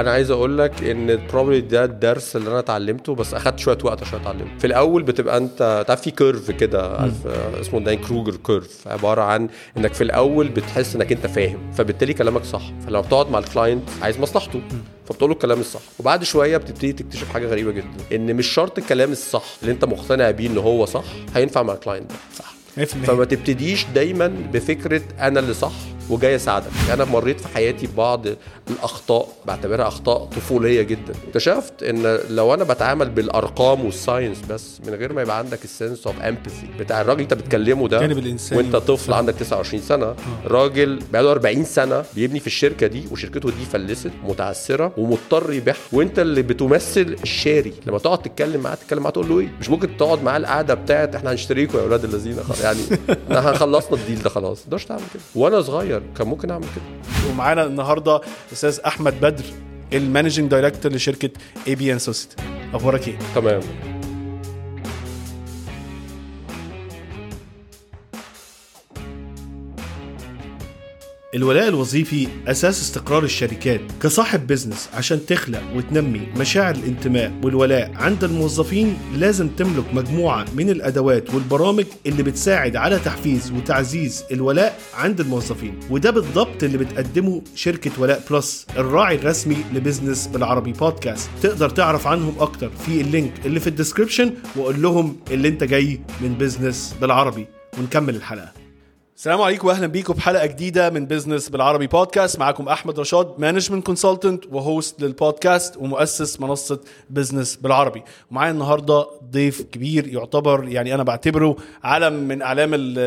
أنا عايز أقول لك إن probably ده الدرس اللي أنا اتعلمته بس أخدت شوية وقت عشان أتعلمه. في الأول بتبقى أنت تعرف في curve كده آه، اسمه Dunning Kruger curve عبارة عن إنك في الأول بتحس إنك أنت فاهم فبالتالي كلامك صح. فلما بتقعد مع ال client عايز مصلحته فبتقول له الكلام الصح. وبعد شوية بتبتدي تكتشف حاجة غريبة جدا إن مش شرط الكلام الصح اللي أنت مقتنع بيه إن هو صح هينفع مع ال client ده. صح 100% فما تبتديش دايما بفكرة أنا اللي صح وجاي أساعدك. أنا مريت في حياتي ببعض الأخطاء بعتبرها أخطاء طفولية جدا. اكتشفت إن لو أنا بتعامل بالأرقام وال science بس من غير ما يبقى عندك ال sense of empathy بتاع الراجل أنت بتكلمه ده. وأنت طفل عندك 29 سنة راجل بقاله 40 سنة بيبني في الشركة دي وشركته دي فلست متعثره ومضطر يبيعها. وأنت اللي بتمثل الشاري. لما تقعد تتكلم معاه تتكلم معاه تقول له إيه؟ مش ممكن تقعد معاه القعدة بتاعت إحنا هنشتريكوا يا أولاد الذين خلاص. يعني إحنا خلصنا ال deal ده خلاص. ما تقدرش تعمل كده. وأنا صغير كان ممكن أعمل كده. ومعانا النهارده أستاذ أحمد بدر ال managing director لشركة AB & Associates أخبارك إيه؟ تمام. الولاء الوظيفي أساس استقرار الشركات كصاحب business عشان تخلق وتنمي مشاعر الانتماء والولاء عند الموظفين لازم تملك مجموعة من الأدوات والبرامج اللي بتساعد على تحفيز وتعزيز الولاء عند الموظفين. وده بالضبط اللي بتقدمه شركة ولاء بلس الراعي الرسمي ل business بالعربي بودكاست. تقدر تعرف عنهم أكتر في ال link اللي في ال description وقول لهم اللي انت جاي من business بالعربي. ونكمل الحلقة. السلام عليكم واهلا بيكم بحلقه جديدة من business بالعربي بودكاست معاكم أحمد رشاد management consultant و host للبودكاست ومؤسس منصة business بالعربي. ومعايا النهارده ضيف كبير يعتبر يعني أنا بعتبره علم من أعلام ال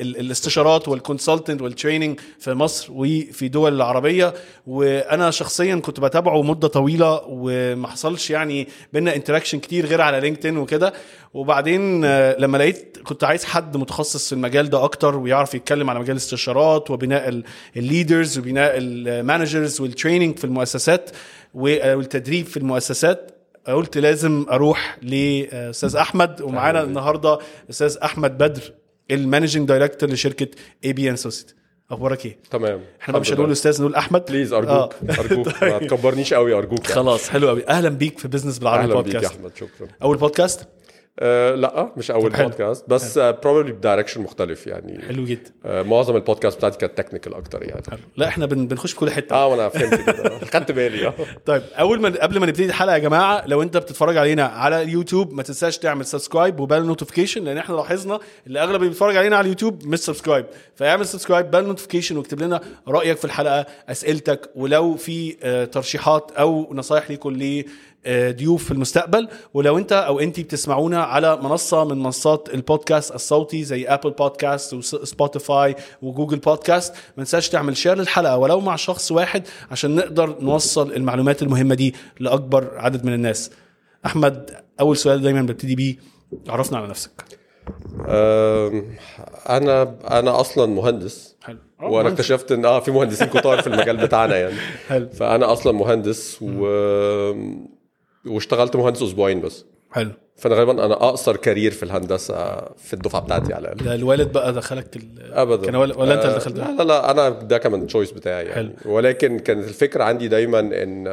ال الاستشارات وال consultant وال training في مصر وفي دول العربية. وأنا شخصيا كنت بتابعه مدة طويلة وما حصلش يعني بينا interaction كتير غير على لينكدين وكده. وبعدين آه، لما لقيت كنت عايز حد متخصص في المجال ده أكتر ويعرف يتكلم على مجال الاستشارات وبناء ال leaders وبناء ال managers وال training في المؤسسات والتدريب في المؤسسات. قلت لازم أروح لأستاذ أحمد ومعانا. النهارده أستاذ أحمد بدر ال managing director لشركة AB & Associates أخبارك إيه؟ تمام. إحنا مش هنقول أستاذ نقول أحمد؟ please أرجوك. آه. أرجوك. ما تكبرنيش قوي أرجوك يعني. خلاص حلو قوي. أهلا بيك في business بالعربي أهلا بيك يا بودكاست أحمد. شكرا. أول بودكاست آه لا مش أول. بودكاست بس probably ب direction مختلف يعني. حلو جدا. آه معظم البودكاست بتاعتي كانت technical أكتر يعني. حلو. لا إحنا بن- بنخش في كل حتة. آه وأنا فهمت كده. خدت بالي. طيب أول ما قبل ما نبتدي الحلقة يا جماعة لو أنت بتتفرج علينا على اليوتيوب ما تنساش تعمل subscribe و bell notification لأن إحنا لاحظنا اللي أغلب اللي بيتفرج علينا على اليوتيوب مش subscribe فاعمل subscribe bell notification واكتب لنا رأيك في الحلقة أسئلتك ولو في آه، ترشيحات أو نصايح ليكم ل آه، ضيوف في المستقبل. ولو انت أو انت بتسمعونا على منصة من منصات البودكاست الصوتي زي ابل بودكاست وسبوتيفاي وجوجل بودكاست ما تنساش تعمل share للحلقة ولو مع شخص واحد عشان نقدر نوصل المعلومات المهمة دي لأكبر عدد من الناس. أحمد أول سؤال دايما ببتدي بيه عرفنا على نفسك. أنا أنا أصلا مهندس. حلو. وأنا اكتشفت إن آه في مهندسين كتار في المجال بتاعنا يعني. حلو. فأنا أصلا مهندس و... واشتغلت مهندس أسبوعين بس. حلو. فأنا غالبا أنا أقصر career في الهندسة في الدفعة بتاعتي على الأقل. الوالد بقى دخلك ال... ابدا. كان ولا, ولا أنت اللي آه، دخلت؟ لا لا لا أنا ده كمان choice بتاعي يعني. ولكن كانت الفكرة عندي دايما إن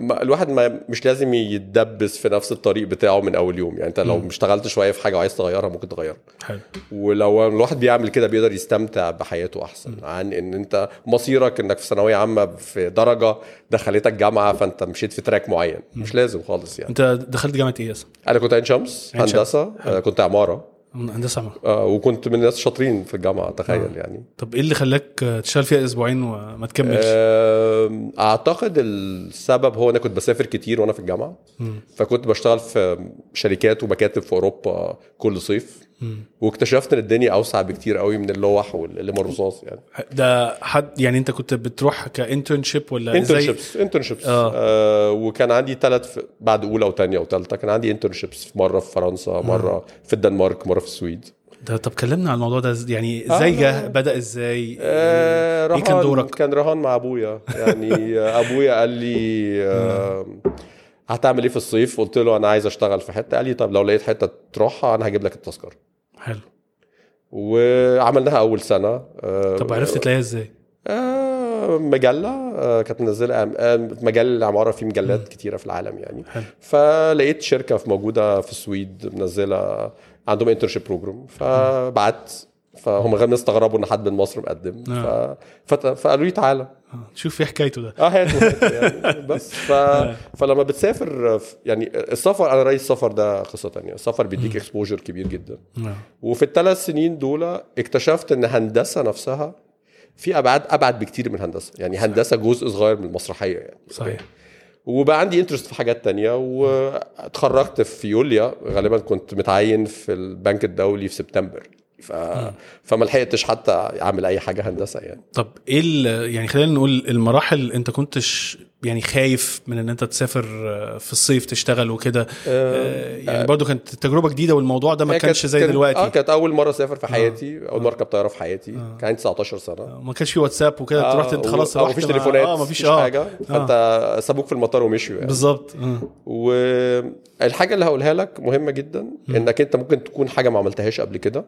الواحد ما مش لازم يتدبس في نفس الطريق بتاعه من أول يوم. يعني أنت لو اشتغلت شوية في حاجة وعايز تغيرها ممكن تغيرها حلو. ولو الواحد بيعمل كده بيقدر يستمتع بحياته أحسن عن إن أنت مصيرك إنك في ثانوية عامة في درجة دخلتك جامعة فأنت مشيت في تراك معين. مش لازم خالص يعني. أنت دخلت جامعة إيه أصلا؟ أنا كنت عين شمس. هندسة كنت عمارة. هندسه عمارة. آه، وكنت من الناس الشاطرين في الجامعة تخيل يعني. طب إيه اللي خلاك تشتغل فيها أسبوعين وما تكملش؟ آم، أعتقد السبب هو أنا كنت بسافر كتير وأنا في الجامعة. فكنت بشتغل في شركات ومكاتب في أوروبا كل صيف. واكتشفت إن الدنيا أوسع بكتير قوي من اللوح والقلم الرصاص يعني. ده حد يعني أنت كنت بتروح ك internship ولا زي internships internships آه. آه وكان عندي ثلاث بعد أولى وثانيه وثالثه كان عندي internships مرة في فرنسا مرة في الدنمارك مرة في السويد. ده طب كلمنا عن الموضوع ده يعني إزاي جه بدأ إزاي؟ آه إيه كان دورك؟ كان رهان مع أبويا. يعني آه، أبويا قال لي آه. هتعمل إيه في الصيف؟ قلت له أنا عايز أشتغل في حتة. قال لي طب لو لقيت حتة تروحها أنا هجيب لك التذكرة. حلو. وعملناها أول سنة. آه طب عرفت تلاقيها إزاي؟ آه مجلة آه، كانت منزلة مجال العماره في مجلات كتيرة في العالم يعني. حلو. فلقيت شركة في موجودة في السويد منزلة عندهم internship program فبعت فهم غير استغربوا إن حد من مصر مقدم. ف... آه. فت... فقالوا لي تعالى. آه، شوف إيه حكايته ده. آه هاتوا يعني. بس ف... فلما بتسافر يعني السفر أنا رأيي السفر ده قصة تانية. السفر بيديك exposure كبير جدا. آه. وفي الثلاث سنين دول اكتشفت إن هندسة نفسها في أبعاد أبعد بكتير من هندسة. يعني هندسة جزء صغير من المسرحية يعني. صحيح. وبقى عندي interest في حاجات تانية. واتخرجت في يوليو غالبا كنت متعين في البنك الدولي في سبتمبر. ف... فما لحقتش حتى أعمل أي حاجة هندسة يعني. طب إيه يعني خلينا نقول المراحل أنت كنتش يعني خايف من إن أنت تسافر آه، في الصيف تشتغل وكده. آه، يعني برضو كانت تجربة جديدة والموضوع ده ما كانش زي كان- دلوقتي. آه كانت أول مرة أسافر في حياتي أول مرة اركب طياره في حياتي. كان عندي 19 سنة. ما كانش في واتساب وكده آه، تروح أنت خلاص آه، رحت مفيش تليفونات آه مفيش آه. حاجة. فأنت سابوك في المطار ومشوا يعني. بالظبط. آه. والحاجة اللي هقولها لك مهمة جدا إنك أنت ممكن تكون حاجة ما عملتهاش قبل كده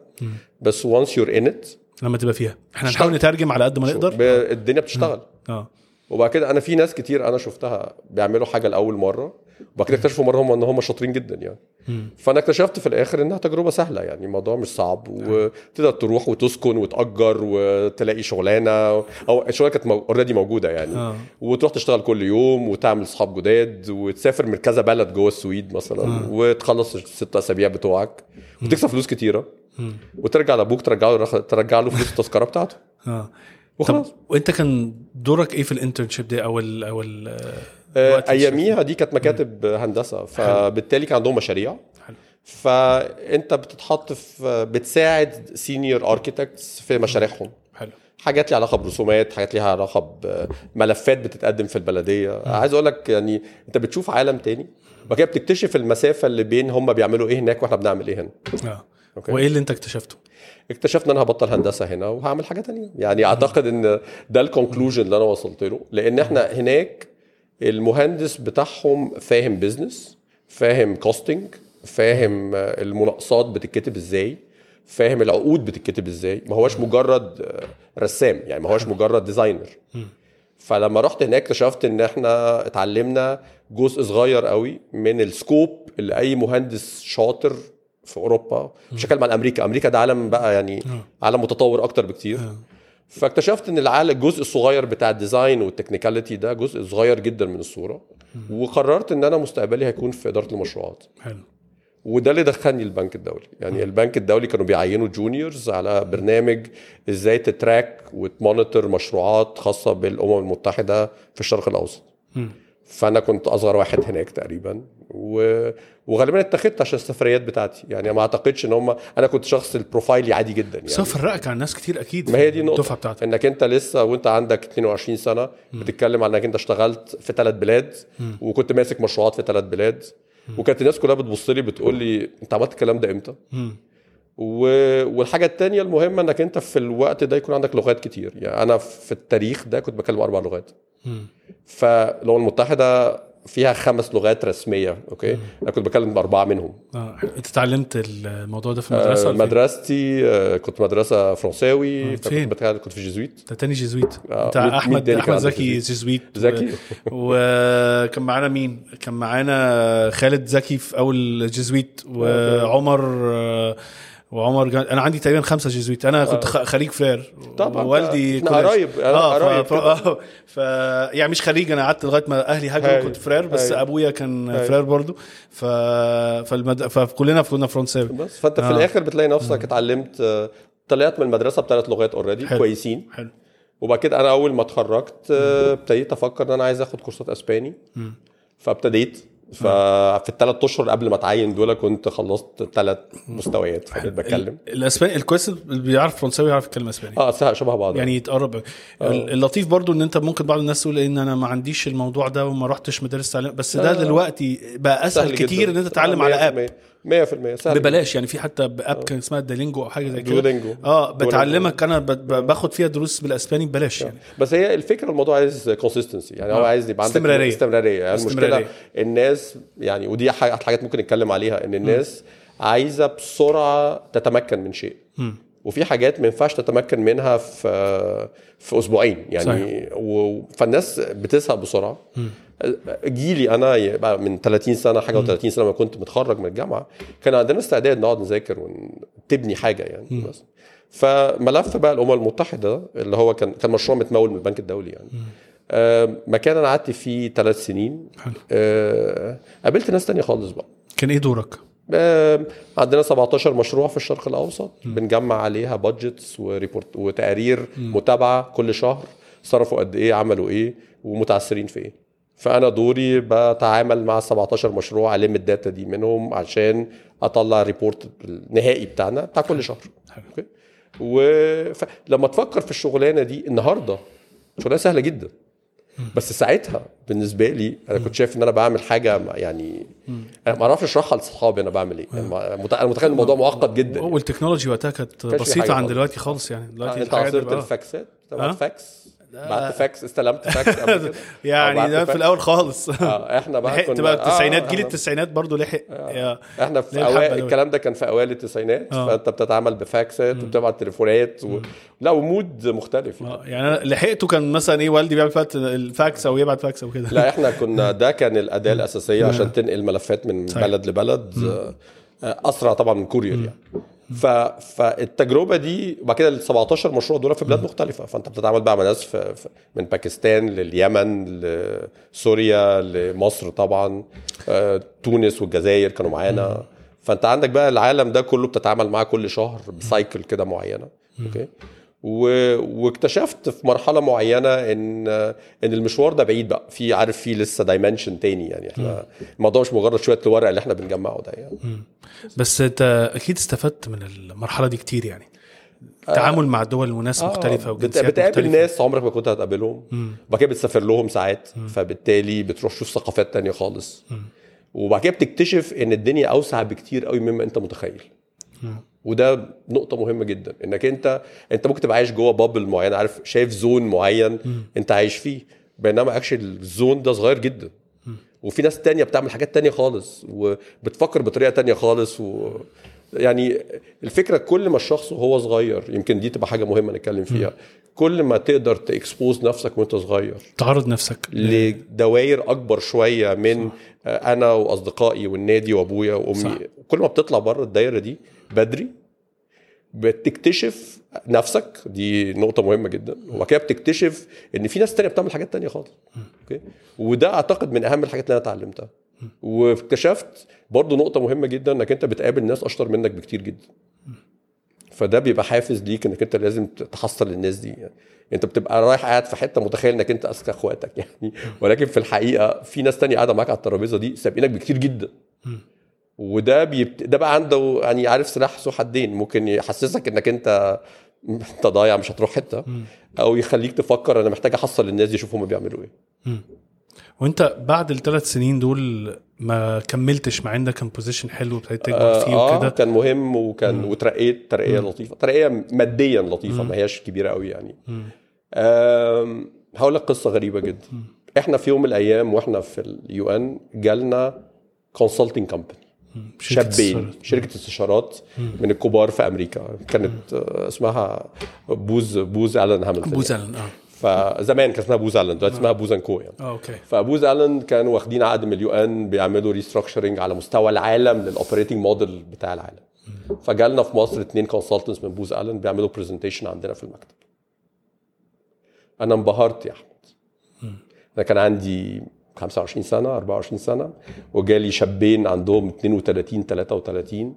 بس وانس يور ان ات لما تبقى فيها. إحنا نحاول نترجم على قد ما نقدر. الدنيا بتشتغل. آه. وبعد كده أنا في ناس كتير أنا شفتها بيعملوا حاجة لأول مرة وبعد كده اكتشفوا مره هم إن هم شاطرين جدا يعني. فأنا اكتشفت في الآخر إنها تجربة سهلة يعني الموضوع مش صعب وتقدر تروح وتسكن وتأجر وتلاقي شغلانة أو الشغلانة كانت already موجودة يعني. آه. وتروح تشتغل كل يوم وتعمل اصحاب جداد وتسافر من كذا بلد جوه السويد مثلا وتخلص الست أسابيع بتوعك. وتكسب فلوس كتيرة. وترجع لأبوك ترجع له ترجع له فلوس التذكرة بتاعته. آه. وخلاص. وانت كان دورك إيه في ال internship دي أو ال أو ال آه، أياميها دي كانت مكاتب هندسة فبالتالي كان عندهم مشاريع. حلو. فانت بتتحط في بتساعد senior architects في مشاريعهم. حلو. حاجات ليها علاقة برسومات حاجات ليها علاقة بملفات بتتقدم في البلدية. عايز أقول لك يعني أنت بتشوف عالم تاني وبعد كده بتكتشف المسافة اللي بين هم بيعملوا إيه هناك وإحنا بنعمل إيه هنا. آه. okay. وإيه اللي أنت اكتشفته؟ اكتشفت ان أنا هبطل هندسة هنا وهعمل حاجة تانية. يعني أعتقد إن ده ال conclusion اللي أنا وصلت له. لأن إحنا هناك المهندس بتاعهم فاهم business فاهم costing فاهم المناقصات بتتكتب إزاي فاهم العقود بتتكتب إزاي. ما هوش مجرد رسام يعني ما هوش مجرد designer فلما رحت هناك اكتشفت إن إحنا اتعلمنا جزء صغير قوي من ال scope اللي أي مهندس شاطر في أوروبا مش هتكلم عن أمريكا. أمريكا ده عالم بقى يعني عالم متطور أكتر بكتير. فاكتشفت إن العالم الجزء الصغير بتاع ال design وال technicality ده جزء صغير جدا من الصورة وقررت إن أنا مستقبلي هيكون في إدارة المشروعات. حلو. وده اللي دخلني البنك الدولي. يعني البنك الدولي كانوا بيعينوا juniors على برنامج إزاي ت track وت monitor مشروعات خاصة بالأمم المتحدة في الشرق الأوسط. فانا كنت اصغر واحد هناك تقريبا و... وغالبا اتخذت عشان السفريات بتاعتي. يعني ما اعتقدش إن هم أنا كنت شخص البروفايلي عادي جدا يعني. فرقك عن ناس كتير أكيد ما هي دي النقطة. الدفعة بتاعتك. إنك أنت لسه وأنت عندك 22 سنة بتتكلم عن إنك أنت اشتغلت في ثلاث بلاد وكنت ماسك مشروعات في ثلاث بلاد. وكانت الناس كلها بتبص لي بتقول لي أنت عملت الكلام ده إمتى؟ مم. و... والحاجة التانية المهمة إنك أنت في الوقت ده يكون عندك لغات كتير. يعني أنا في التاريخ ده كنت بتكلم أربع لغات. مم. فالامم المتحدة فيها خمس لغات رسمية okay؟ أنا كنت بتكلم باربعة منهم. آه. أنت اتعلمت الموضوع ده في المدرسة آه، فين؟ مدرستي آه، كنت مدرسة فرنساوي. آه، فين؟ بتكلم- كنت في جيزويت. ده تاني جيزويت. آه، انت أحمد أحمد زكي جيزويت؟ زكي. وكان معانا مين؟ كان معانا خالد زكي في أول جيزويت وعمر وعمر جان... أنا عندي تقريبا خمسة جيزويت. أنا كنت خ- خريج فرير طبعاً، والدي. قرايب، آه قرايب ف... آه ف يعني مش خريج أنا قعدت لغاية ما أهلي هاجروا. كنت فرير بس هاي. أبويا كان هاي. فرير برضو ف فالمد... فكلنا كنا فرنساوي بس. فأنت في آه. الآخر بتلاقي نفسك اتعلمت آه، طلعت من المدرسة بثلاث لغات already. كويسين. حلو. وبعد كده أنا أول ما اتخرجت آه، ابتديت أفكر إن أنا عايز آخد كورسات أسباني. فابتديت ففي الثلاث أشهر قبل ما أتعين دول كنت خلصت ثلاث مستويات فبقيت بتكلم. الأسباني الكويس اللي بيعرف فرنساوي يعرف يتكلم إسباني. آه شبه بعض. يعني يتقرب. ال- اللطيف برضو إن أنت ممكن بعض الناس تقول إن أنا ما عنديش الموضوع ده وما رحتش مدارس تعليم بس ده لا. دلوقتي بقى أسهل سهل كتير جداً. إن أنت تتعلم آه، على app. 100% سهل. ببلاش يعني في حتى app كان اسمها دولينجو أو حاجة زي كده. دولينجو. آه. بتعلمك أنا باخد فيها دروس بالأسباني ببلاش يعني. بس هي الفكرة الموضوع عايز consistency يعني هو آه. عايز يبقى عندك استمرارية. استمرارية. يعني. المشكلة الناس يعني ودي حاجات ممكن نتكلم عليها إن الناس عايزة بسرعة تتمكن من شيء. وفي حاجات ما ينفعش تتمكن منها في في أسبوعين يعني و... فالناس بتزهق بسرعة. جيلي أنا يبقى من 30 سنة حاجة و30 سنة ما كنت متخرج من الجامعة كان عندنا استعداد نقعد نذاكر ونبني حاجة يعني بس. فملف بقى الأمم المتحدة اللي هو كان كان مشروع متمول من البنك الدولي يعني. آه مكان أنا قعدت فيه ثلاث سنين. حلو. آه قابلت ناس تانية خالص بقى. كان إيه دورك؟ آه، عندنا 17 مشروع في الشرق الأوسط. بنجمع عليها budgets و report وتقارير متابعة كل شهر صرفوا قد إيه عملوا إيه ومتعثرين في إيه. فأنا دوري بتعامل مع 17 مشروع ألم ال data دي منهم عشان أطلع report النهائي بتاعنا بتاع كل شهر. okay؟ ولما تفكر في الشغلانة دي النهارده شغلانة سهلة جدا. بس ساعتها بالنسبة لي أنا كنت شايف إن أنا بعمل حاجة يعني أنا ما أعرفش أشرحها لاصحابي أنا بعمل إيه. يعني أنا متخيل الموضوع معقد جدا يعني. وال technology وقتها كانت بسيطة عن. دلوقتي خالص يعني. دلوقتي أنت الحاجات عصرت الفاكسات؟ بعت فاكس بعت فاكس استلمت فاكس قبل كده آه، يعني ده في. الأول خالص آه إحنا بقى لحقت كنا بقى التسعينات آه، جيل التسعينات برضو لحق يا إحنا في دول؟ الكلام ده كان في أوائل التسعينات آه. فأنت بتتعامل بفاكسات وبتبعت تليفونات و... لا ومود مختلف يعني. آه، يعني أنا لحقته كان مثلا إيه والدي بيعمل الفاكس أو يبعت فاكس أو كده لا إحنا كنا ده كان الأداة الأساسية عشان تنقل ملفات من. بلد لبلد آه، آه، أسرع طبعا من courier يعني ف... فالتجربة دي وبعد كده ال 17 مشروع دول في بلاد مختلفة. فأنت بتتعامل بقى مع ناس في... من باكستان لليمن لسوريا لمصر طبعا. آه، تونس والجزائر كانوا معانا. فأنت عندك بقى العالم ده كله بتتعامل معاه كل شهر ب cycle كده معينة. okay. واكتشفت في مرحلة معينة إن إن المشوار ده بعيد بقى. في عارف في لسه dimension تاني يعني. إحنا الموضوع مش مجرد شوية الورق اللي إحنا بنجمعه ده يعني. بس أنت أكيد استفدت من المرحلة دي كتير يعني. التعامل مع دول وناس مختلفة بت- وجنسيات بتقابل مختلفة. ناس عمرك ما كنت هتقابلهم. وبعد كده بتسافر لهم ساعات. فبالتالي بتروح تشوف ثقافات تانية خالص. وبعد كده بتكتشف إن الدنيا أوسع بكتير قوي مما أنت متخيل. وده نقطة مهمة جدا إنك أنت أنت ممكن تبقى عايش جوه بابل معين عارف شايف زون معين أنت عايش فيه بينما اكشلي الزون ده صغير جدا. وفي ناس تانية بتعمل حاجات تانية خالص وبتفكر بطريقة تانية خالص و يعني الفكرة كل ما الشخص وهو صغير يمكن دي تبقى حاجة مهمة نتكلم فيها كل ما تقدر تكسبوز نفسك وأنت صغير. تعرض نفسك لدوائر أكبر شوية من آه، أنا وأصدقائي والنادي وأبويا وأمي. صح. صح. كل ما بتطلع بره الدايرة دي بدري بتكتشف نفسك دي نقطة مهمة جدا. وبعد كده بتكتشف إن في ناس تانية بتعمل حاجات تانية خالص. أوكي؟ وده أعتقد من أهم الحاجات اللي أنا اتعلمتها. واكتشفت برضو نقطة مهمة جدا إنك أنت بتقابل ناس أشطر منك بكتير جدا. فده بيبقى حافز ليك إنك أنت لازم تحصل الناس دي. يعني أنت بتبقى رايح قاعد في حتة متخيل إنك أنت أذكى أخواتك يعني. ولكن في الحقيقة في ناس تانية قاعدة معاك على الترابيزة دي سابقينك بكتير جدا. وده بيبت... ده بقى عنده يعني عارف سلاح ذو حدين. ممكن يحسسك إنك أنت أنت ضايع مش هتروح حتة. أو يخليك تفكر أنا محتاج أحصل الناس دي أشوف هم بيعملوا إيه. وأنت بعد الثلاث سنين دول ما كملتش مع انك كان position حلو ابتديت تكبر فيه آه وكده كان مهم وكان وترقيت ترقية لطيفة. ترقية ماديا لطيفة ما هياش كبيرة قوي يعني. هقول لك قصة غريبة جدا. إحنا في يوم من الأيام وإحنا في ال UN جالنا consulting company شركة شابين. شركة استشارات من الكبار في أمريكا. كانت آه، اسمها Booz Booz Allen Hamilton Booz. Allen آه. فزمان كان اسمها Booz Allen دلوقتي اسمها Booz & Co يعني. آه okay. ف Booz Allen كانوا واخدين عقد من ال UN بيعملوا restructuring على مستوى العالم لل operating model بتاع العالم. فجالنا في مصر اثنين consultants من Booz Allen بيعملوا presentation عندنا في المكتب. أنا انبهرت يا أحمد. أنا كان عندي 25 سنة 24 سنة. وجالي شابين عندهم 32 33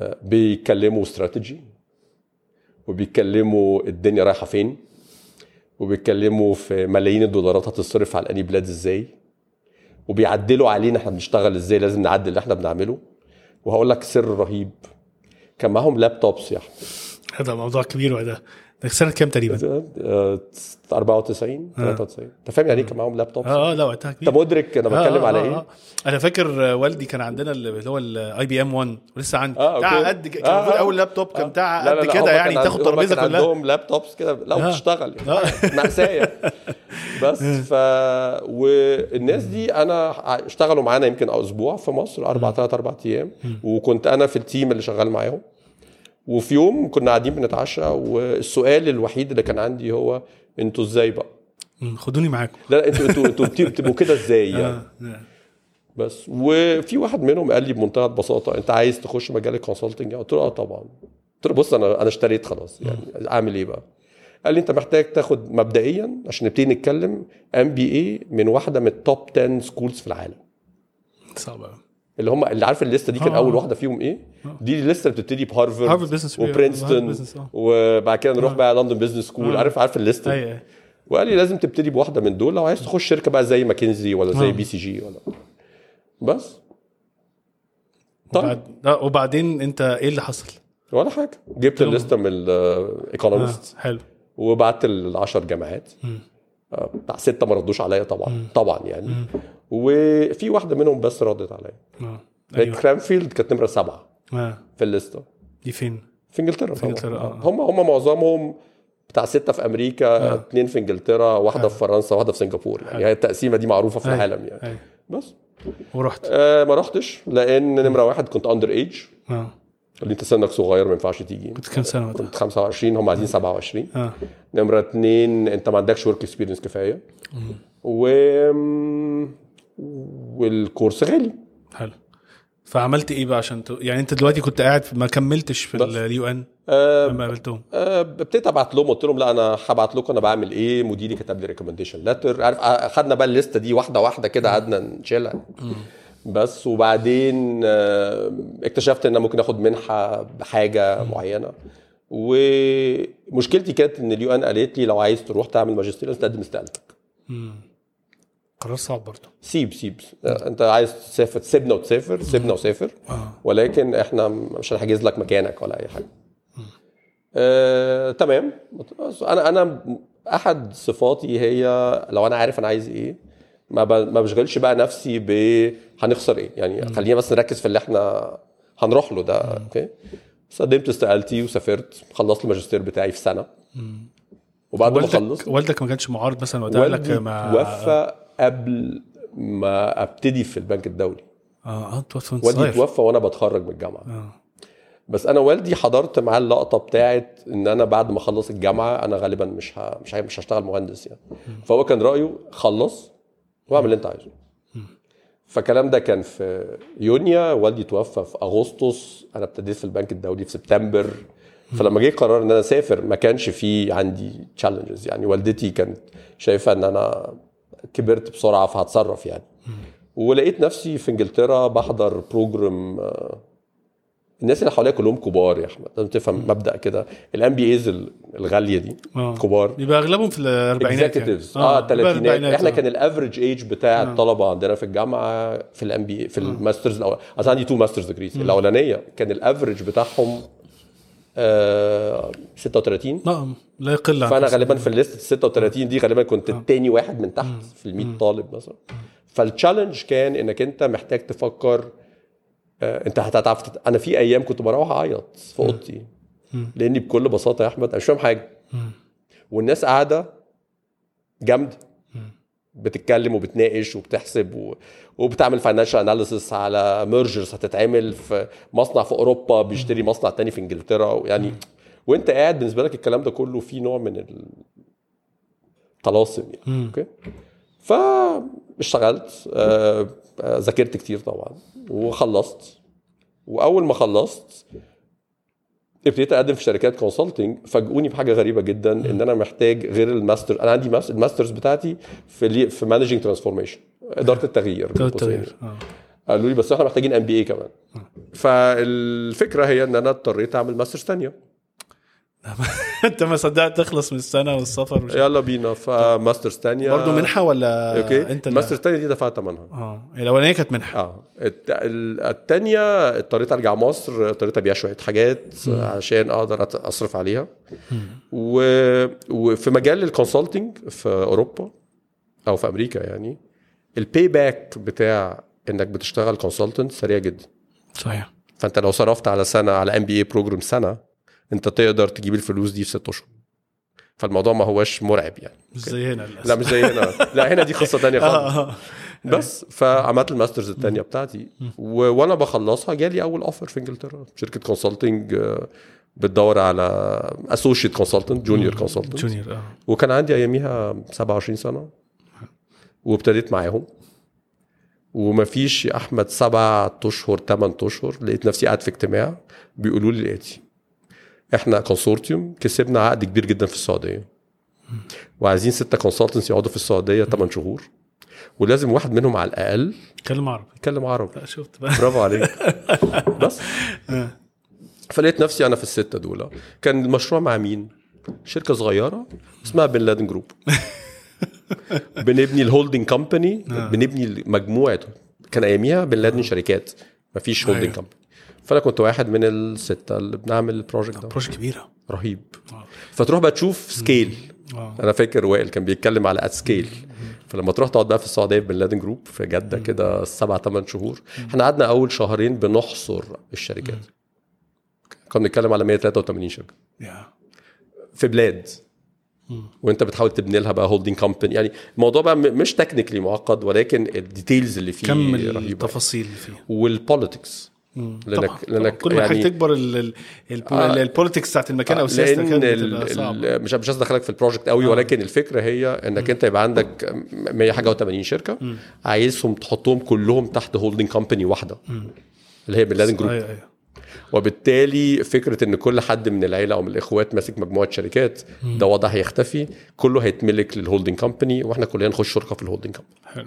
آه، بيتكلموا استراتيجي. وبيتكلموا الدنيا رايحة فين. وبيتكلموا في ملايين الدولارات هتصرف على أنهي بلاد إزاي. وبيعدلوا علينا إحنا بنشتغل إزاي لازم نعدل اللي إحنا بنعمله. وهقول لك سر رهيب. كان معاهم laptops يا أحمد. هذا موضوع كبير وده سنة كام تقريبا؟ آه، 94 93 انت فاهم يعني إيه كان معاهم laptops آه آه لا وقتها كبير. انت مدرك أنا بتكلم آه، على آه، إيه؟ آه. أنا فاكر آه، والدي كان عندنا اللي هو ال IBM 1 ولسه عندي. آه، بتاع. قد آه، كان آه. أول لابتوب كان آه. بتاع قد كده يعني تاخد ترابيزة كلها. عندهم laptops كده. لا آه. وتشتغل آه. مأساة بس ف والناس دي أنا اشتغلوا معانا يمكن أسبوع في مصر أربع ثلاث أربع أيام. وكنت أنا في ال team اللي شغال معاهم. وفي يوم كنا قاعدين بنتعشى والسؤال الوحيد اللي كان عندي هو أنتوا إزاي بقى. خدوني معاكم لا لا أنتوا أنتوا أنتوا بت- بتبقوا كده إزاي يعني آه. آه. بس وفي واحد منهم قال لي بمنتهى البساطة أنت عايز تخش مجال ال consulting قلت له آه طبعا قلت له بص أنا أنا اشتريت خلاص يعني أعمل إيه بقى قال لي أنت محتاج تاخد مبدئيا عشان نبتدي نتكلم MBA من واحدة من ال top 10 schools في العالم صعب أوي. اللي هم اللي عارف ال list ة دي كان آه. اول واحدة فيهم إيه دي ال list ه اللي بتبتدي ب Harvard Harvard Business و Princeton آه. وبعد كده نروح بقى London Business School آه. عارف عارف ال list ة دي. وقال لي لازم تبتدي بواحدة من دول لو عايز تخش شركة بقى زي ماكنزي ولا زي آه. BCG ولا بس طيب وبعد... آه، وبعدين أنت إيه اللي حصل؟ ولا حاجة جبت الليستة من آه. ال Economist حلو وبعت ال 10 جامعات. آه، بتاع ستة ما ردوش عليا طبعا طبعا يعني. وفي واحدة منهم بس ردت عليا. آه أيوه. أيوه Cranfield كانت نمرة سبعة آه. في الليستة. دي فين؟ في إنجلترا في إنجلترا، آه. هم هم معظمهم بتاع ستة في أمريكا اثنين في إنجلترا واحدة في فرنسا واحدة في سنغافورة. يعني هي التقسيمة دي معروفة في أيوة. العالم يعني. أيوه بس. ورحت. آه ما رحتش لأن نمرة واحد كنت under age آه. قال لي انت سنك صغير ما ينفعش تيجي. كنت كام سنة وقتها؟ كنت 25 هم عايزين 27 آه. نمرة اثنين انت ما عندكش work experience كفاية. و وال course غالي. حلو. فعملت إيه بقى عشان ت... يعني أنت دلوقتي كنت قاعد ما كملتش في. ال UN؟ آه لما قابلتهم. آه، ابتديت أبعت لهم قلت لهم لا أنا هبعت لكم أنا بعمل إيه. مديري كتب لي recommendation letter عارف آه، خدنا بقى الليستة دي واحدة واحدة كده قعدنا نشيلها. بس وبعدين آه، اكتشفت إن أنا ممكن آخد منحة بحاجة معينة. ومشكلتي كانت إن اليو إن قالت لي لو عايز تروح تعمل ماجستير لازم تقدم استقالتك. قرار صعب برضه. سيب سيب. آه، أنت عايز تسافر سيبنا وتسافر سيبنا وسافر. آه. ولكن إحنا مش هنحجز لك مكانك ولا أي حاجة. آه، تمام. أنا أنا أحد صفاتي هي لو أنا عارف أنا عايز إيه ما ما بشغلش بقى نفسي ب هنخسر إيه؟ يعني خلينا بس نركز في اللي إحنا هنروح له ده أوكي؟ قدمت استقالتي وسافرت خلصت الماجستير بتاعي في سنة. وبعد ما خلصت والدك ما كانش معارض مثلا وقتها؟ لك ما توفى قبل ما أبتدي في البنك الدولي. آه آه توفى وأنت والدي توفى وأنا بتخرج من الجامعة. آه. بس أنا والدي حضرت معاه اللقطة بتاعت إن أنا بعد ما اخلص الجامعة أنا غالبا مش ه... مش ه... مش هشتغل مهندس يعني. فهو كان رأيه خلص وأعمل اللي أنت عايزه. فالكلام ده كان في يونيو والدي توفى في أغسطس. أنا ابتديت في البنك الدولي في سبتمبر. فلما جه قرار إن أنا أسافر ما كانش في عندي challenges يعني والدتي كانت شايفة إن أنا كبرت بسرعة فهتصرف يعني. ولقيت نفسي في إنجلترا بحضر program الناس اللي حواليا كلهم كبار يا أحمد. لازم تفهم مبدأ كده. ال MBAs الغالية دي آه. كبار. يبقى أغلبهم في الأربعينات يعني. آه الثلاثينات الأربعينات، إحنا آه. كان ال average age بتاع الطلبة عندنا في الجامعة في ال MB في ال master's الأول. أصل عندي two master's degrees الأولانية كان ال average بتاعهم آه 36 لا لا يقل عن فأنا. غالبا في ال list 36 دي غالبا كنت التاني واحد من تحت في ال 100 طالب مثلا. فال challenge كان إنك أنت محتاج تفكر آه، انت هتعرف أنا في أيام كنت بروح اعيط في اوضتي. لاني بكل بساطة يا احمد أنا مش فاهم حاجة. والناس قاعدة جامدة. بتتكلم وبتناقش وبتحسب و... وبتعمل financial analysis على mergers هتتعمل في مصنع في أوروبا بيشتري مصنع تاني في إنجلترا. يعني وانت قاعد بالنسبة لك الكلام ده كله فيه نوع من الطلاسم يعني. okay؟ فاشتغلت آه، آه، ذاكرت كتير طبعا. وخلصت. وأول ما خلصت ابتديت أقدم في شركات consulting فاجئوني بحاجة غريبة جدا إن أنا محتاج غير الماستر أنا عندي ماس- ال masters بتاعتي في في managing transformation إدارة التغيير التغيير آه. قالوا لي بس إحنا محتاجين MBA كمان. فالفكرة هي إن أنا اضطريت أعمل masters تانية. انت ما صدقت تخلص من السنة والسفر وش... يلا بينا ف masters تانية. برضه منحة ولا okay. انت ال masters التانية دي دفعت ثمنها. آه الاولانيه كانت منحة؟ آه الت- ال- التانية اضطريت أرجع مصر اضطريت أبيع شوية حاجات عشان أقدر أصرف عليها. و... وفي مجال ال consulting في أوروبا أو في أمريكا يعني ال payback بتاع إنك بتشتغل consultant سريع جدا. صحيح. فأنت لو صرفت على سنة على MBA program سنة انت تقدر تجيب الفلوس دي في ست أشهر. فالموضوع ما هوش مرعب يعني. مش زي هنا لا مش زي هنا. لا هنا دي قصة تانية خالص آه، آه. بس فعملت ال masters التانية بتاعتي. وأنا بخلصها جالي أول offer في إنجلترا. شركة consulting بتدور على associate consultant junior consultant junior آه. وكان عندي أياميها 27 سنة. وابتديت معاهم. ومفيش يا أحمد سبع أشهر ثمان أشهر لقيت نفسي قاعد في اجتماع بيقولوا لي الاتي إحنا consortium كسبنا عقد كبير جدا في السعودية. وعايزين ستة consultants يقعدوا في السعودية 8 شهور. ولازم واحد منهم على الأقل كلم عربي. يتكلم عربي. لا شفت بقى. برافو عليك. بس. آه. فلقيت نفسي أنا في الستة دول. كان المشروع مع مين؟ شركة صغيرة اسمها بن لادن group بنبني ال holding company بنبني مجموعه كان اياميها بن لادن شركات. مفيش holding أيوة. company فانا كنت واحد من الستة اللي بنعمل ال project ده. project كبيرة. رهيب. آه. فتروح بقى تشوف scale آه. أنا فاكر وائل كان بيتكلم على at scale فلما تروح تقعد بقى في السعودية في بن لادن group في جدة كده سبع ثمان شهور. إحنا قعدنا أول شهرين بنحصر الشركات. كنا بنتكلم على 183 شركة. في بلاد. وأنت بتحاول تبني لها بقى holding company يعني الموضوع بقى مش technically معقد ولكن ال details اللي فيه كم رهيبة. التفاصيل اللي فيه؟ وال politics مم. لأنك- طبعا, لأنك طبعا. كل ما يعني- تكبر ال- ال- ال- آه. ال politics بتاعت المكان أو سياسه لأن المكان مش مش عايز ادخلك في ال project قوي ولكن الفكرة هي إنك أنت يبقى عندك 100 حاجة و80 شركة عايزهم تحطهم كلهم تحت holding company واحدة. اللي هي بن لادن group أيوه وبالتالي فكرة إن كل حد من العيلة أو من الإخوات ماسك مجموعة شركات ده وضع هيختفي كله هيتملك لل holding company وإحنا كلنا نخش شركة في ال holding company حلو.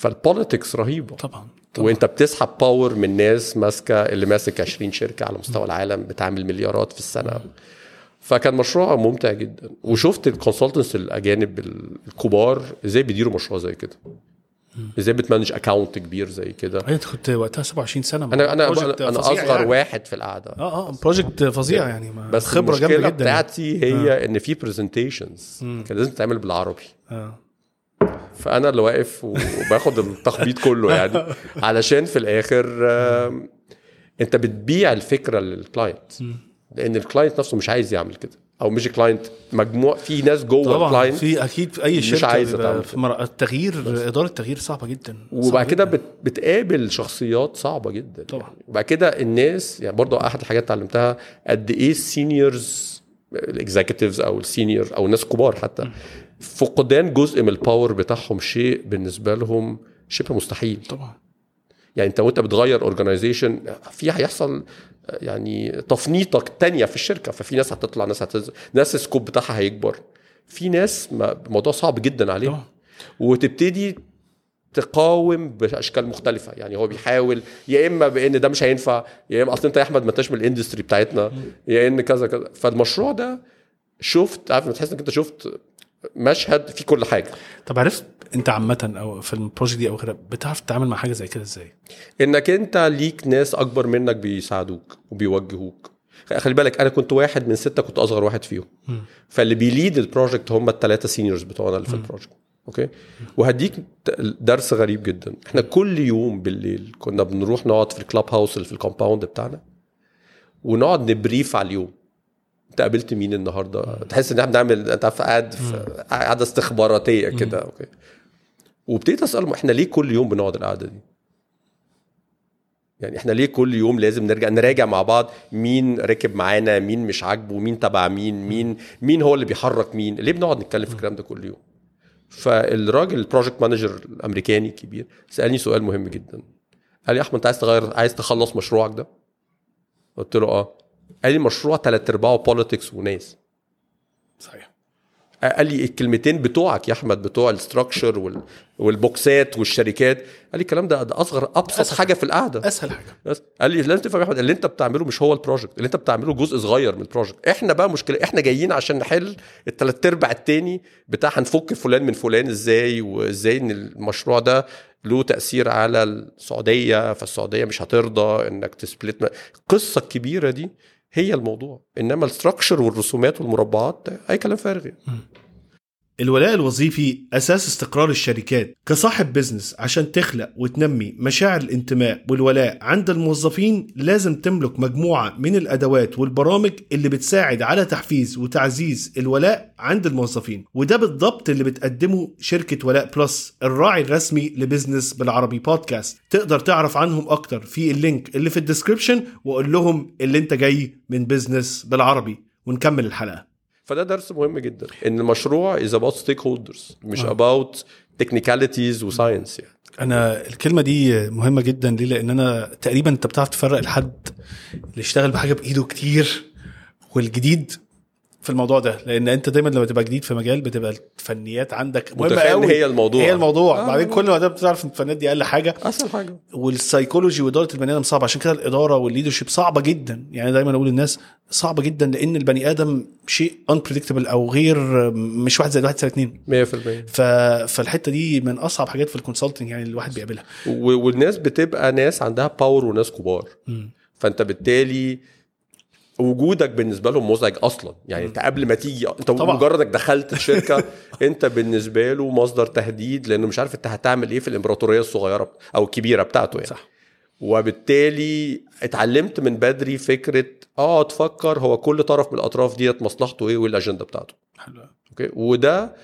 فال politics رهيبة. طبعا طبعا. وانت بتسحب power من ناس ماسكة اللي ماسك 20 شركة على مستوى العالم بتعمل مليارات في السنة. فكان مشروع ممتع جدا. وشفت ال consultants الأجانب الكبار إزاي بيديروا مشروع زي كده. إزاي بت manage account كبير زي كده. انت كنت وقتها 27 سنة. أنا أنا أنا أصغر يعني. واحد في القعدة. آه آه project فظيع يعني. ما بس خبرة جامدة جدا يعني. بتاعتي هي آه. إن في presentations كان لازم تتعمل بالعربي. آه. فأنا اللي واقف وباخد التخبيط كله يعني. علشان في الآخر أنت بتبيع الفكرة لل client لأن ال client نفسه مش عايز يعمل كده. أو مش client مجموع في ناس جوه طبعا ال client في أكيد في أي مش شركة تعمل في مر... التغيير إدارة التغيير صعبة جدا. وبعد كده. بت بتقابل شخصيات صعبة جدا. طبعا. يعني. وبعد كده الناس يعني برضه أحد الحاجات اتعلمتها قد إيه ال seniors ال executives أو ال senior أو الناس كبار حتى فقدان جزء من ال power بتاعهم شيء بالنسبة لهم شبه مستحيل. طبعا. يعني انت وانت بتغير organization في هيحصل يعني تفنيطه تانية في الشركة ففي ناس هتطلع ناس هتنزل ناس ال scope بتاعها هيكبر. في ناس الموضوع صعب جدا عليهم. طبعا. وتبتدي تقاوم بأشكال مختلفة. يعني هو بيحاول يا إما بإن ده مش هينفع يا إما أصل أنت يا أحمد ما أنتش من ال industry بتاعتنا يا إن كذا كذا. فالمشروع ده شفت عارف تحس إنك أنت شفت مشهد فيه كل حاجة. طب عرفت انت عامة أو في ال project دي أو كده بتعرف تتعامل مع حاجة زي كده إزاي؟ انك انت ليك ناس اكبر منك بيساعدوك وبيوجهوك. خلي بالك أنا كنت واحد من ستة كنت اصغر واحد فيهم. فاللي بي lead ال project هم الثلاثه seniors بتوعنا اللي في ال project. okay؟ وهديك درس غريب جدا. إحنا كل يوم بالليل كنا بنروح نقعد في ال club house اللي في ال compound بتاعنا ونقعد ن brief على اليوم. انت قابلت مين النهارده؟ تحس ان إحنا بنعمل انت عارف قاعد قاعدة استخباراتية كده okay. وابتديت اسالهم إحنا ليه كل يوم بنقعد القعدة دي؟ يعني إحنا ليه كل يوم لازم نرجع نراجع مع بعض مين ركب معانا مين مش عاجبه مين تبع مين مين مين هو اللي بيحرك مين؟ ليه بنقعد نتكلم في الكلام ده كل يوم؟ فالراجل ال project manager الأمريكاني الكبير سألني سؤال مهم جدا. قال لي أحمد أنت عايز تغير عايز تخلص مشروعك ده؟ قلت له آه. قال لي مشروع ثلاث أرباعه politics وناس. صحيح. قال لي الكلمتين بتوعك يا أحمد بتوع ال structure وال... وال boxات والشركات. قال لي الكلام ده, ده أصغر أبسط أسهل. حاجة في القعدة. أسهل حاجة. بس قال لي لازم تفهم يا أحمد اللي أنت بتعمله مش هو ال project اللي أنت بتعمله جزء صغير من ال project إحنا بقى مشكلة إحنا جايين عشان نحل الثلاث أرباع التاني بتاع هنفك فلان من فلان إزاي وإزاي إن المشروع ده له تأثير على السعودية فالسعودية مش هترضى إنك ت split. القصة الكبيره دي هي الموضوع إنما ال structure والرسومات والمربعات أي كلام فارغ يعني. الولاء الوظيفي أساس استقرار الشركات كصاحب business عشان تخلق وتنمي مشاعر الانتماء والولاء عند الموظفين لازم تملك مجموعة من الأدوات والبرامج اللي بتساعد على تحفيز وتعزيز الولاء عند الموظفين. وده بالضبط اللي بتقدمه شركة ولاء بلس الراعي الرسمي لبزنس بالعربي بودكاست. تقدر تعرف عنهم أكتر في ال link اللي في ال description وقول لهم اللي انت جاي من بزنس بالعربي. ونكمل الحلقة. فده درس مهم جدا إن المشروع is about stakeholders مش. about technicalities و science يعني أنا الكلمة دي مهمة جدا ليه لأن أنا تقريبا أنت بتعرف تفرق الحد اللي اشتغل بحاجة بإيده كتير والجديد في الموضوع ده لأن أنت دايما لما تبقى جديد في مجال بتبقى الفنيات عندك مهمة قوي. هي الموضوع. هي الموضوع. آه. بعدين كل ما بتعرف ان الفنيات دي أقل حاجة. اسهل حاجة. والسايكولوجي وإدارة البني آدم صعبة. عشان كده الإدارة وال leadership صعبة جدا. يعني دايما أقول للناس صعبة جدا لأن البني آدم شيء unpredictable أو غير مش واحد زائد واحد يساوي اتنين. 100% ف... فالحتة دي من أصعب حاجات في ال consulting يعني الواحد بيقابلها. و- والناس بتبقى ناس عندها power وناس كبار. فأنت بالتالي وجودك بالنسبة لهم مزعج أصلا. يعني أنت قبل ما تيجي أنت طبعا. مجرد إنك دخلت الشركة أنت بالنسبة له مصدر تهديد لأنه مش عارف أنت هتعمل إيه في الإمبراطورية الصغيرة أو الكبيرة بتاعته يعني. صح. وبالتالي اتعلمت من بدري فكرة آه تفكر هو كل طرف من الأطراف ديت مصلحته إيه وايه الاجنده بتاعته. حلو. okay؟ وده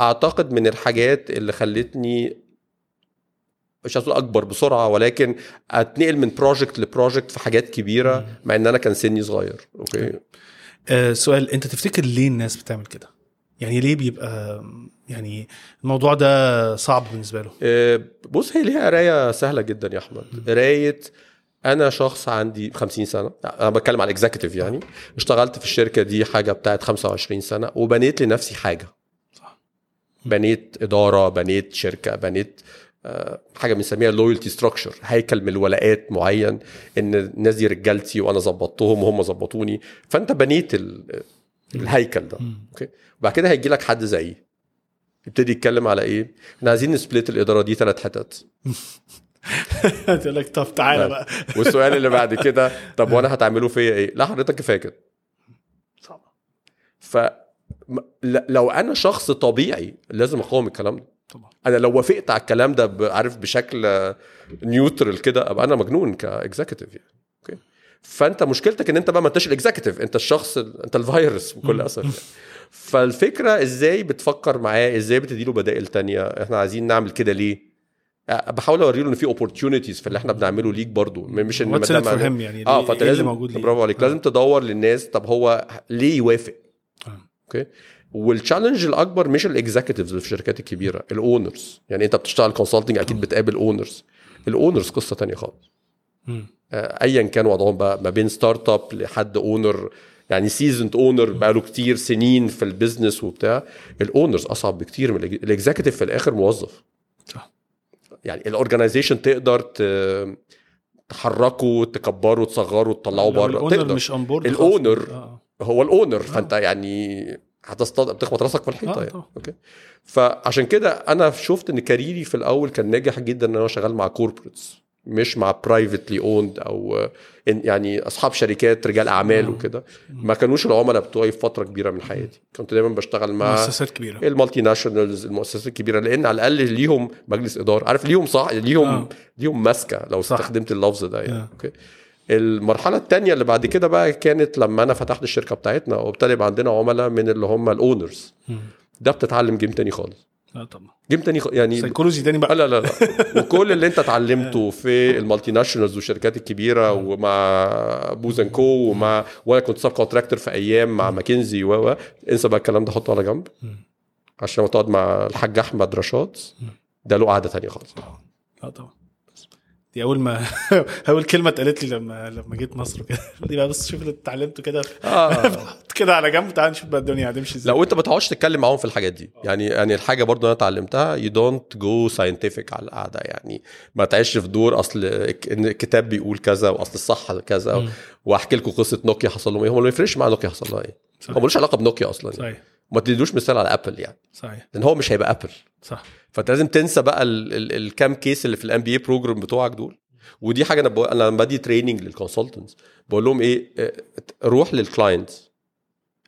أعتقد من الحاجات اللي خلتني مش أقول أكبر بسرعة ولكن أتنقل من project ل project في حاجات كبيرة مع إن أنا كان سني صغير. أوكي؟ آه سؤال أنت تفتكر ليه الناس بتعمل كده؟ يعني ليه بيبقى يعني الموضوع ده صعب بالنسبة له؟ آه، بص هي ليها قراية سهلة جدا يا أحمد. قراية أنا شخص عندي 50 سنة. أنا بتكلم على ال executive يعني. اشتغلت في الشركة دي حاجة بتاعت 25 سنة وبنيت لنفسي حاجة. صح. بنيت إدارة بنيت شركة بنيت حاجة بنسميها loyalty structure هيكل من الولاءات معين إن الناس دي رجالتي وأنا ظبطتهم وهم ظبطوني. فأنت بنيت ال- الهيكل ده. okay؟ وبعد كده هيجي لك حد زيي. يبتدي يتكلم على إيه؟ إحنا عايزين ن split الإدارة دي ثلاث حتت. تقول لك طب تعالى بقى. والسؤال اللي بعد كده طب وأنا هتعملوا فيا إيه؟ لا حضرتك كفاية كده. صعب. ف لو أنا شخص طبيعي لازم أقاوم الكلام ده. طبعا. أنا لو وافقت على الكلام ده عارف بشكل neutral كده أبقى أنا مجنون ك executive يعني. okay؟ فأنت مشكلتك إن أنت بقى ما أنتش ال executive أنت الشخص ال- أنت الفيروس بكل أسف يعني. فالفكرة إزاي بتفكر معاه إزاي بتديله بدائل تانية؟ إحنا عايزين نعمل كده ليه؟ بحاول أوري له إن في opportunities في اللي إحنا بنعمله ليك برضو. مش إن What's in ما it دام for أنا- him يعني؟ آه فأنت إيه لازم موجود؟ برافو عليك. آه. لازم تدور للناس طب هو ليه يوافق؟ آه. okay؟ وال challenge الأكبر مش ال executives اللي في الشركات الكبيرة ال owners يعني أنت بتشتغل consulting أكيد بتقابل owners الاونرز قصة تانية خالص. آه، ايا كان وضعهم بقى ما بين ستارت اب لحد اونر يعني سيزند اونر بقاله كتير سنين في البيزنس وبتاع. الاونرز أصعب بكتير من الاكزيكتيف في الآخر موظف. صح. يعني الاورجنايزيشن تقدر ت- تحركه تكبره تصغره تطلعه لو بره. الاونر تقدر. مش الأونر آه. هو الاونر فأنت يعني هتصطاد بتخبط راسك في الحيطة آه، يعني. طبعا. أوكي؟ فعشان كده أنا شفت إن career ي في الأول كان ناجح جدا إن أنا شغال مع corporates مش مع privately owned أو يعني أصحاب شركات رجال أعمال. وكده. ما كانوش العملاء بتوعي في فترة كبيرة من حياتي. كنت دايما بشتغل مع مؤسسات كبيرة. ال multinationals المؤسسات الكبيرة لأن على الأقل ليهم مجلس إدارة. عارف ليهم صح؟ ليهم آه. ليهم ماسكة لو صح. استخدمت اللفظ ده يعني. آه. okay؟ المرحلة الثانية اللي بعد كده بقى كانت لما أنا فتحت الشركة بتاعتنا وابتدى يبقى عندنا عملاء من اللي هم ال owners. ده بتتعلم game تاني خالص. لا طبعا. game تاني خ... يعني سيكولوجي تاني آه بقى لا لا لا. وكل اللي انت اتعلمته في ال multinationals والشركات الكبيرة ومع Booz & Co ومع وأنا كنت subcontractor في أيام مع ماكنزي و و. انسى بقى الكلام ده حطه على جنب. عشان لما تقعد مع الحاج أحمد رشاد. ده له قعدة تانية خالص. لا طبعا. دي أول ما أول كلمة اتقالت لي لما لما جيت مصر كده دي بقى بص شوف اللي اتعلمته كده. حط كده على جنب تعال نشوف بقى الدنيا هتمشي إزاي. لو انت ما تقعدش تتكلم معاهم في الحاجات دي. يعني يعني الحاجة برضو أنا اتعلمتها you don't go scientific على القعدة. يعني ما تعيش في دور أصل الكتاب بيقول كذا وأصل الصح كذا. وأحكي لكم قصة نوكيا حصل لهم إيه؟ هم ما يفرقش مع نوكيا حصل لها إيه. هو ملوش علاقة بنوكيا أصلا يعني. صحيح. ما تديلوش مثال على Apple يعني. صحيح. لأن هو مش هيبقى Apple صح. فانت لازم تنسى بقى ال- ال- الكام case اللي في ال MBA program بتوعك دول. ودي حاجة أنا بقول أنا لما بدي training لل consultants بقول لهم إيه آه، روح لل client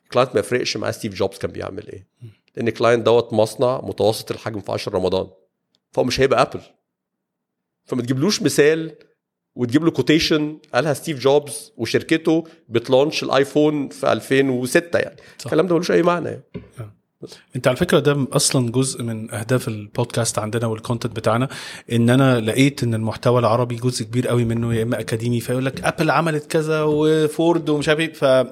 ال client ما يفرقش معاه ستيف جوبز كان بيعمل إيه. لأن ال client دوت مصنع متوسط الحجم في 10 رمضان. فهو مش هيبقى Apple فما تجيبلوش مثال وتجيب له quotation قالها ستيف جوبز وشركته بت launch الآيفون في 2006 يعني. صح. الكلام ده ملوش أي معنى يعني. انت على فكرة ده أصلا جزء من اهداف البودكاست عندنا وال content بتاعنا ان أنا لقيت ان المحتوى العربي جزء كبير قوي منه يا اما أكاديمي فيقول لك Apple عملت كذا وفورد ومش عارف إيه ف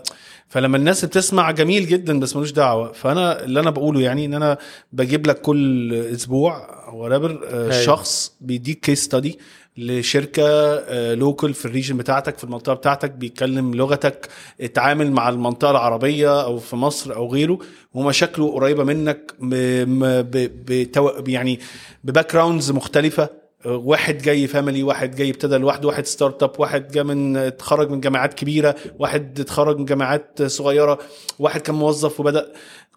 فلما الناس بتسمع جميل جدا بس ملوش دعوة فأنا اللي أنا بقوله يعني إن أنا بجيب لك كل أسبوع ورابر هاي. شخص بيديك case study لشركة local في ال region بتاعتك في المنطقة بتاعتك بيتكلم لغتك اتعامل مع المنطقة العربية أو في مصر أو غيره ومشاكله قريبة منك يعني ب backgrounds مختلفة. واحد جاي family واحد جاي ابتدى لوحده واحد startup واحد جا من اتخرج من جامعات كبيرة واحد اتخرج من جامعات صغيرة واحد كان موظف وبدأ.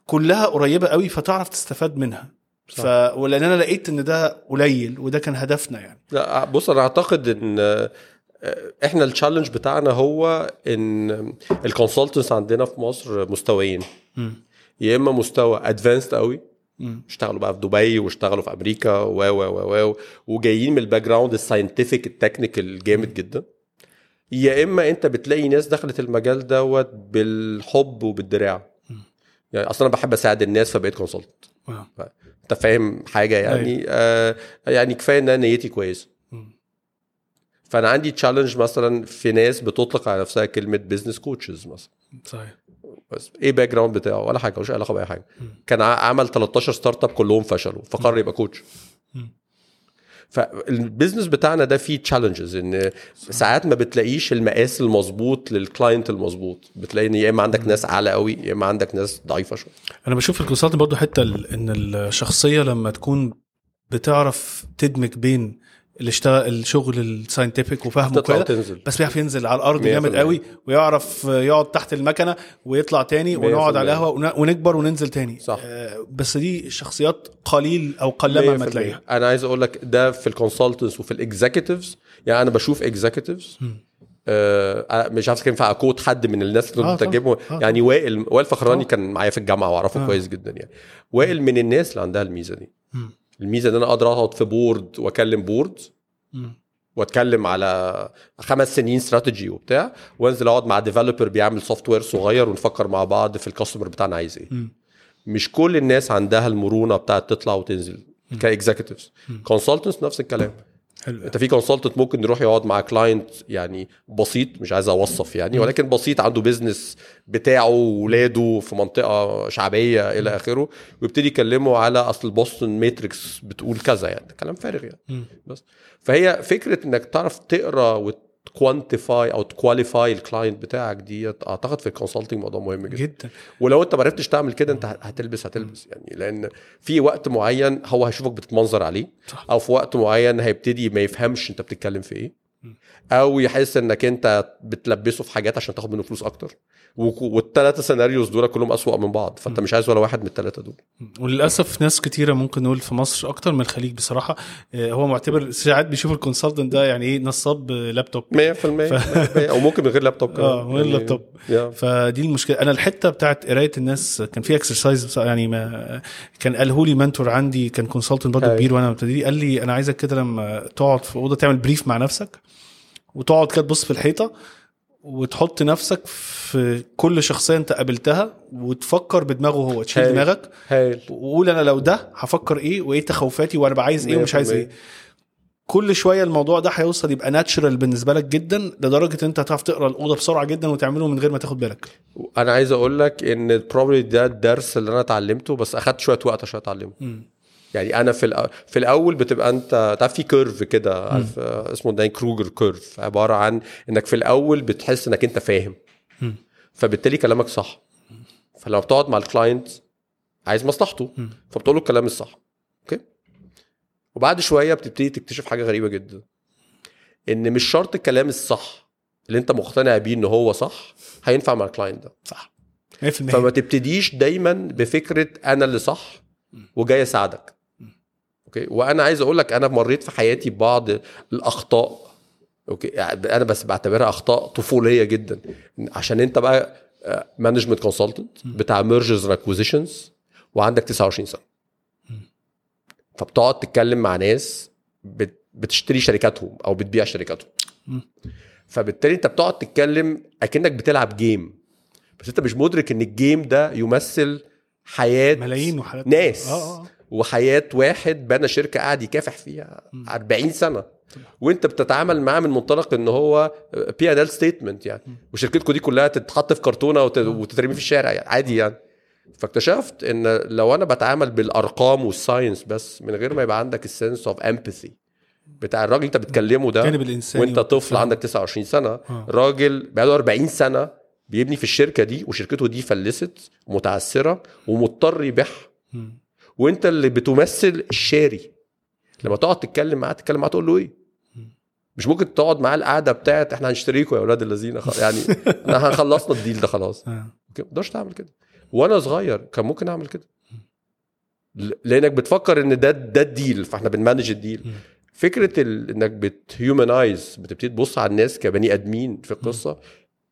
كلها قريبة قوي فتعرف تستفاد منها. ف ولأن أنا لقيت إن ده قليل وده كان هدفنا يعني. لا بص أنا أعتقد إن آه، إحنا ال challenge بتاعنا هو إن ال consultants عندنا في مصر مستويين. يا إما مستوى advanced قوي. اشتغلوا بقى في دبي واشتغلوا في أمريكا و و و و وجايين من ال background ال scientific ال technical جامد جدا. يا إما أنت بتلاقي ناس دخلت المجال دوت بالحب وبالدراع. يعني أصلا أنا بحب أساعد الناس فبقيت consultant. أنت فاهم حاجة يعني آه يعني كفاية ان أنا نيتي كويسة. فأنا عندي challenge مثلا في ناس بتطلق على نفسها كلمة business coaches مثلا. صحيح. بس إيه background بتاعه؟ ولا حاجة ملوش علاقة بأي حاجة. كان ع- عمل 13 startup كلهم فشلوا فقرر يبقى coach مم. فال business بتاعنا ده فيه challenges إن ساعات ما بتلاقيش المقاس المظبوط لل client المظبوط. بتلاقي إن يا إما عندك ناس أعلى قوي يا إما عندك ناس ضعيفة شوية. أنا بشوف ال consultant برضو حتة إن الشخصية لما تكون بتعرف تدمج بين اللي اشتغل الشغل ال scientific وفهمه كده بس بيعرف ينزل على الأرض جامد. قوي ويعرف يقعد تحت المكنة ويطلع تاني ونقعد على. القهوة ون- ونكبر وننزل تاني صح. آه، بس دي شخصيات قليل أو قلما ما 100%. تلاقيها أنا عايز أقول لك ده في ال consultants وفي ال executives يعني أنا بشوف executives آه مش عارف كان ينفع أ quote حد من الناس اللي آه آه يعني وائل وائل فخراني آه. كان معايا في الجامعة وأعرفه آه. كويس جدا يعني وائل من الناس اللي عندها الميزة دي مم. الميزة إن أنا أقدر أقعد في board وأكلم board. وأتكلم على خمس سنين استراتيجي وبتاع وأنزل أقعد مع developer بيعمل software صغير ونفكر مع بعض في ال customer بتاعنا عايز إيه. مم. مش كل الناس عندها المرونة بتاعت تطلع وتنزل ك executives consultants نفس الكلام. حلو انت في consultant ممكن يروح يقعد مع client يعني بسيط مش عايز اوصف يعني ولكن بسيط عنده business بتاعه وولاده في منطقة شعبية إلى آخره ويبتدي يكلمه على أصل Boston matrix بتقول كذا يعني كلام فارغ يعني. مم. بس. فهي فكرة إنك تعرف تقرأ وت quantify أو ت qualify ال client بتاعك دي أعتقد في ال consulting موضوع مهم جدا. جدا. ولو أنت ما عرفتش تعمل كده أنت هتلبس هتلبس. يعني لأن في وقت معين هو هيشوفك بتتمنظر عليه صح. أو في وقت معين هيبتدي ما يفهمش أنت بتتكلم في إيه. أو يحس إنك أنت بتلبسه في حاجات عشان تاخد منه فلوس أكتر. والثلاثه scenarios دول كلهم أسوأ من بعض. فأنت مش عايز ولا واحد من الثلاثه دول. وللأسف ناس كتيرة ممكن نقول في مصر أكتر من الخليج بصراحة. آه، هو معتبر ساعات بيشوف ال consultant ده يعني إيه نصاب لابتوب. 100% أو ممكن من غير لابتوب كمان. آه من غير يعني- لابتوب. فدي المشكلة. أنا الحتة بتاعت قراية الناس كان في exercise يعني ما كان قاله لي mentor عندي كان consultant برضه هاي. كبير وأنا مبتدئ قال لي أنا عايزك كده لما تقعد في أوضة تعمل brief مع نفسك. وتقعد كده تبص في الحيطة وتحط نفسك في كل شخصية انت قابلتها وتفكر بدماغه هو تشيل هاي. دماغك هايل وقول أنا لو ده هفكر إيه وإيه تخوفاتي وأنا عايز إيه ومش عايز 100%. إيه كل شوية الموضوع ده هيوصل يبقى natural بالنسبة لك جدا لدرجة انت هتعرف تقرأ الأوضة بسرعة جدا وتعمله من غير ما تاخد بالك أنا عايز أقول لك إن probably ده الدرس اللي أنا اتعلمته بس أخدت شوية وقت عشان أتعلمه يعني أنا في في الأول بتبقى أنت تعرف في curve كده عارف اسمه Dunning-Kruger curve عبارة عن إنك في الأول بتحس إنك أنت فاهم. فبالتالي كلامك صح. فلما بتقعد مع ال client عايز مصلحته فبتقول له الكلام الصح. okay؟ وبعد شوية بتبتدي تكتشف حاجة غريبة جدا. إن مش شرط الكلام الصح اللي أنت مقتنع بيه إن هو صح هينفع مع ال client ده. صح. 100% فما تبتديش دايما بفكرة أنا اللي صح وجاي أساعدك. okay؟ وأنا عايز أقول لك أنا مريت في حياتي ببعض الأخطاء okay؟ يعني أنا بس بعتبرها أخطاء طفولية جدا. عشان أنت بقى management consultant بتاع mergers and acquisitions وعندك 29 سنة. فبتقعد تتكلم مع ناس بت- بتشتري شركاتهم أو بتبيع شركاتهم. فبالتالي أنت بتقعد تتكلم أكنك بتلعب game بس أنت مش مدرك إن ال game ده يمثل حياة ملايين وحالات ناس. آه آه. وحياة واحد بنى شركة قاعد يكافح فيها 40 سنة. وانت بتتعامل معاه من منطلق إن هو P&L statement يعني وشركتكم دي كلها تتحط في كرتونة وت- وتترمي في الشارع يعني عادي يعني. فاكتشفت إن لو أنا بتعامل بالأرقام وال science بس من غير ما يبقى عندك ال sense of empathy بتاع الراجل أنت بتكلمه ده الجانب الإنساني وأنت طفل. عندك 29 سنة آه. راجل بقاله 40 سنة بيبني في الشركة دي وشركته دي فلست متعثره ومضطر يبيعها. وانت اللي بتمثل الشاري. لما تقعد تتكلم معاه تتكلم معاه تقول له إيه؟ مش ممكن تقعد معاه القعدة بتاعت إحنا هنشتريكم يا أولاد الذين يعني إحنا هنخلصنا الديل ده خلاص. آه. ما تقدرش تعمل كده. وأنا صغير كان ممكن أعمل كده. لأنك بتفكر إن ده ده الديل فإحنا بنمانج الديل. فكرة ال... إنك بتهيومنايز بتبتدي تبص على الناس كبني آدمين في القصة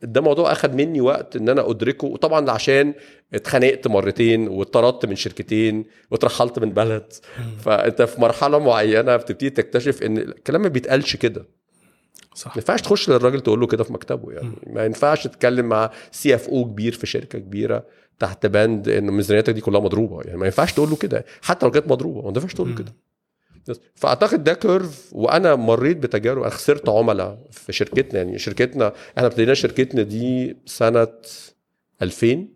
ده موضوع أخد مني وقت إن أنا أدركه وطبعا عشان اتخانقت مرتين واتطردت من شركتين واترحلت من بلد. فأنت في مرحلة معينة بتبتدي تكتشف إن الكلام ما بيتقالش كده. صح. ما ينفعش تخش للراجل تقول له كده في مكتبه يعني. ما ينفعش تتكلم مع CFO كبير في شركة كبيرة تحت بند إن ميزانيتك دي كلها مضروبة يعني. ما ينفعش تقول له كده حتى لو كانت مضروبة ما ينفعش تقول له كده. فأعتقد ده curve وأنا مريت بتجارب أنا خسرت عملاء في شركتنا. يعني شركتنا إحنا ابتدينا شركتنا دي سنة 2000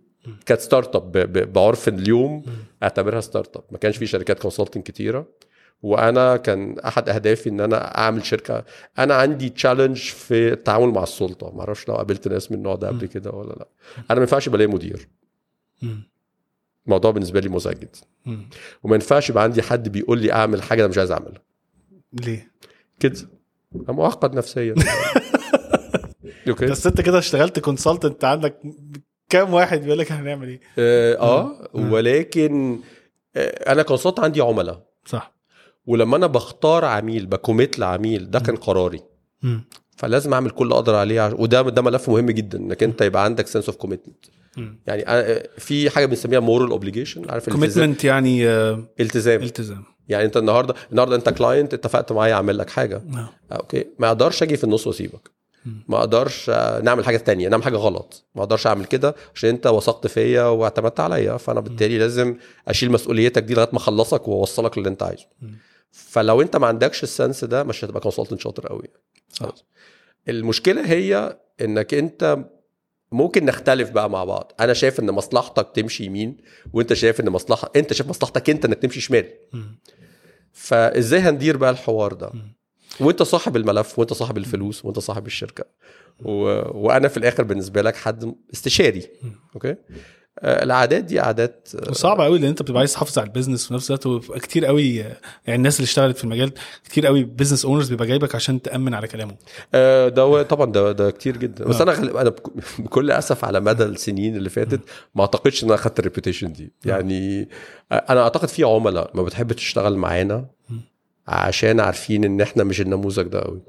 كانت start up بعرف اليوم أعتبرها start up ما كانش في شركات consulting كتيرة. وأنا كان أحد أهدافي إن أنا أعمل شركة. أنا عندي challenge في التعامل مع السلطة. ما أعرفش لو قابلت ناس من النوع ده قبل كده ولا لأ. أنا ما ينفعش ليا مدير. الموضوع بالنسبة لي مزعج جدا. وما ينفعش يبقى عندي حد بيقول لي أعمل حاجة أنا مش عايز أعملها. ليه؟ كده. أنا معقد نفسيا. أوكي بس أنت كده اشتغلت consultant عندك كام واحد بيقول لك هنعمل إيه؟ آه, آه ولكن آه أنا consultant عندي عملاء. صح. ولما أنا بختار عميل ب commit لعميل ده كان قراري. مم. فلازم أعمل كل اللي أقدر عليه وده ده ملف مهم جدا إنك أنت يبقى عندك sense of commitment يعني أنا- في حاجة بنسميها moral obligation عارف commitment يعني آه، التزام. التزام. يعني انت النهارده النهارده انت client اتفقت معايا اعمل لك حاجة. آه. آه، أوكي. ما أقدرش أجي في النص واسيبك. ما أقدرش آه، نعمل حاجة تانية نعمل حاجة غلط. ما أقدرش اعمل كده عشان انت وثقت فيا واعتمدت عليا. فانا بالتالي لازم اشيل مسؤوليتك دي لغاية ما اخلصك واوصلك للي انت عايزه. فلو انت ما عندكش ال sense ده مش هتبقى consultant شاطر قوي. صح. المشكلة هي انك انت ممكن نختلف بقى مع بعض. أنا شايف إن مصلحتك تمشي يمين وأنت شايف إن مصلحة أنت شايف مصلحتك أنت إنك تمشي شمال. فإزاي هندير بقى الحوار ده؟ وأنت صاحب الملف وأنت صاحب الفلوس وأنت صاحب الشركة. و... وأنا في الآخر بالنسبة لك حد استشاري. أوكي؟ العادات دي عادات آه، وصعب قوي لأن أنت بتبقى عايز تحافظ على ال business في نفس الوقت كتير قوي آه، يعني الناس اللي اشتغلت في المجال كتير قوي business owners بيبقى جايبك عشان تأمن على كلامه آه، ده هو- طبعا ده ده كتير جدا. بس آه. أنا أنا بك- بكل أسف على مدى السنين اللي فاتت ما أعتقدش إن أنا أخدت ال reputation دي. يعني آه، أنا أعتقد في عملاء ما بتحب تشتغل معانا عشان عارفين إن إحنا مش النموذج ده قوي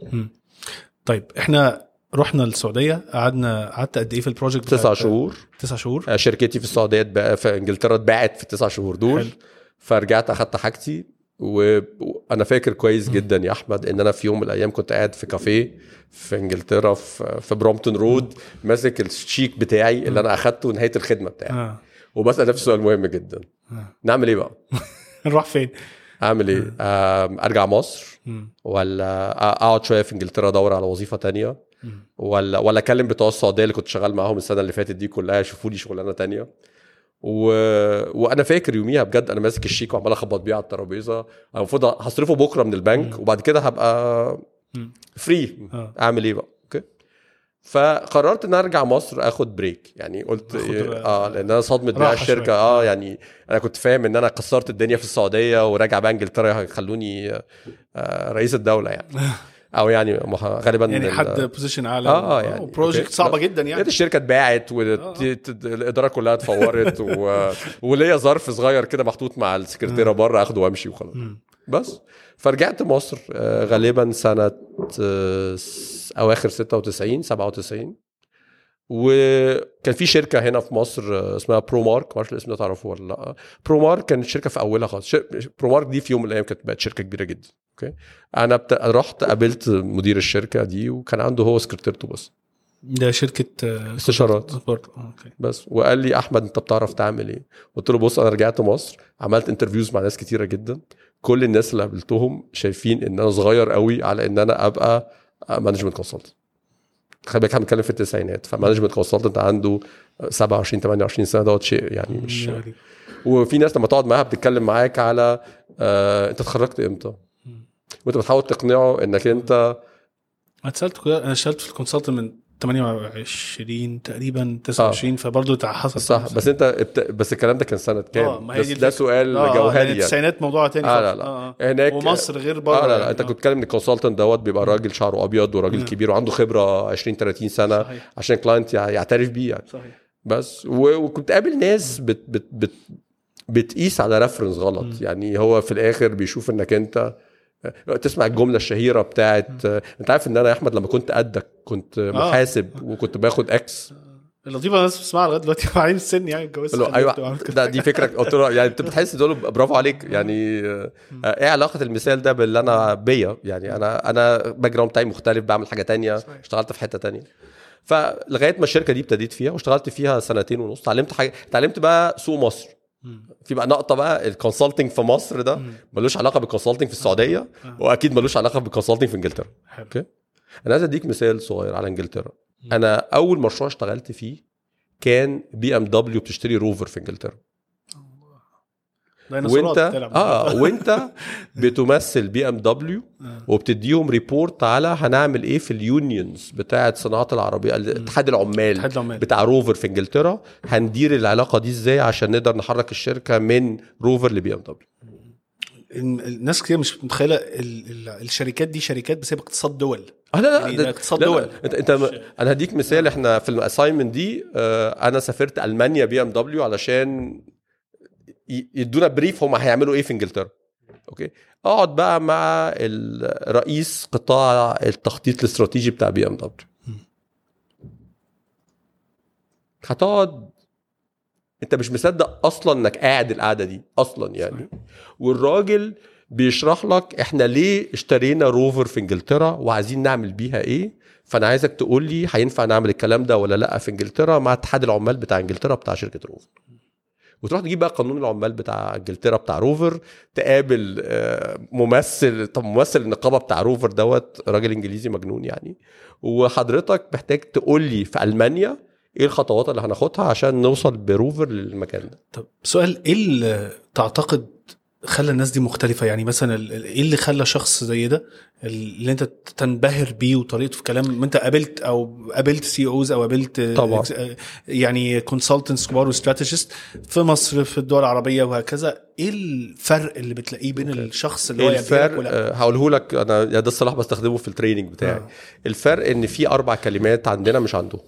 طيب إحنا رحنا السعودية قعدنا قعدت قد إيه في ال project تسع شهور تسع شهور آه، شركتي في السعودية اتباع- في إنجلترا اتباعت في التسع شهور دول حلو. فرجعت أخدت حاجتي وأنا فاكر كويس جدا يا أحمد إن أنا في يوم من الأيام كنت قاعد في كافيه في إنجلترا في في برومبتون road ماسك الشيك بتاعي اللي أنا أخدته نهاية الخدمة بتاعي آه وبسأل نفسي سؤال مهم جدا آه. نعمل إيه بقى؟ نروح فين؟ أعمل إيه؟ آم، أرجع مصر. ولا أقعد شوية في إنجلترا أدور على وظيفة تانية. ولا ولا أكلم بتوع السعودية اللي كنت شغال معاهم السنة اللي فاتت دي كلها يشوفوا لي شغلانة تانية. و... وأنا فاكر يوميها بجد أنا ماسك الشيك وعمال أخبط بيه على الترابيزة. المفروض هصرفه بكرة من البنك وبعد كده هبقى مم. free آه. أعمل إيه بقى؟ أوكي. فقررت إن أرجع مصر آخد break يعني قلت إيه آه لأن أنا بيع راحة الشركة. شوية. آه. يعني أنا كنت فاهم إن أنا كسرت الدنيا في السعودية وراجع بقى إنجلترا هيخلوني آه، رئيس الدولة يعني. أو يعني غالبا يعني حد position اعلى آه، آه، يعني. project okay. صعبة. جدا يعني الشركة اتباعت والاداره كلها اتفورت و... وليا ظرف صغير كده محطوط مع السكرتيرة بره اخده وامشي وخلاص. بس فرجعت مصر آه، غالبا سنة آه، أواخر 96 97 وكان في شركة هنا في مصر آه، اسمها برو مارك ما أعرفش الاسم ده تعرفه ولا لأ برو مارك كانت شركة في أولها خالص برو مارك دي في يوم من الأيام كانت بقت شركة كبيرة جدا okay. أنا بت... رحت قابلت مدير الشركة دي وكان عنده هو سكرتيرته بس. ده شركة استشارات. آه، بس. وقال لي أحمد أنت بتعرف تعمل إيه؟ قلت له بص أنا رجعت مصر عملت interviews مع ناس كتيرة جدا. كل الناس اللي قابلتهم شايفين إن أنا صغير قوي على إن أنا أبقى management consultant خلي بالك إحنا بنتكلم في التسعينات. ف management consultant عنده 27 28 سنة دوت شيء يعني مش وفي ناس لما تقعد معاها بتتكلم معاك على آه أنت اتخرجت إمتى؟ وانت بتحاول تقنعه انك انت أنا كده- أنا اشتغلت في ال consult من 28 تقريبا 29 فبرضه تع- حصل صح بس انت ابت... بس الكلام ده كان سنة كام؟ آه ما هي دي ده. سؤال آه، آه، جوهري يعني التسعينات موضوع تاني آه،. لا، لا. آه، آه. هناك ومصر غير بره آه لا لا يعني. انت آه. كنت بتتكلم إن ال consultant دوت بيبقى راجل شعره أبيض وراجل. كبير وعنده خبرة 20 30 سنة صحيح عشان ال client يع- يعترف بيه يعني صحيح بس و- وكنت قابل ناس بت بت بت بتقيس على reference غلط مم. يعني هو في الآخر بيشوف إنك أنت تسمع الجملة الشهيرة بتاعت انت عارف ان أنا يا احمد لما كنت قدك كنت محاسب وكنت باخد X اللطيفة الناس بتسمعها لغاية دلوقتي بعدين السن يعني اتجوزت أيوه. ده دي فكره قلت له يعني انت بتحس؟ تقول له برافو عليك. يعني آه، إيه علاقة المثال ده باللي أنا بيا؟ يعني أنا أنا background بتاعي مختلف بعمل حاجة تانية. اشتغلت في حتة تانية. فلغاية ما الشركة دي ابتديت فيها واشتغلت فيها سنتين ونص اتعلمت حاجة اتعلمت بقى سوق مصر. في بقى نقطة بقى ال consulting في مصر ده. ملوش علاقة بال consulting في السعودية آه. وأكيد ملوش علاقة بال consulting في إنجلترا. Okay أنا عايز أديك مثال صغير على إنجلترا. أنا أول مشروع اشتغلت فيه كان بي إم دبليو بتشتري روفر في إنجلترا وانت. آه وانت بتمثل بي إم دبليو آه. وبتديهم report على هنعمل إيه في ال unions بتاعة صناعة العربية اتحاد العمال اتحاد العمال. بتاع روفر في إنجلترا هندير العلاقة دي إزاي عشان نقدر نحرك الشركة من روفر لبي إم دبليو الناس كتير مش متخيلة ال- ال- الشركات دي شركات بسبب اقتصاد دول آه لا يعني لا, ده ده اقتصاد دول. لا انت أنت أنا هديك مثال إحنا في ال assignment دي آه، أنا سافرت ألمانيا بي إم دبليو علشان يدونا brief هم هيعملوا إيه في إنجلترا. okay؟ أقعد بقى مع ال- رئيس قطاع التخطيط الاستراتيجي بتاع بي إم دبليو. هتقعد أنت مش مصدق أصلا إنك قاعد القعدة دي أصلا يعني. والراجل بيشرح لك إحنا ليه اشترينا روفر في إنجلترا وعايزين نعمل بيها إيه. فأنا عايزك تقول لي هينفع نعمل الكلام ده ولا لأ في إنجلترا مع اتحاد العمال بتاع إنجلترا بتاع شركة روفر. وتروح تجيب بقى قانون العمال بتاع انجلترا بتاع روفر تقابل آه، ممثل طب ممثل النقابة بتاع روفر دوت، راجل انجليزي مجنون يعني. وحضرتك محتاج تقول لي في ألمانيا إيه الخطوات اللي هناخدها عشان نوصل بروفر للمكان ده؟ طب سؤال إيه اللي تعتقد خلى الناس دي مختلفة. يعني مثلا إيه اللي خلى شخص زي ده اللي أنت تنبهر بيه وطريقته في كلام؟ ما أنت قابلت أو قابلت CEOs أو قابلت طبعا. يعني consultants كبار و strategists في مصر في الدول العربية وهكذا. إيه الفرق اللي بتلاقيه بين الشخص اللي هو يبهرك الفرق؟ آه، هقوله لك. أنا ده اصطلاح بستخدمه في ال training بتاعي. آه. الفرق إن في أربع كلمات عندنا مش عندهم.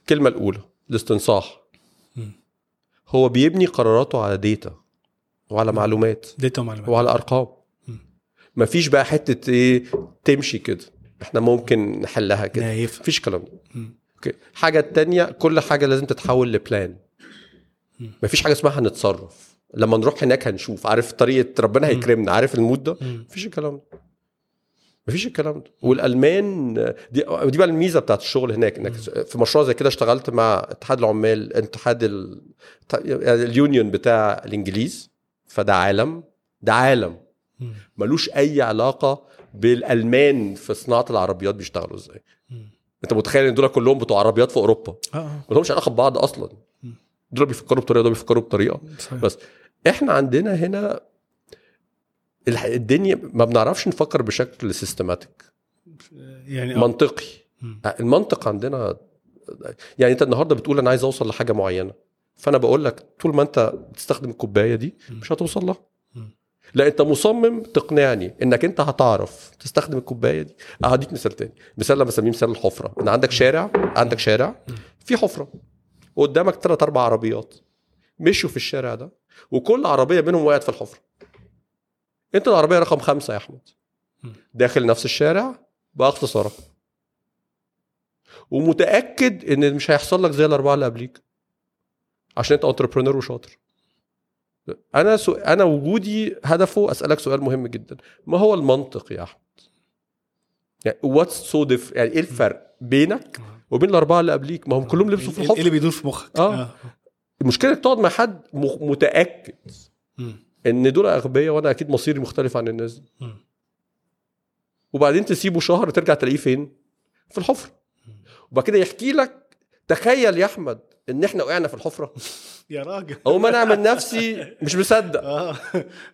الكلمة الأولى الاستنصاح. مم. هو بيبني قراراته على data وعلى معلومات. data ومعلومات وعلى أرقام. مم. مفيش بقى حتة إيه تمشي كده. إحنا ممكن نحلها كده. نايف مفيش مم. Okay. حاجة التانية كل حاجة لازم تتحول ل plan. مفيش حاجة اسمها هنتصرف. لما نروح هناك هنشوف. عارف طريقة ربنا هيكرمنا. عارف المود ده. مفيش الكلام ده. مفيش الكلام ده. والألمان دي دي بقى الميزة بتاعت الشغل هناك. إنك في مشروع زي كده اشتغلت مع اتحاد العمال اتحاد ال... يعني اليونيون بتاع الإنجليز. فده عالم ده عالم. ملوش أي علاقة بالألمان في صناعة العربيات بيشتغلوا إزاي. أنت متخيل إن دول كلهم بتوع عربيات في أوروبا آه آه ما لهمش علاقة ببعض أصلا. دول بيفكروا بطريقة دول بيفكروا بطريقة صحيح. بس إحنا عندنا هنا الدنيا ما بنعرفش نفكر بشكل سيستماتيك يعني آه. منطقي مم. المنطق عندنا يعني أنت النهارده بتقول أنا عايز أوصل لحاجة معينة فانا بقول لك طول ما انت بتستخدم الكوباية دي مش هتوصل لها. لا انت مصمم تقنعني انك انت هتعرف تستخدم الكوباية دي. هديك مثال تاني. مثال أنا بسميه مثال الحفرة. ان عندك شارع عندك شارع في حفرة. وقدامك ثلاث أربع عربيات. مشوا في الشارع ده وكل عربية منهم وقعت في الحفرة. انت العربية رقم خمسة يا أحمد. داخل نفس الشارع باختيارك ومتأكد إن مش هيحصل لك زي الأربعة اللي قبليك. عشان انت entrepreneur وشاطر. أنا so... أنا وجودي هدفه أسألك سؤال مهم جدا. ما هو المنطق يا أحمد؟ يعني what's so diff يعني إيه الفرق بينك وبين الأربعة اللي قبليك؟ ما هم كلهم لبسوا في إيه الحفره اللي بيدور في مخك؟ آه. المشكلة إنك تقعد مع حد م- متأكد. إن دول أغبياء وأنا أكيد مصيري مختلف عن الناس دي. وبعدين تسيبه شهر ترجع تلاقيه فين؟ في الحفره وبعد كده يحكي لك تخيل يا أحمد إن إحنا وقعنا في الحفرة. يا راجل. أو ما أنا أعمل نفسي مش مصدق. آه.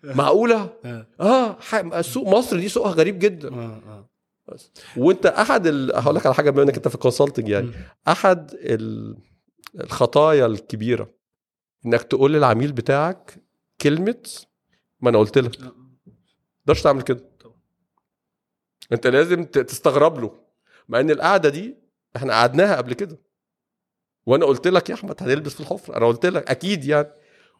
معقولة؟ آه. آه ح- سوق مصر دي سوقها غريب جدا. آه بس. وأنت أحد ال... هقول لك على حاجة بما إنك أنت في الكونسلتنج يعني. أحد ال... الخطايا الكبيرة إنك تقول للعميل بتاعك كلمة ما أنا قلت لك. تقدرش تعمل كده. أنت لازم تستغرب له. مع إن القعدة دي إحنا قعدناها قبل كده. وأنا قلت لك يا أحمد هنلبس في الحفرة. أنا قلت لك أكيد يعني.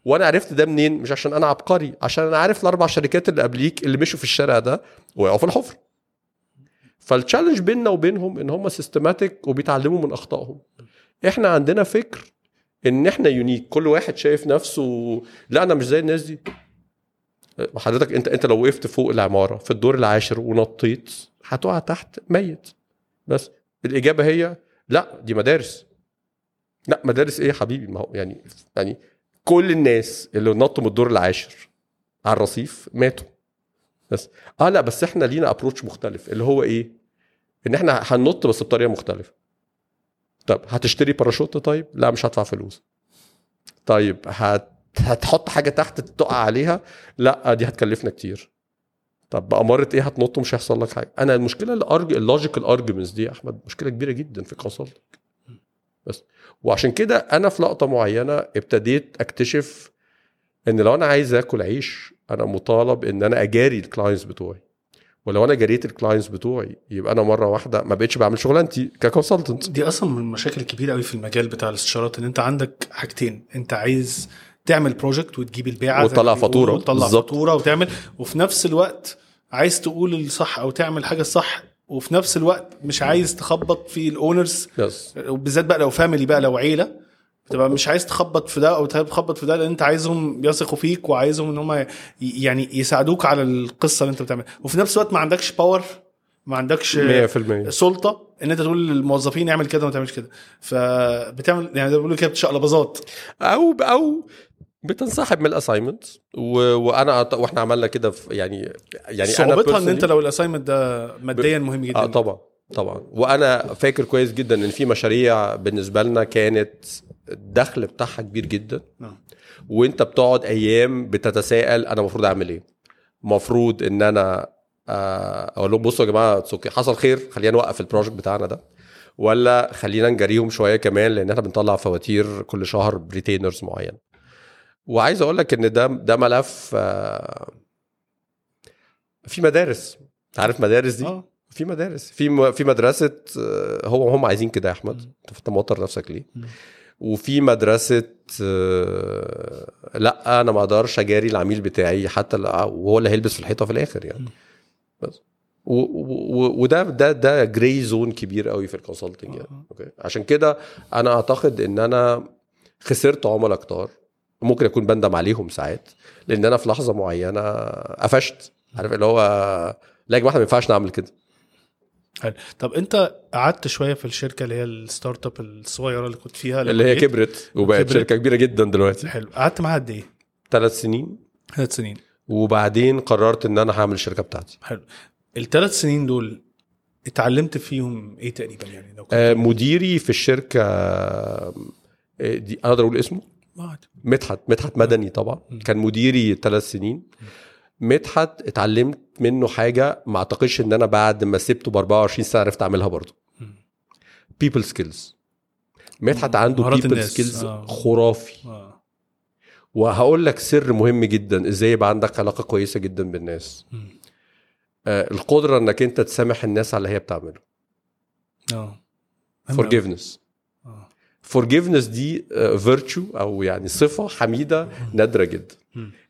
وأنا عرفت ده منين؟ مش عشان أنا عبقري عشان أنا عارف الأربع شركات اللي قبليك اللي مشوا في الشارع ده وقعوا في الحفرة. فال challenge بيننا وبينهم إن هم systematic وبيتعلموا من أخطائهم. إحنا عندنا فكر إن إحنا unique كل واحد شايف نفسه. لا أنا مش زي الناس دي. حضرتك أنت أنت لو وقفت فوق العمارة في الدور العاشر ونطيت هتقع تحت ميت. بس الإجابة هي لا دي مدارس. لا مدارس إيه يا حبيبي؟ ما هو يعني يعني كل الناس اللي نطوا من الدور العاشر على الرصيف ماتوا. بس آه لا بس إحنا لينا approach مختلف اللي هو إيه؟ إن إحنا هننط بس بطريقة مختلفة. طب هتشتري باراشوت طيب لا مش هدفع فلوس. طيب هت هتحط حاجة تحت تقع عليها؟ لا دي هتكلفنا كتير. طب بأمارة إيه هتنط ومش هيحصل لك حاجة؟ أنا المشكلة ال logical arguments دي يا أحمد مشكلة كبيرة جدا في ال consulting بس وعشان كده أنا في لقطة معينة ابتديت أكتشف إن لو أنا عايز آكل عيش أنا مطالب إن أنا أجاري ال clients بتوعي ولو أنا جاريت ال clients بتوعي يبقى أنا مرة واحدة ما بقتش بعمل شغلانتي ك consultant دي أصلا من المشاكل الكبيرة قوي في المجال بتاع الاستشارات إن أنت عندك حاجتين أنت عايز تعمل project وتجيب البيعة وتطلع فاتورة. وتطلع. فاتورة وتعمل وفي نفس الوقت عايز تقول الصح أو تعمل حاجة الصح وفي نفس الوقت مش عايز تخبط في ال owners. Yes وبالذات بقى لو family بقى لو عيلة بتبقى مش عايز تخبط في ده أو تخبط في ده لأن أنت عايزهم يثقوا فيك وعايزهم إن هم يعني يساعدوك على القصة اللي أنت بتعملها. وفي نفس الوقت ما عندكش power ما عندكش 100% سلطة إن أنت تقول للموظفين اعمل كده وما تعملش كده. فبتعمل يعني زي ما بيقولوا كده بشقلباظات. أو أو بتنسحب من ال assignment و... وأنا وإحنا عملنا كده في يعني يعني صعوبتها إن أنت لو ال assignment ده ماديا مهم جدا. آه طبعا طبعا. وأنا فاكر كويس جدا إن في مشاريع بالنسبة لنا كانت الدخل بتاعها كبير جدا. نعم. وأنت بتقعد أيام بتتساءل أنا المفروض أعمل إيه. المفروض إن أنا آه، أقول لهم بصوا يا جماعة. حصل خير خلينا نوقف ال project بتاعنا ده. ولا خلينا نجاريهم شوية كمان لأن إحنا بنطلع فواتير كل شهر ب retainers معين وعايز أقول لك ان ده ده ملف آه، في مدارس. عارف مدارس دي؟ آه. في مدارس. في في مدرسة آه، هو هم عايزين كده يا أحمد. انت موتر نفسك ليه. وفي مدرسة آه، لا أنا ما أقدرش أجاري العميل بتاعي حتى وهو اللي هيلبس في الحيطة في الآخر يعني. بس. وده ده ده gray zone كبير قوي في ال consulting يعني. آه. okay عشان كده أنا أعتقد إن أنا خسرت عملاء كتار. ممكن أكون بندم عليهم ساعات لأن أنا في لحظة معينة قفشت عارف اللي هو لا يا جماعة ما ينفعش نعمل كده. حلو. طب أنت قعدت شوية في الشركة اللي هي الستارت أب الصغيرة اللي كنت فيها اللي هي. كبرت وبقت كبرت. شركة كبيرة جدا دلوقتي. حلو. قعدت معاها قد إيه؟ ثلاث سنين. ثلاث سنين. وبعدين قررت إن أنا هعمل الشركة بتاعتي. حلو. الثلاث سنين دول اتعلمت فيهم إيه تقريبا يعني؟ لو كنت آه، مديري في الشركة آه، دي أقدر أقول اسمه. مدحت مدحت مدني طبعا. كان مديري ثلاث سنين. مدحت اتعلمت منه حاجة ما اعتقدش ان أنا بعد ما سبته ب 24 سنة عرفت اعملها برضه. people skills مدحت عنده people. skills آه. خرافي. آه. وهقول لك سر مهم جدا. إزاي يبقى عندك علاقة كويسة جدا بالناس. آه القدرة انك انت تسامح الناس على اللي هي بتعمله. آه. مهم آه. forgiveness دي virtue أو يعني صفة حميدة نادرة جدا.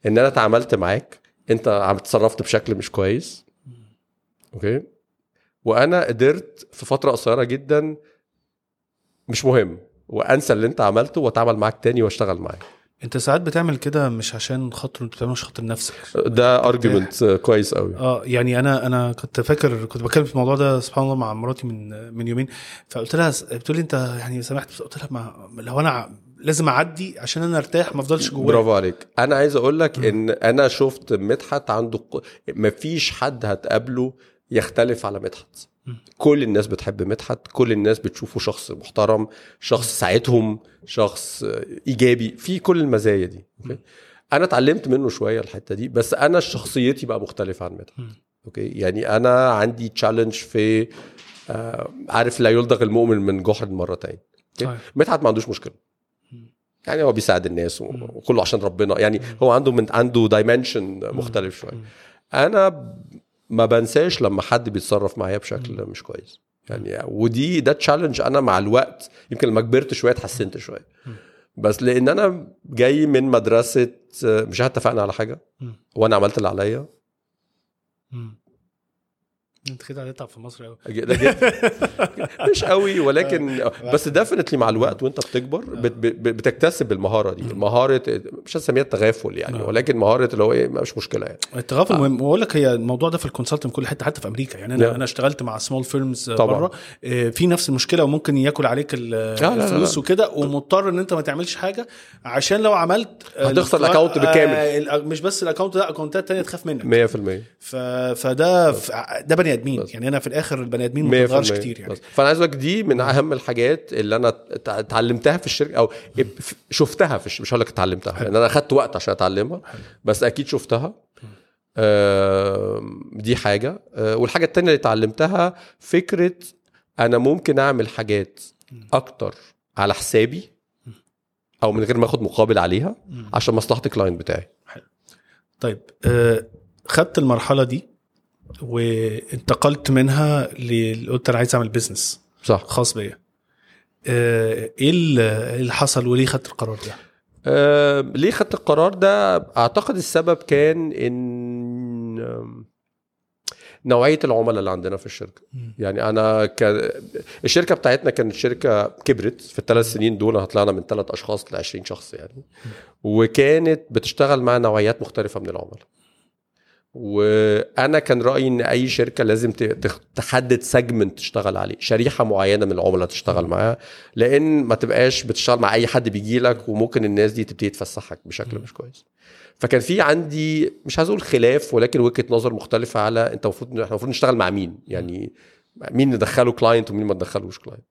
إن أنا اتعاملت معاك أنت عم تصرفت بشكل مش كويس okay وأنا قدرت في فترة قصيرة جدا مش مهم وأنسى اللي أنت عملته وأتعامل معاك تاني وأشتغل معاك انت ساعات بتعمل كده مش عشان خاطر انت بتعمل عشان خاطر نفسك. ده argument كويس قوي آه يعني أنا أنا كنت فاكر كنت بتكلم في الموضوع ده سبحان الله مع مراتي من من يومين. فقلت لها بتقول لي أنت يعني سمحت بس قلت لها ما لو أنا لازم أعدي عشان أنا أرتاح ما أفضلش جوايا. برافو عليك. أنا عايز أقول لك إن أنا شفت مدحت عنده ق- مفيش حد هتقابله يختلف على مدحت. كل الناس بتحب مدحت كل الناس بتشوفه شخص محترم شخص ساعدهم شخص إيجابي في كل المزايا دي أوكي؟ أنا اتعلمت منه شوية الحتة دي بس أنا شخصيتي بقى مختلفة عن مدحت. okay يعني أنا عندي challenge في آه عارف لا يلدغ المؤمن من جحر مرتين. مدحت ما عندوش مشكلة. يعني هو بيساعد الناس. وكله عشان ربنا يعني هو عنده من عنده dimension مختلف شوية. أنا ما بنساش لما حد بيتصرف معايا بشكل مش كويس يعني ودي ده challenge أنا مع الوقت يمكن لما كبرت شوية اتحسنت شوية. بس لأن أنا جاي من مدرسة مش اتفقنا على حاجة. وأنا عملت اللي عليا. انت كده هتتعب في مصر قوي مش قوي ولكن بس definitely مع الوقت وانت بتكبر بت- بت- بتكتسب المهارة دي. مهاره مش هسميها التغافل يعني آه. ولكن مهارة اللي هو إيه مش مشكلة يعني. التغافل مهم. وأقول لك هي الموضوع ده في ال consulting كل حتة حتى في أمريكا. يعني أنا. أنا اشتغلت مع small firms. بره. آه، في نفس المشكلة وممكن ياكل عليك الفلوس. وكده ومضطر إن أنت ما تعملش حاجة. عشان لو عملت آه، هتخسر الأكاونت بالكامل. آه، ال- مش بس الأكونت ده أكونتات تانية تخاف منك. 100% ف... فده. ده بني آدمين. بس. يعني أنا في الآخر البني آدمين ما 100% بتتغيرش كتير يعني. بس. فأنا عايز أقول لك دي من أهم الحاجات اللي أنا اتع- اتعلمتها في الشركة أو شفتها في الش- مش هقول لك اتعلمتها لأن أنا أخدت وقت عشان أتعلمها بس أكيد شفتها. آم، دي حاجة. آه، والحاجة التانية اللي اتعلمتها فكرة أنا ممكن أعمل حاجات أكتر على حسابي أو من غير ما آخد مقابل عليها عشان مصلحة ال client بتاعي. طيب آه، خدت المرحلة دي وانتقلت منها قلت أنا عايز أعمل business صح. خاص بيا. آه، إيه اللي إيه حصل وليه خدت القرار ده؟ آه، ليه خدت القرار ده؟ أعتقد السبب كان إن نوعية العملاء اللي عندنا في الشركة. مم. يعني أنا ك... الشركة بتاعتنا كانت شركة كبرت. في الثلاث سنين دول هطلعنا من ثلاث أشخاص ل 20 شخص يعني. وكانت بتشتغل مع نوعيات مختلفة من العملاء. وأنا كان رأيي إن أي شركة لازم تحدد سيجمنت تشتغل عليه شريحة معينة من العملاء تشتغل معاها لأن ما تبقاش بتشتغل مع أي حد بيجي لك وممكن الناس دي تبتدي تفسحك بشكل مش كويس. فكان في عندي مش عايز أقول خلاف ولكن وجهة نظر مختلفة على أنت المفروض إحنا المفروض نشتغل مع مين؟ يعني مين ندخله client ومين ما ندخلوش client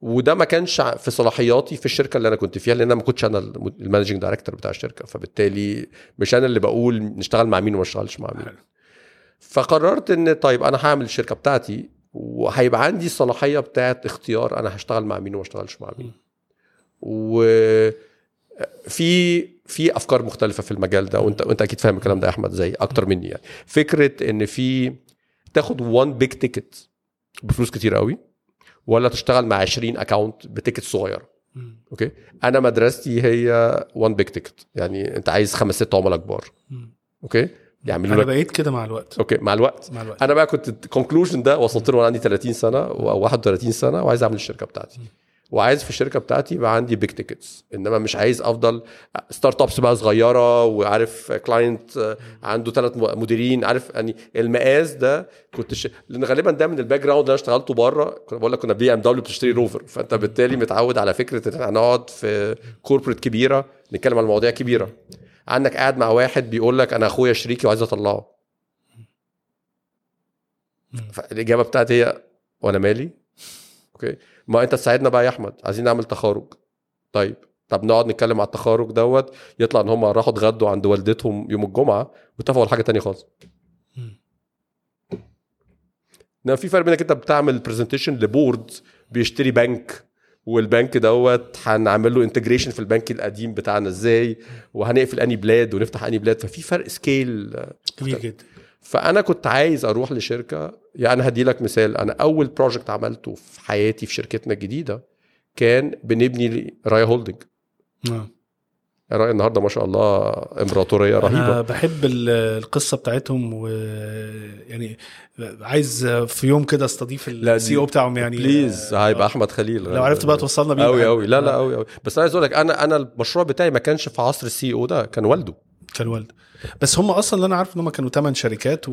وده ما كانش في صلاحياتي في الشركة اللي أنا كنت فيها لأن أنا ما كنتش أنا ال managing director بتاع الشركة. فبالتالي مش أنا اللي بقول نشتغل مع مين وما نشتغلش مع مين. فقررت إن طيب أنا هعمل الشركة بتاعتي وهيبقى عندي الصلاحيه بتاعت اختيار أنا هشتغل مع مين وما أشتغلش مع مين. و في في أفكار مختلفة في المجال ده وأنت وأنت أكيد فاهم الكلام ده يا أحمد زي أكتر مني يعني. فكرة إن في تاخد one big ticket بفلوس كتير قوي ولا تشتغل مع 20 account ب ticket صغيره مم. okay؟ أنا مدرستي هي one big ticket يعني أنت عايز خمس ست عملاء كبار. okay؟ يعملوا أنا بقيت كده مع الوقت. okay؟ مع الوقت. مع الوقت. أنا بقى كنت ال conclusion ده وصلت له وأنا عندي 30 سنة أو 31 سنة وعايز أعمل الشركة بتاعتي. وعايز في الشركة بتاعتي يبقى عندي big tickets إنما مش عايز أفضل startups بقى صغيرة وعارف client عنده ثلاث مديرين عارف يعني المقاس ده كنت ش... لأن غالبا ده من ال background اللي أنا اشتغلته بره. كنا بقول لك كنا BMW بتشتري Rover فأنت بالتالي متعود على فكرة إن إحنا هنقعد في corporate كبيرة نتكلم عن مواضيع كبيرة. عندك قاعد مع واحد بيقول لك أنا أخويا شريكي وعايز أطلعه. فالإجابة بتاعتي هي وأنا مالي؟ okay. ما انت تساعدنا بقى يا احمد عايزين نعمل تخارج. طيب طب نقعد نتكلم على التخارج دوت يطلع ان هم راحوا اتغدوا عند والدتهم يوم الجمعة واتفقوا على حاجة تانية خالص. انما في فرق بينك انت بتعمل presentation ل board بيشتري بنك والبنك دوت هنعمل له integration في البنك القديم بتاعنا إزاي وهنقفل أنهي بلاد ونفتح أنهي بلاد ففي فرق scale كبير جدا. فأنا كنت عايز أروح لشركة يعني هدي لك مثال أنا أول project عملته في حياتي في شركتنا الجديدة كان بنبني راية holding آه. راية النهارده ما شاء الله إمبراطورية أنا رهيبة بحب ال- القصة بتاعتهم و يعني عايز في يوم كده أستضيف ال CEO بتاعهم يعني please هيبقى أحمد خليل لو عرفت بقى توصلنا بيه قوي. قوي لا لا آه. قوي قوي بس أنا عايز أقول لك أنا أنا المشروع بتاعي ما كانش في عصر ال CEO ده كان والده كان بس هم أصلا اللي أنا عارف إن هم كانوا ثمان شركات و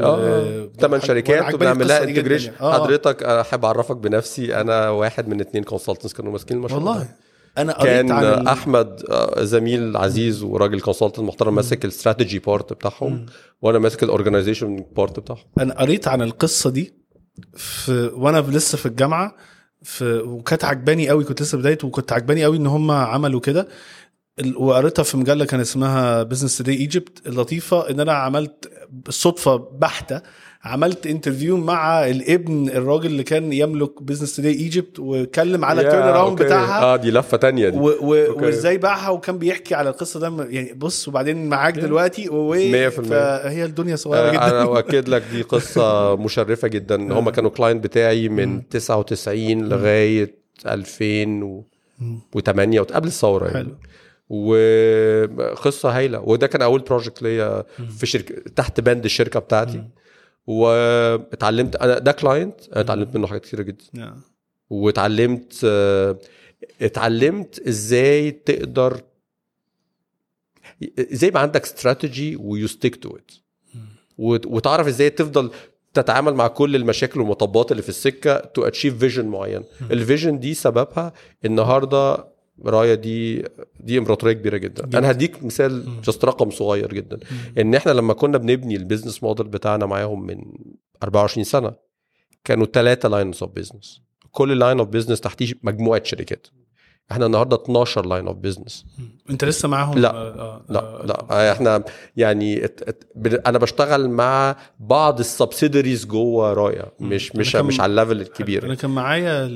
ثمان شركات وعجباني وبنعمل لها integration يعني. آه، آه. حضرتك أحب أعرفك بنفسي أنا واحد من اثنين consultants كانوا ماسكين المشروع. والله. أنا قريت كان عن أحمد آه، زميل عزيز وراجل consultant محترم ماسك ال strategy part بتاعهم وأنا ماسك ال organization part بتاعهم. أنا قريت عن القصة دي في وأنا لسه في الجامعة في وكانت عجباني قوي كنت لسه بدايته وكنت عجباني قوي إن هم عملوا كده. وقريتها في مجلة كان اسمها Business Today Egypt اللطيفة إن أنا عملت صدفة بحتة عملت interview مع الابن الراجل اللي كان يملك Business Today Egypt واتكلم على ال turnaround. بتاعها. آه دي لفة تانية دي. و- و-. وإزاي باعها وكان بيحكي على القصة ده يعني بص وبعدين معاك دلوقتي و- مية في المية. فهي الدنيا صغيرة آه، جدا. أنا أؤكد لك دي قصة مشرفة جدا. هم كانوا client بتاعي من 99 لغاية 2008 قبل الثورة يعني. حلو. وقصة هايلة. وده كان أول project ليا في شركة تحت بند الشركة بتاعتي. واتعلمت أنا ده client أنا اتعلمت منه حاجات كتيرة جدا. واتعلمت آه، اتعلمت إزاي تقدر إزاي يبقى عندك strategy و stick to it وتعرف إزاي تفضل تتعامل مع كل المشاكل والمطبات اللي في السكة to achieve vision معين. ال vision دي سببها النهارده راية دي دي امبراطورية كبيرة جدا. جدا. أنا هديك مثال just رقم صغير جدا. إن إحنا لما كنا بنبني ال business model بتاعنا معاهم من 24 سنة كانوا ثلاثة lines of business كل line of business تحتيه مجموعة شركات. إحنا النهارده 12 line of business انت لسه معاهم؟ لا. آه، لا آه، لا إحنا يعني at at أنا بشتغل مع بعض ال subsidiaries جوه رايا مش مش مش على ال level أنا الكبير كان معايا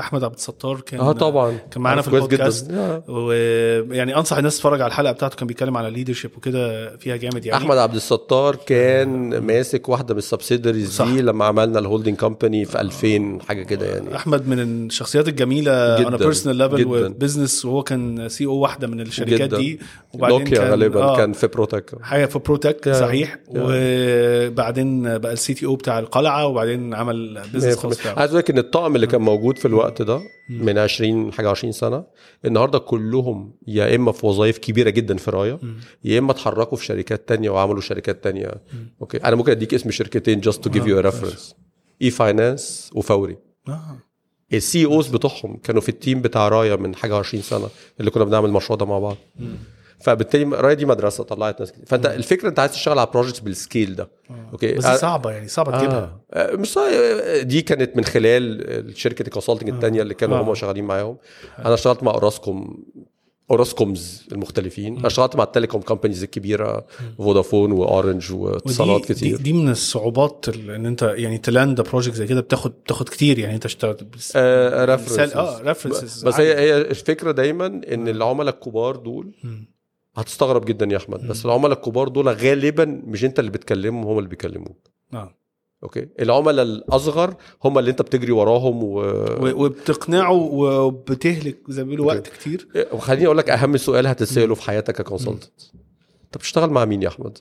أحمد عبد الستار كان آه طبعا. كان معانا في البودكاست. آه. ويعني أنصح الناس تتفرج على الحلقة بتاعته كان بيتكلم على leadership وكده فيها جامد يعني. أحمد عبد الستار كان ماسك واحدة من ال subsidiaries. دي لما عملنا ال holding company في 2000 حاجة كده يعني. أحمد من الشخصيات الجميلة جداً، أنا personal level. و business وهو كان CEO واحدة من الشركات جداً. دي نوكيا غالبا آه، كان في بروتك حاجة في بروتك يا- صحيح. يا. وبعدين بقى ال CTO بتاع القلعة وبعدين عمل business خاص بتاعه عايز أقول لك إن الطقم اللي كان موجود في الوقت ده من 20 حاجة 20 سنة النهارده كلهم يا إما في وظائف كبيرة جدا في رايا يا إما اتحركوا في شركات تانية وعملوا شركات تانية. okay. أنا ممكن أديك اسم شركتين just to give you reference e-finance وفوري. آه. ال CEOs بتوعهم كانوا في ال team بتاع رايا من حاجة 20 سنة اللي كنا بنعمل المشروع ده مع بعض. فبالتالي رايا دي مدرسة طلعت ناس كتير. فأنت الفكرة أنت عايز تشتغل على projects بال scale ده. okay؟ بس آه، صعبة يعني صعبة تجيبها. آه. مش صحيح. دي كانت من خلال شركة ال consulting الثانية اللي كانوا آه. هم شغالين معاهم. أنا اشتغلت مع أوراسكوم اوراسكومز المختلفين. أنا اشتغلت مع ال telecom companies الكبيرة فودافون وأورنج واتصالات كتير. دي, دي من الصعوبات إن أنت يعني ت land project زي كده بتاخد بتاخد كتير يعني أنت اشتغلت بس- آه references. آه references. بس هي. هي الفكرة دايما إن العملاء الكبار دول هتستغرب جدا يا أحمد بس العملاء الكبار دول غالبا مش أنت اللي بتكلمهم هم اللي بيكلموك. آه. okay؟ العملاء الأصغر هم اللي أنت بتجري وراهم و... و- وبتقنعه وبتهلك زي ما بيقولوا وقت كتير. وخليني أقول لك أهم سؤال هتسأله في حياتك ك consultant انت بتشتغل مع مين يا أحمد.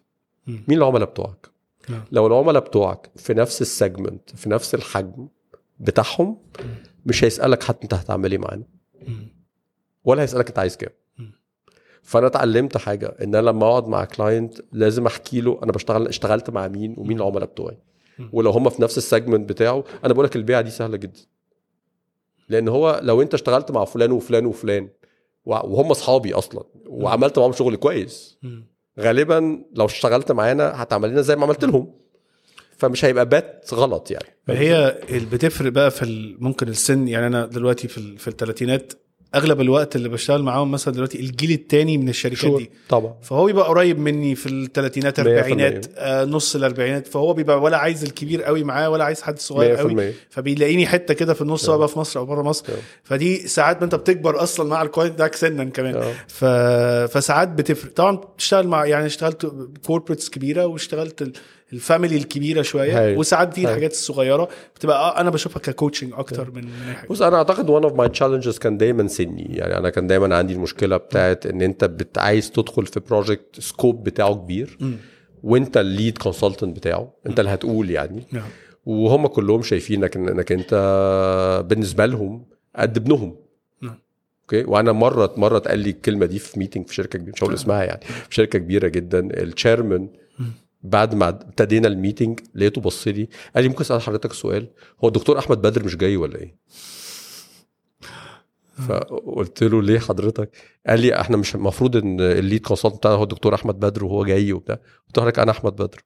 مين العملاء بتوعك؟ نعم. لو العملاء بتوعك في نفس ال segment في نفس الحجم بتاعهم مش هيسألك حتى أنت هتعمل إيه معانا. ولا هيسألك أنت عايز كام. فأنا اتعلمت حاجة إن أنا لما أقعد مع client لازم أحكي له أنا بشتغل اشتغلت مع مين ومين العملاء بتوعي. ولو هم في نفس ال segment بتاعه أنا بقول لك البيعة دي سهلة جدا. لأن هو لو أنت اشتغلت مع فلان وفلان وفلان وهم أصحابي أصلا وعملت معاهم شغل كويس. غالبا لو اشتغلت معانا هتعمل لنا زي ما عملت لهم. فمش هيبقى بات غلط يعني. فهي اللي بتفرق بقى في ممكن السن يعني أنا دلوقتي في في الثلاثينات أغلب الوقت اللي بشتغل معاهم مثلا دلوقتي الجيل الثاني من الشركات. دي. طبعا. فهو بيبقى قريب مني في الثلاثينات مية في أربعينات آه نص الأربعينات. فهو بيبقى ولا عايز الكبير قوي معاه ولا عايز حد صغير قوي. 100% فبيلاقيني حتة كده في النص سواء بقى في مصر أو بره مصر. فدي ساعات ما أنت بتكبر أصلا مع ال client بتاعك سنا كمان. ف... فساعات بتفرق. طبعا بتشتغل مع يعني اشتغلت corporates كبيرة واشتغلت. ال family الكبيرة شوية. وساعات دي. الحاجات الصغيرة بتبقى آه أنا بشوفها ك coaching أكتر من بص أنا أعتقد one of my challenges كان دايما سني. يعني أنا كان دايما عندي المشكلة بتاعت إن أنت عايز تدخل في project scope بتاعه كبير وأنت ال lead consultant بتاعه أنت اللي هتقول يعني. نعم. وهم كلهم شايفينك إنك أنت بالنسبة لهم قد ابنهم. نعم. okay؟ وأنا مره مرة اتقال لي الكلمة دي في meeting في شركة كبيرة مش هقول اسمها يعني في شركة كبيرة جدا. ال chairman بعد ما ابتدينا ال meeting لقيته بص لي قال لي ممكن أسأل حضرتك سؤال هو الدكتور أحمد بدر مش جاي ولا إيه؟ فقلت له ليه حضرتك؟ قال لي إحنا مش المفروض إن ال lead consultant بتاعنا هو الدكتور أحمد بدر وهو جاي وبتاع قلت له حضرتك أنا أحمد بدر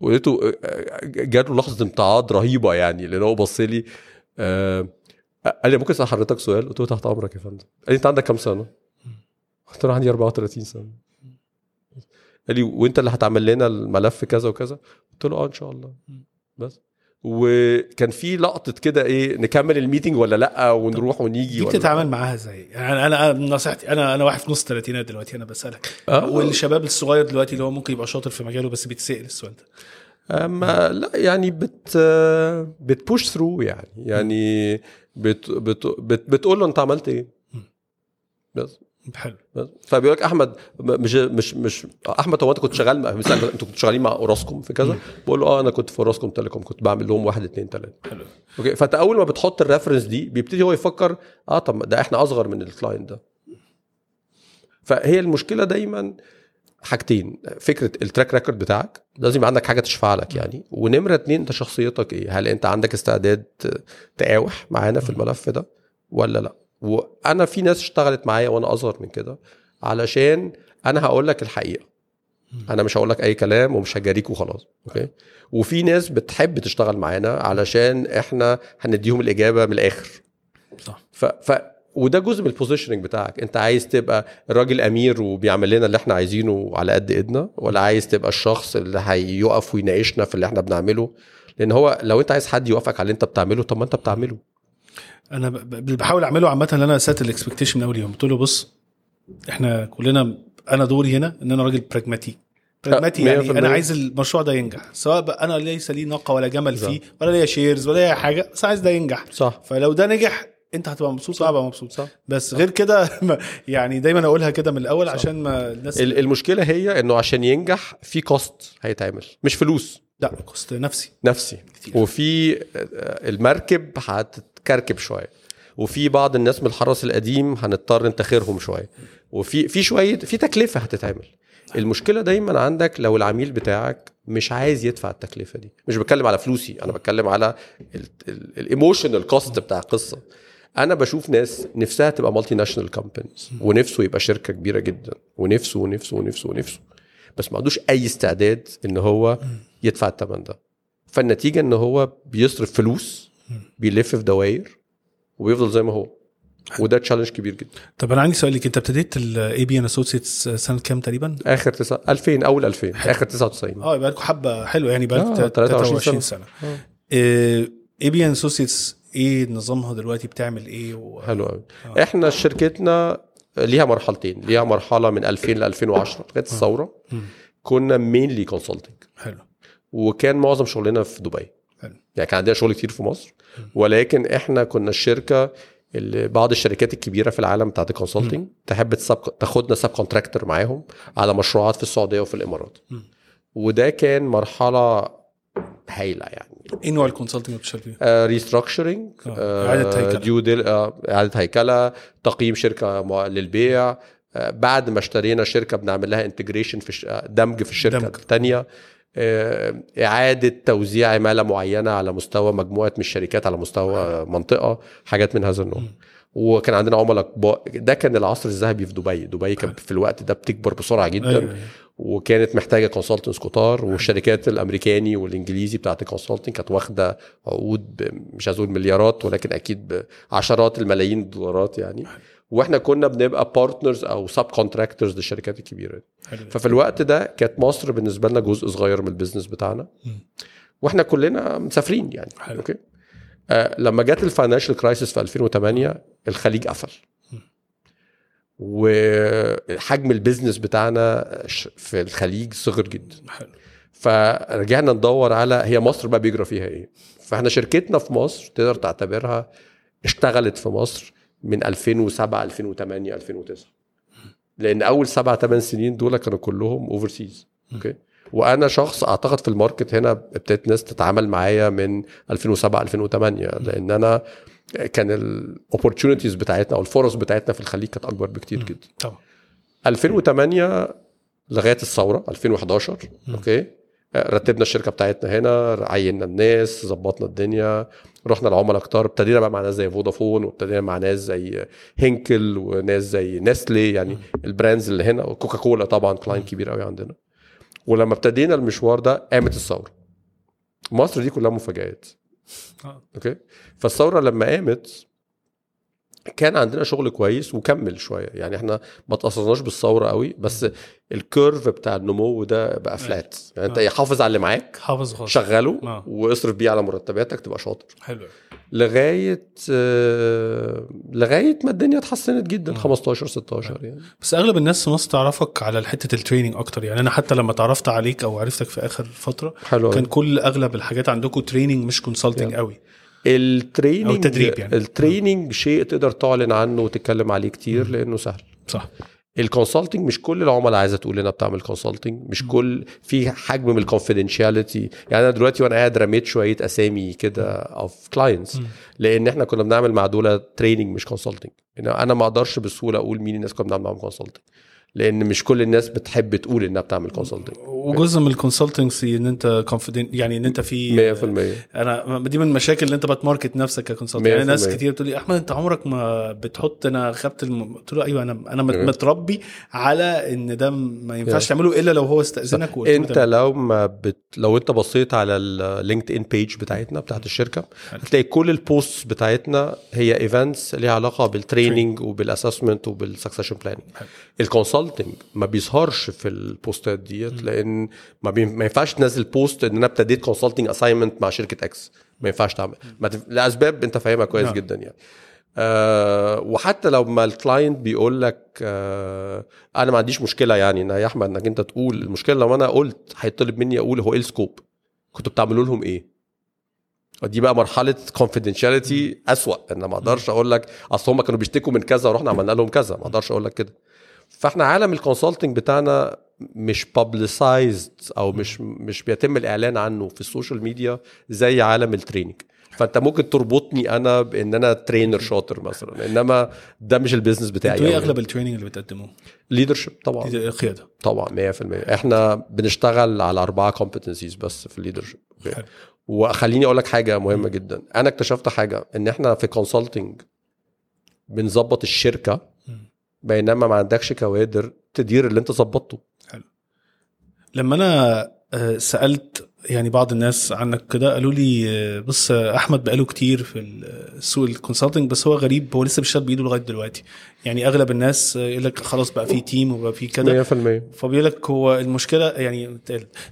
ولقيته جاله لحظة امتعاض رهيبة يعني لأن هو بص لي آه، قال لي ممكن أسأل حضرتك سؤال؟ قلت له تحت أمرك يا فندم قال لي أنت عندك كام سنة؟ قلت له عندي 34 سنة قال لي وأنت اللي هتعمل لنا الملف كذا وكذا؟ قلت له آه إن شاء الله. بس. وكان في لقطة كده إيه نكمل ال meeting ولا لأ؟ ونروح ونيجي دي بتتعامل معاها إزاي؟ يعني أنا نصيحتي أنا أنا واحد في نص الثلاثينات دلوقتي أنا بسألك. آه. والشباب الصغير دلوقتي اللي هو ممكن يبقى شاطر في مجاله بس بيتسأل السؤال ده. اما لأ يعني بت بت push through يعني. يعني بت بت بت بتقول له أنت عملت إيه؟ بس. حلو. فبيقول لك أحمد مش مش مش أحمد هو أنت كنت شغال مثلا أنتوا كنتوا شغالين مع أوراسكوم في كذا؟ بقول له آه أنا كنت في أوراسكوم تيليكوم كنت بعمل لهم واحد اتنين تلاتة. حلو. okay فأنت أول ما بتحط ال reference دي بيبتدي هو يفكر آه طب ده إحنا أصغر من ال client ده. فهي المشكلة دايما حاجتين فكرة ال track record بتاعك لازم يبقى عندك حاجة تشفع لك يعني. ونمرة اتنين أنت شخصيتك إيه؟ هل أنت عندك استعداد تقاوح معانا في الملف ده ولا لا؟ وأنا في ناس اشتغلت معايا وأنا أصغر من كده علشان أنا هقول لك الحقيقة. أنا مش هقول لك أي كلام ومش هجاريك وخلاص okay؟ وفي ناس بتحب تشتغل معانا علشان إحنا هنديهم الإجابة من الآخر. صح. ف, ف وده جزء من ال positioning بتاعك. أنت عايز تبقى الراجل أمير وبيعمل لنا اللي إحنا عايزينه على قد إيدنا ولا عايز تبقى الشخص اللي هيقف ويناقشنا في اللي إحنا بنعمله؟ لأن هو لو أنت عايز حد يوافقك على اللي أنت بتعمله طب ما أنت بتعمله. أنا ب- بحاول أعمله عامة إن أنا set ال expectation من أول يوم. قلت له بص إحنا كلنا أنا دوري هنا إن أنا راجل براجماتي براجماتي مية يعني أنا. عايز المشروع ده ينجح. سواء بقى أنا ليس لي ناقه ولا جمل صح. فيه ولا ليا shares ولا ليا حاجة بس عايز ده ينجح. صح. فلو ده نجح أنت هتبقى مبسوط وأنا هبقى مبسوط. صح. بس غير كده يعني دايما أقولها كده من الأول عشان ما الناس ال- المشكلة هي إنه عشان ينجح في cost هيتعمل مش فلوس. لا cost نفسي. نفسي. كتير. وفي المركب هتتكركب شوية. وفي بعض الناس من الحرس القديم هنضطر نتاخرهم شوية. وفي في شوية في تكلفة هتتعمل. المشكلة دايما عندك لو العميل بتاعك مش عايز يدفع التكلفة دي. مش بتكلم على فلوسي أنا بتكلم على ال emotional cost بتاع القصة. أنا بشوف ناس نفسها تبقى multinational companies ونفسه يبقى شركة كبيرة جدا. ونفسه ونفسه ونفسه ونفسه. بس ما عندوش أي استعداد إن هو يدفع الثمن ده. فالنتيجة إن هو بيصرف فلوس بيلف في دوائر وبيفضل زي ما هو. وده challenge كبير جدا. طب أنا عندي سؤال ليك. أنت ابتديت ال AB and Associates سنة كام تقريبا؟ آخر تسعة 2000 أول 2000 آخر 99 آه يبقى لكم حبة حلوة يعني بقى آه، 23 23 سنة. آه. AB and Associates إيه نظامها دلوقتي؟ بتعمل إيه و... حلو قوي إحنا شركتنا ليها مرحلتين ليها مرحلة من 2000 ل 2010 لغاية الثورة مم. كنا mainly consulting حلو. وكان معظم شغلنا في دبي. حلو يعني كان عندنا شغل كتير في مصر ولكن إحنا كنا الشركة اللي بعض الشركات الكبيرة في العالم بتاعت ال consulting تحب تسب تاخدنا subcontractor معاهم على مشروعات في السعودية وفي الإمارات. وده كان مرحلة هايلة يعني إيه نوع ال consulting اللي بتشتغل فيه؟ restructuring آه، إعادة هيكلة. due dil إعادة هيكلة تقييم شركة للبيع آه، بعد ما اشترينا شركة بنعمل لها integration في آه، دمج في الشركة دمج. الثانية إعادة توزيع عماله معينة على مستوى مجموعة من الشركات على مستوى منطقة حاجات من هذا النوع. وكان عندنا عملاء كبار. ده كان العصر الذهبي في دبي. دبي كانت في الوقت ده بتكبر بسرعة جدا. أيوة، أيوة. وكانت محتاجة consultants كتار والشركات الأمريكاني والإنجليزي بتاعت ال consulting كانت واخدة عقود مش عايز أقول مليارات ولكن أكيد بعشرات الملايين الدولارات يعني. وإحنا كنا بنبقى partners أو subcontractors للشركات الكبيرة. ففي الوقت ده كانت مصر بالنسبة لنا جزء صغير من ال business بتاعنا. وإحنا كلنا مسافرين يعني. حلو. okay؟ آه لما جت ال financial crisis في 2008 الخليج قفل. وحجم ال business بتاعنا في الخليج صغر جدا. حلو. فرجعنا ندور على هي مصر بقى بيجرى فيها إيه. فاحنا شركتنا في مصر تقدر تعتبرها اشتغلت في مصر من 2007 2008 2009 لأن أول سبع ثمان سنين دول كانوا كلهم overseas okay وأنا شخص أعتقد في ال market هنا ابتدت ناس تتعامل معايا من 2007 2008 لأن أنا كان ال opportunities بتاعتنا أو الفرص بتاعتنا في الخليج كانت أكبر بكتير جدا. طبعا. 2008 لغاية الثورة 2011 okay؟ رتبنا الشركة بتاعتنا هنا عيننا الناس ظبطنا الدنيا رحنا لعملاء كتار ابتدينا بقى مع ناس زي فودافون وابتدينا مع ناس زي هينكل وناس زي نستله يعني ال brands اللي هنا وكوكا كولا طبعا client كبير قوي عندنا. ولما ابتدينا المشوار ده قامت الثورة. مصر دي كلها مفاجآت. آه. okay. فالثورة لما قامت كان عندنا شغل كويس وكمل شوية. يعني إحنا ما تأثرناش بالثورة قوي بس ال curve بتاع النمو ده بقى flat يعني انت آه. حافظ على اللي معاك حافظ خالص. شغله آه. واصرف بيه على مرتباتك تبقى شاطر. حلو. لغاية آه، لغاية ما الدنيا اتحسنت جدا 15 16 يعني. بس أغلب الناس في مصر تعرفك على حتة ال training أكتر. يعني أنا حتى لما تعرفت عليك أو عرفتك في آخر فترة حلو كان كل أغلب الحاجات عندكم training مش consulting. قوي. ال training أو التدريب يعني. ال training شيء تقدر تعلن عنه وتتكلم عليه كتير لأنه سهل. صح. ال consulting مش كل العملاء عايزة تقول إنها بتعمل consulting مش كل في حجم من ال confidentiality يعني أنا دلوقتي وأنا قاعد رميت شوية أسامي كده of clients لأن إحنا كنا بنعمل مع دول training مش consulting أنا ما أقدرش بسهولة أقول مين الناس كنا بنعمل معاهم consulting لأن مش كل الناس بتحب تقول إنها بتعمل consulting وجزء من ال consultancy إن أنت confident يعني إن أنت في 100% أنا دي من المشاكل اللي أنت بت market نفسك ك consultant يعني ناس 100%. كتير بتقول لي أحمد أنت عمرك ما بتحط أنا خدت الم... قلت له أيوه أنا أنا. متربي على إن ده ما ينفعش. تعمله إلا لو هو استأذنك أنت. لو ما بت... لو أنت بصيت على ال LinkedIn page بتاعتنا بتاعت الشركة هتلاقي كل ال posts بتاعتنا هي events ليها علاقة بال training وبال assessment وبال succession planning حلو. ال consulting ما بيظهرش في ال post ات ديت لأن ما, بي... ما ينفعش تنزل post إن أنا ابتديت consulting assignment مع شركة X ما ينفعش تعمل. ما تف... لأسباب أنت فاهمها كويس نعم. جدا يعني. آه وحتى لو ما ال client بيقول لك آه أنا ما عنديش مشكلة يعني ان يا أحمد إنك أنت تقول المشكلة لو أنا قلت هيطلب مني أقول هو إيه ال scope كنتوا بتعملوا لهم إيه؟ دي بقى مرحلة confidentiality أسوأ. ان ما أقدرش أقول لك أصل هم كانوا بيشتكوا من كذا ورحنا عملنا لهم كذا. ما أقدرش أقول لك كده. فاحنا عالم ال consulting بتاعنا مش publicized أو مش مش بيتم الاعلان عنه في ال social media زي عالم ال training فانت ممكن تربطني أنا بان أنا trainer شاطر مثلا انما ده مش ال business بتاعي أنتوا إيه اغلب ال training اللي بتقدموه؟ Leadership طبعا. قيادة. طبعا 100% إحنا بنشتغل على أربعة competencies بس في ال leadership. وخليني أقول لك حاجة مهمة جدا. أنا اكتشفت حاجة إن إحنا في consulting بنظبط الشركة بينما ما عندكش كوادر تدير اللي انت ظبطته. لما أنا آه، سألت يعني بعض الناس عنك كده قالوا لي آه، بص آه، أحمد بقاله كتير في السوق ال consulting بس هو غريب هو لسه بيشتغل بإيده لغاية دلوقتي. يعني أغلب الناس آه، يقول لك خلاص بقى في team وبقى في كده. 100% فبيقول لك هو المشكلة يعني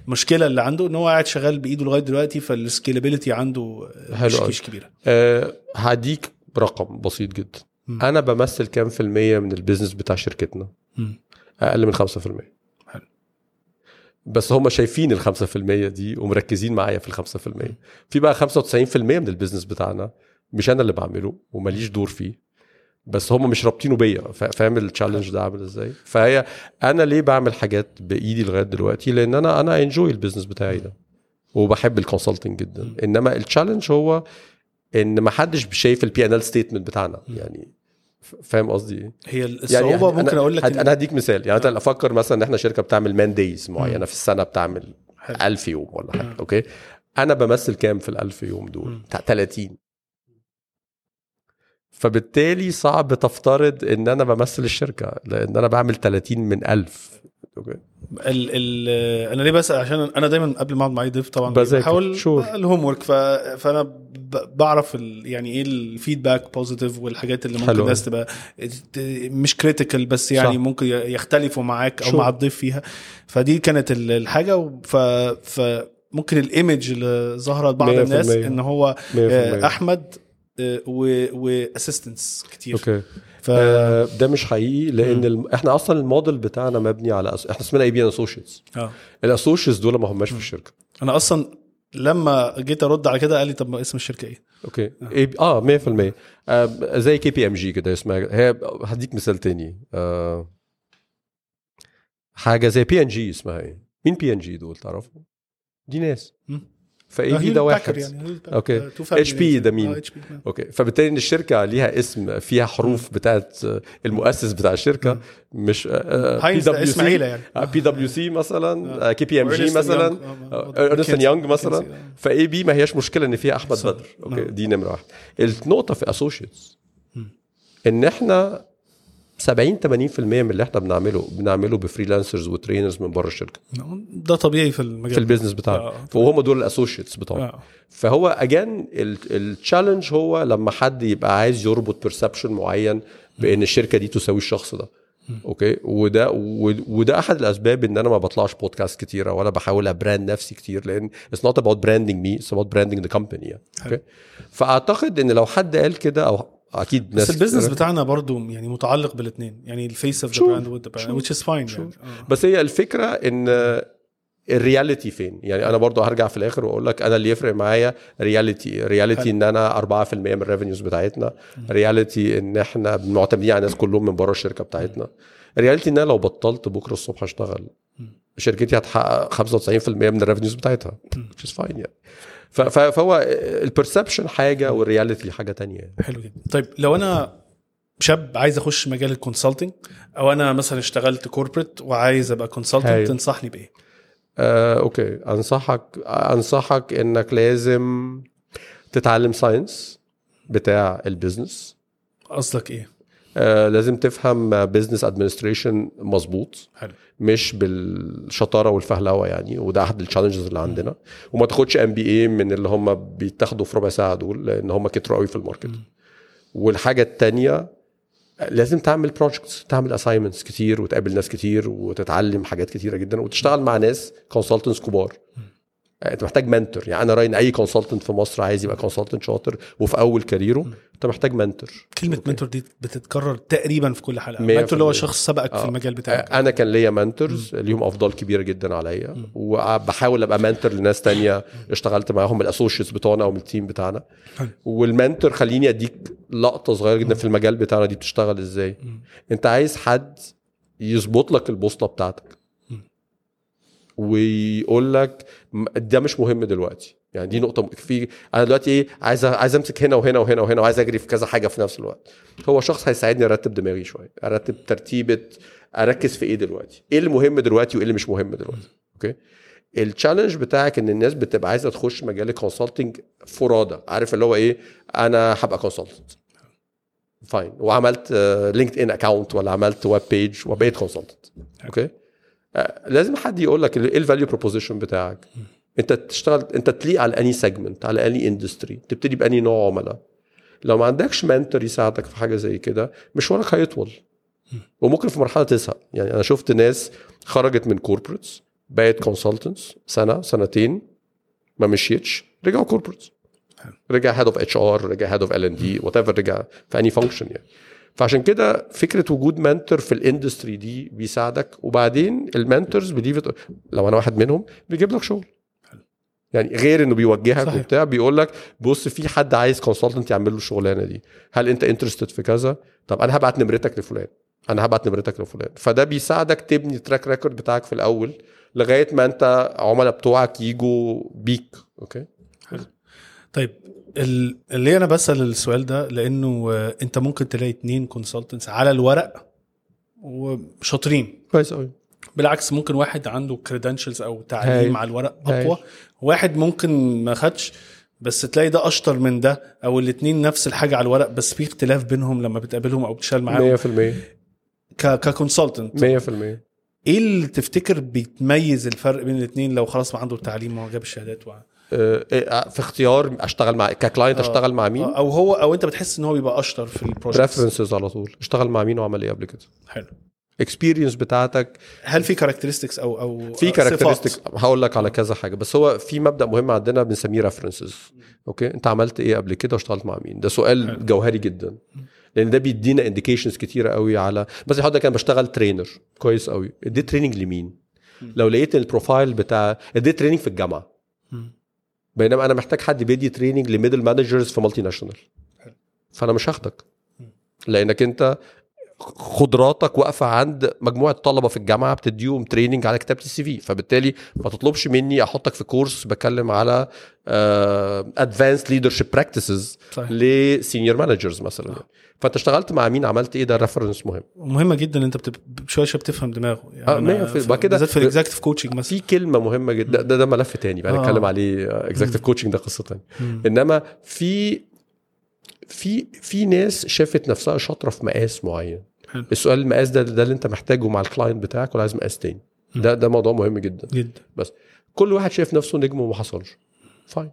المشكلة اللي عنده إن هو قاعد شغال بإيده لغاية دلوقتي فال scalability عنده آه، حلو مش. مش كبيرة. أه هديك رقم بسيط جدا. مم. أنا بمثل كام في المية من ال business بتاع شركتنا؟ مم. أقل من 5% حلو. بس هم شايفين ال 5% دي ومركزين معايا في ال 5% في بقى 95% من ال business بتاعنا مش أنا اللي بعمله وماليش دور فيه. بس هم مش رابطينه بيا. فا- فاهم ال challenge ده عامل إزاي؟ فهي أنا ليه بعمل حاجات بإيدي لغاية دلوقتي؟ لأن أنا أنا enjoy ال business بتاعي ده. وبحب ال consulting جدا. إنما ال challenge هو إن ما حدش شايف ال P&L statement بتاعنا يعني فاهم قصدي إيه؟ هي الصعوبة يعني ممكن أقول لك أنا هديك مثال يعني أنت أفكر مثلا إن إحنا شركة بتعمل man days معينة في السنة بتعمل حلو. 1000 يوم ولا حاجة okay؟ أنا بمثل كام في ال 1000 يوم دول؟ بتاع 30 فبالتالي صعب تفترض إن أنا بمثل الشركة لأن أنا بعمل 30 من 1000 Okay ال ال أنا ليه بسال عشان أنا دايما قبل ما أقعد مع ضيف طبعا. بحاول Sure. ال homework. فأنا. بعرف ال... يعني إيه ال feedback positive والحاجات اللي ممكن. الناس تبقى مش critical بس يعني صح. ممكن يختلفوا معاك أو Sure. مع الضيف فيها فدي كانت ال- الحاجة ف... ف ممكن ال image اللي ظهرت بعض 100% الناس إن هو 100% آه، أحمد و assistants كتير okay ف آه، ده مش حقيقي لأن الم... إحنا أصلا الموديل بتاعنا مبني على أس... إحنا اسمنا AB and Associates آه. ال associates دول ما هماش في الشركة. أنا أصلا لما جيت أرد على كده قال لي طب ما اسم الشركة إيه؟ Okay. آه. 100% آه زي KPMG كده اسمها. هي هديك مثال تاني. آه حاجة زي بي ان جي اسمها إيه؟ مين بي ان جي دول تعرفوا دي ناس. مم. ف AB ده واحد Okay. HP ده مين؟ HP Okay فبالتالي إن الشركة ليها اسم فيها حروف بتاعت المؤسس بتاع الشركة مش ده اسم عيلة يعني بي دبليو سي مثلا KPMG مثلا Young. آه، آه، Ernst. Young مثلا آه. ف AB ما هياش مشكلة إن فيها أحمد. بدر okay نعم. دي نمرة واحد النقطة في associates إن إحنا 70 80% من اللي إحنا بنعمله بنعمله ب freelancers و trainers من بره الشركة. ده طبيعي في المجال في ال business بتاعنا. آه. فهم دول ال associates بتوعنا آه. فهو again ال challenge هو لما حد يبقى عايز يربط perception معين بإن الشركة دي تساوي الشخص ده. Okay؟ وده وده أحد الأسباب إن أنا ما بطلعش بودكاست كتيرة ولا بحاول أ brand نفسي كتير لأن it's not about branding me it's about branding the company okay؟ فأعتقد إن لو حد قال كده أو أكيد بس ال business كتيرة- بتاعنا برضو يعني متعلق بالاثنين يعني ال face of the. brand وال brand Sure. which is fine Sure. يعني آه. بس هي الفكرة إن ال reality فين؟ يعني أنا برضو هرجع في الآخر وأقول لك أنا اللي يفرق معايا reality reality إن أنا 4% من ال revenues بتاعتنا reality إن إحنا معتمدين على الناس كلهم من بره الشركة بتاعتنا. reality إن أنا لو بطلت بكرة الصبح أشتغل شركتي هتحقق 95% من ال revenues بتاعتها which is fine يعني. فهو ال perception حاجة وال reality حاجة تانية. حلو جدا طيب لو أنا شاب عايز أخش مجال ال consulting أو أنا مثلا اشتغلت corporate وعايز أبقى consultant هايل. تنصحني بإيه؟ آه، okay أنصحك أنصحك إنك لازم تتعلم science بتاع ال business قصدك إيه؟ آه، لازم تفهم business administration مظبوط حلو مش بالشطارة والفهلوة يعني وده أحد ال challenges اللي عندنا. وما تاخدش MBA من اللي هم بيتاخدوا في ربع ساعة دول لأن هم كتروا قوي في ال market. والحاجة التانية لازم تعمل projects تعمل assignments كتير وتقابل ناس كتير وتتعلم حاجات كتيرة جدا وتشتغل مع ناس consultants كبار. أنت محتاج mentor يعني أنا رأيي إن أي consultant في مصر عايز يبقى consultant شاطر وفي أول career ه. انت محتاج mentor. كلمة mentor دي بتتكرر تقريبا في كل حلقة. mentor اللي هو في. شخص سبقك في آه. المجال بتاعك. أنا كان ليا mentors ليهم أفضال كبيرة جدا عليا. وبحاول أبقى mentor لناس تانية. اشتغلت معاهم ال associates بتوعنا أو من ال team بتاعنا. والمنتور خليني أديك لقطة صغيرة جدا في المجال بتاعنا دي بتشتغل إزاي. أنت عايز حد يظبط لك البوصله بتاعتك. ويقول لك ده مش مهم دلوقتي. يعني دي نقطة في أنا دلوقتي إيه عايز عايز أمسك هنا وهنا وهنا وهنا وعايز أجري في كذا حاجة في نفس الوقت. هو شخص هيساعدني أرتب دماغي شوية أرتب ترتيبة أركز في إيه دلوقتي؟ إيه اللي مهم دلوقتي وإيه اللي مش مهم دلوقتي؟ أوكي؟ ال challenge بتاعك إن الناس بتبقى عايزة تخش مجال ال consulting فرادى عارف اللي هو إيه؟ أنا هبقى consultant fine وعملت LinkedIn account ولا عملت web page وبقيت consultant okay؟ لازم حد يقول لك إيه ال value proposition بتاعك؟ انت تشتغل انت تليق على أني segment على أني industry تبتدي بأني نوع عملاء. لو ما عندكش mentor يساعدك في حاجة زي كده مشوارك هيطول. وممكن في مرحلة تزهق. يعني أنا شفت ناس خرجت من corporates بقت consultants سنة سنتين ما مشيتش رجعوا corporates رجع head of HR رجع head of L&D whatever رجع في أني function يعني. فعشان كده فكرة وجود mentor في ال industry دي بيساعدك. وبعدين ال mentors believe لو أنا واحد منهم بيجيب لك شغل. يعني غير إنه بيوجهك صحيح. وبتاع بيقول لك بص في حد عايز consultant يعمل له الشغلانة دي. هل أنت interested في كذا؟ طب أنا هبعت نمرتك لفلان. أنا هبعت نمرتك لفلان. فده بيساعدك تبني track record بتاعك في الأول لغاية ما أنت عملاء بتوعك يجوا بيك. okay؟ طيب ال- اللي أنا بسأل السؤال ده لأنه آه، أنت ممكن تلاقي اتنين consultants على الورق وشاطرين. كويس قوي بالعكس ممكن واحد عنده credentials أو تعليم. على الورق. أقوى. واحد ممكن ما خدش بس تلاقي ده أشطر من ده أو الاتنين نفس الحاجة على الورق بس في اختلاف بينهم لما بتقابلهم أو بتشتغل معاهم. 100% ك ك consultant 100% إيه اللي تفتكر بيتميز الفرق بين الاثنين لو خلاص ما عنده التعليم جاب الشهادات و... آه، إيه، في اختيار أشتغل مع ك client آه. أشتغل مع مين؟ أو هو أو أنت بتحس إن هو بيبقى أشطر في ال project references على طول. أشتغل مع مين وعمل إيه قبل كده؟ حلو. experience بتاعتك. هل في characteristics أو أو في؟ characteristics هقول لك على كذا حاجة. بس هو في مبدأ مهم عندنا بنسميه references okay؟ أنت عملت إيه قبل كده واشتغلت مع مين؟ ده سؤال حلو. جوهري جدا. لأن ده بيدينا indications كتيرة قوي على بس ده كان بشتغل trainer كويس قوي. اديت training لمين؟ لو لقيت ال profile بتاع اديت training في الجامعة. بينما أنا محتاج حد بيدي training ل middle managers في multinational فأنا مش هاخدك. لأنك أنت قدراتك واقفة عند مجموعة طلبة في الجامعة بتديهم training على كتابة ال CV فبالتالي ما تطلبش مني أحطك في course بتكلم على advanced leadership practices ل senior managers مثلا. فأنت اشتغلت مع مين؟ عملت إيه؟ ده reference مهم. مهمة جدا أنت. شوية شوية بتفهم دماغه. يعني آه، وبعد كده- بالذات في ال executive coaching مثلا. في كلمة مهمة جدا. ده, ده ملف تاني بقى آه. نتكلم عليه executive coaching ده قصة تانية. مم. إنما في في في ناس شافت نفسها شاطرة في مقاس معين. حلو. السؤال المقاس ده ده اللي انت محتاجه مع ال client بتاعك ولا عايز مقاس تاني؟ ده ده موضوع مهم جدا. جدا. كل واحد شايف نفسه نجم وما حصلش. فاين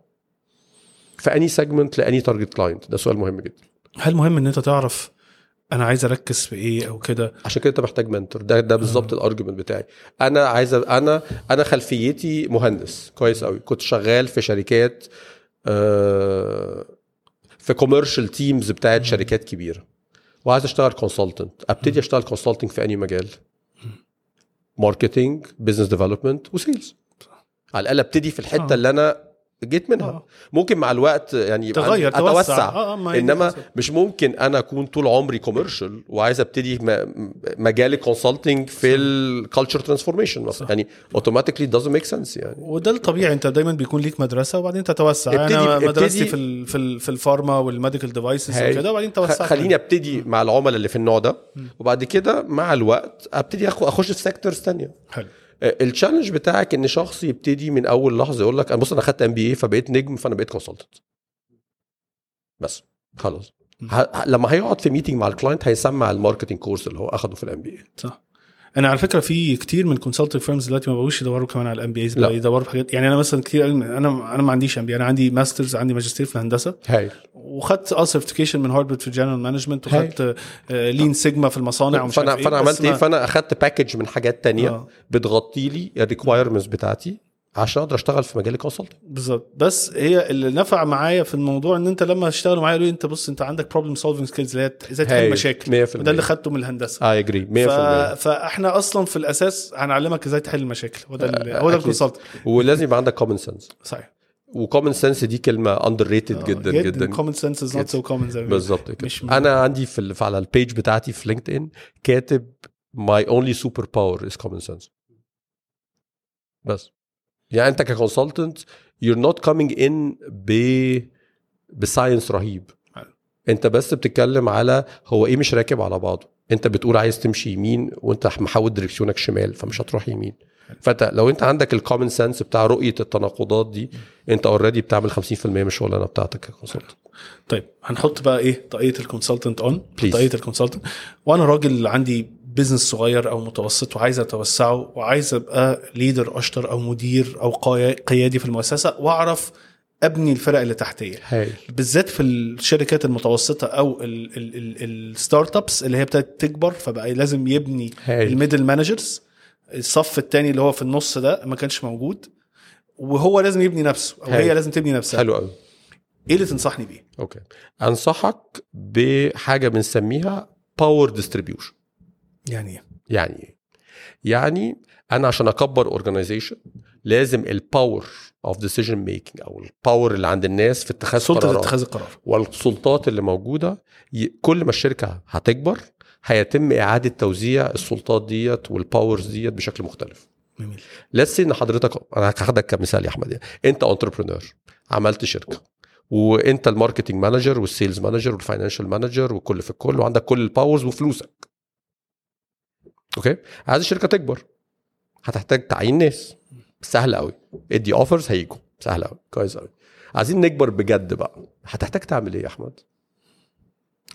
في أني segment لأني target client ده سؤال مهم جدا. هل مهم إن أنت تعرف أنا عايز أركز في إيه أو كده؟ عشان كده أنت محتاج mentor ده ده بالظبط ال argument بتاعي. أنا عايز أنا أنا خلفيتي مهندس. كويس قوي كنت شغال في شركات آه، في commercial teams بتاعت شركات كبيرة. وعايز أشتغل consultant أبتدي أشتغل consulting في أي مجال. marketing business development و sales على الأقل أبتدي في الحتة آه. اللي أنا جيت منها. آه. ممكن مع الوقت يعني تغير أتوسع. آه، آه، إنما مش ممكن أنا أكون طول عمري commercial وعايز أبتدي مجال ال consulting في ال culture transformation مثلا. يعني automatically doesn't make sense يعني. وده الطبيعي. أنت دايما بيكون ليك مدرسة وبعدين تتوسع. ابتدي- أنا مدرستي ابتدي- في ال في ال في ال pharma وال medical devices. وكده وبعدين خ- توسع خليني أبتدي مع العملاء اللي في النوع ده. وبعد كده مع الوقت أبتدي أخش في sectors تانية. حلو. ال challenge بتاعك إن شخص يبتدي من أول لحظة يقول لك أنا بص أنا خدت MBA فبقيت نجم فأنا بقيت consultant بس خلاص. ه- لما هيقعد في meeting مع ال client هيسمع ال marketing course اللي هو أخده في ال MBA صح. أنا على فكرة في كتير من consulting firms دلوقتي ما بقوش يدوروا كمان على ال MBAs. يدوروا في حاجات يعني أنا مثلا كتير أنا أنا ما عنديش MB أنا عندي masters عندي ماجستير في الهندسة. هايل. وخدت آه certification من هارفارد في ال general management وخدت Lean Sigma في المصانع ومش فأنا عارف فأنا إيه، بس عملت إيه فأنا أخدت package من حاجات تانية آه. بتغطي لي ال requirements بتاعتي. عشان أقدر اشتغل في مجال ال consulting بالظبط. بس هي اللي نفع معايا في الموضوع ان انت لما تشتغلوا معايا قالوا لي انت بص انت عندك problem solving skills اللي هي إزاي تحل. مشاكل. 100% وده اللي خدته من الهندسة. I agree 100% ف... فاحنا أصلا في الأساس هنعلمك إزاي تحل المشاكل هو ده ال- هو ده أكيد. ال consult ولازم يبقى عندك common sense صحيح. و common sense دي كلمة underrated جدا جدا. common sense is not so common بالظبط كده. مش- أنا عندي في على ال page بتاعتي في LinkedIn كاتب my only super power is common sense بس. يعني انت ك consultant you're not coming in ب ب science رهيب. حلو. انت بس بتتكلم على هو إيه مش راكب على بعضه. انت بتقول عايز تمشي يمين وانت محول direction ك شمال فمش هتروح يمين. فانت لو انت عندك ال common sense بتاع رؤية التناقضات دي انت already بتعمل 50% من الشغلانة بتاعتك ك consultant طيب هنحط بقى إيه طاقية ال consultant on. طاقية ال consultant وأنا راجل عندي business صغير أو متوسط وعايز أتوسعه وعايز أبقى leader أشطر أو مدير أو قيادي في المؤسسة وأعرف أبني الفرق اللي تحتيه بالذات في الشركات المتوسطة أو ال startups اللي هي ابتدت تكبر فبقى لازم يبني هايل. ال middle managers الصف الثاني اللي هو في النص ده ما كانش موجود وهو لازم يبني نفسه أو هايل. هي لازم تبني نفسها. حلو قوي إيه اللي تنصحني بيه؟ okay. أنصحك بحاجة بنسميها power distribution يعني إيه؟ يعني. إيه يعني أنا عشان أكبر organization لازم ال power of decision making أو ال power اللي عند الناس في اتخاذ سلطة قرارات. اتخاذ القرار. والسلطات اللي موجودة كل ما الشركة هتكبر هيتم إعادة توزيع السلطات ديت وال powers ديت بشكل مختلف. جميل. let's إن حضرتك أنا هاخدك كمثال يا أحمد يعني. أنت entrepreneur عملت شركة وأنت ال marketing manager وال sales manager وال financial manager وكل في الكل وعندك كل ال powers وفلوسك. okay؟ عايز الشركة تكبر. هتحتاج تعيين ناس. سهل قوي. ادي offers هيجوا. سهل قوي. كويس قوي. عايزين نكبر بجد بقى. هتحتاج تعمل إيه يا أحمد؟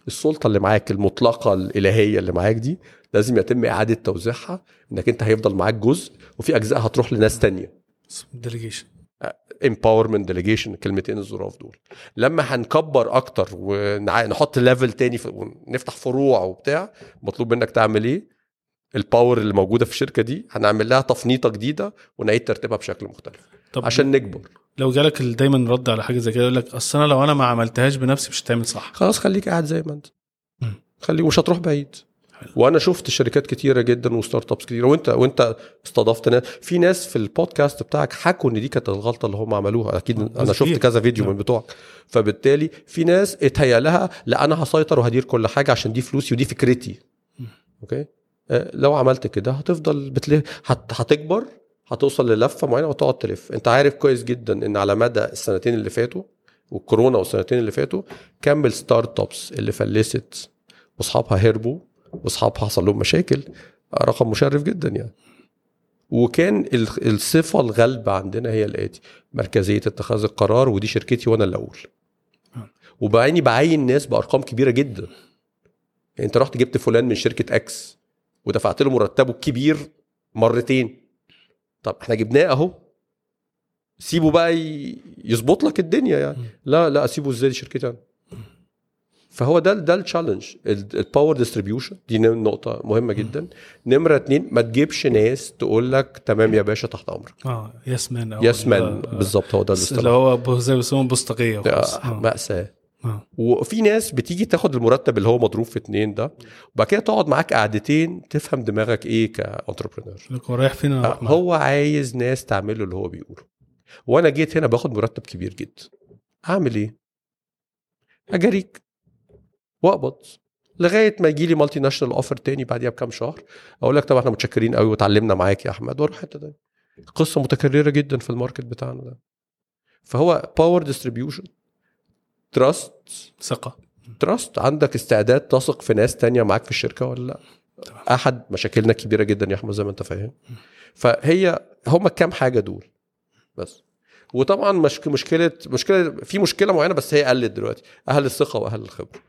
السلطة اللي معاك المطلقة الإلهية اللي معاك دي لازم يتم إعادة توزيعها إنك أنت هيفضل معاك جزء وفي أجزاء هتروح لناس تانية. delegation empowerment delegation الكلمتين الظراف دول. لما هنكبر أكتر ونحط level تاني ونفتح فروع وبتاع مطلوب منك تعمل إيه؟ ال power اللي موجودة في الشركة دي هنعمل لها تفنيطة جديدة ونعيد ترتيبها بشكل مختلف طب عشان نكبر. لو جالك ال- دايما رد على حاجة زي كده يقول لك أصل أنا لو أنا ما عملتهاش بنفسي مش هتعمل صح. خلاص خليك قاعد زي ما أنت. مم. خليه مش هتروح بعيد. وأنا شفت شركات كتيرة جدا و startups كتيرة. وانت وأنت استضفت ناس. في ناس في البودكاست بتاعك حكوا إن دي كانت الغلطة اللي هم عملوها. أكيد أنا شفت. كذا فيديو نعم. من بتوعك. فبالتالي في ناس اتهيأ لها لا أنا هسيطر وهدير كل حاجة عشان دي فلوسي ودي فكرتي. okay؟ لو عملت كده هتفضل بتلف هت... هتكبر هتوصل للفة معينة وتقعد تلف. انت عارف كويس جدا إن على مدى السنتين اللي فاتوا والكورونا والسنتين اللي فاتوا كم ال startups اللي فلست واصحابها هربوا واصحابها حصل لهم مشاكل رقم مشرف جدا يعني. وكان ال- الصفة الغالبة عندنا هي الاتي مركزية اتخاذ القرار ودي شركتي وأنا اللي أقول وبعيني بعين ناس بأرقام كبيرة جدا. يعني انت رحت جبت فلان من شركة X ودفعت له مرتبه الكبير مرتين. طب إحنا جبناه أهو. سيبه بقى يظبط لك الدنيا يعني. لا لا أسيبه إزاي دي شركتي أنا؟ فهو ده ده ال challenge ال power distribution دي نقطة مهمة جدا. نمرة اتنين ما تجيبش ناس تقول لك تمام يا باشا تحت أمرك. آه yes man yes man ال- بالظبط هو ده اللي هو زي ما بيسموه بوسطجيه. آه، آه. مأساة. وفي ناس بتيجي تاخد المرتب اللي هو مضروب في اتنين ده وبعد كده تقعد معاك قعدتين تفهم دماغك إيه ك entrepreneur لك هو رايح فين؟ معاه. هو عايز ناس تعمل له اللي هو بيقوله. وأنا جيت هنا باخد مرتب كبير جدا. أعمل إيه؟ أجاريك. وأقبض. لغاية ما يجي لي multinational offer تاني بعديها بكام شهر أقول لك طب إحنا متشكرين قوي وتعلمنا معاك يا أحمد وأروح حتة تانية. قصة متكررة جدا في ال market بتاعنا ده. فهو power distribution trust ثقة. trust عندك استعداد تثق في ناس تانية معاك في الشركة ولا لأ؟ أحد مشاكلنا كبيرة جدا يا أحمد زي ما أنت فاهم. فهي هم كام حاجة دول؟ بس. وطبعا مش مشكلة مشكلة في مشكلة معينة بس هي قلت دلوقتي. أهل الثقة وأهل الخبرة.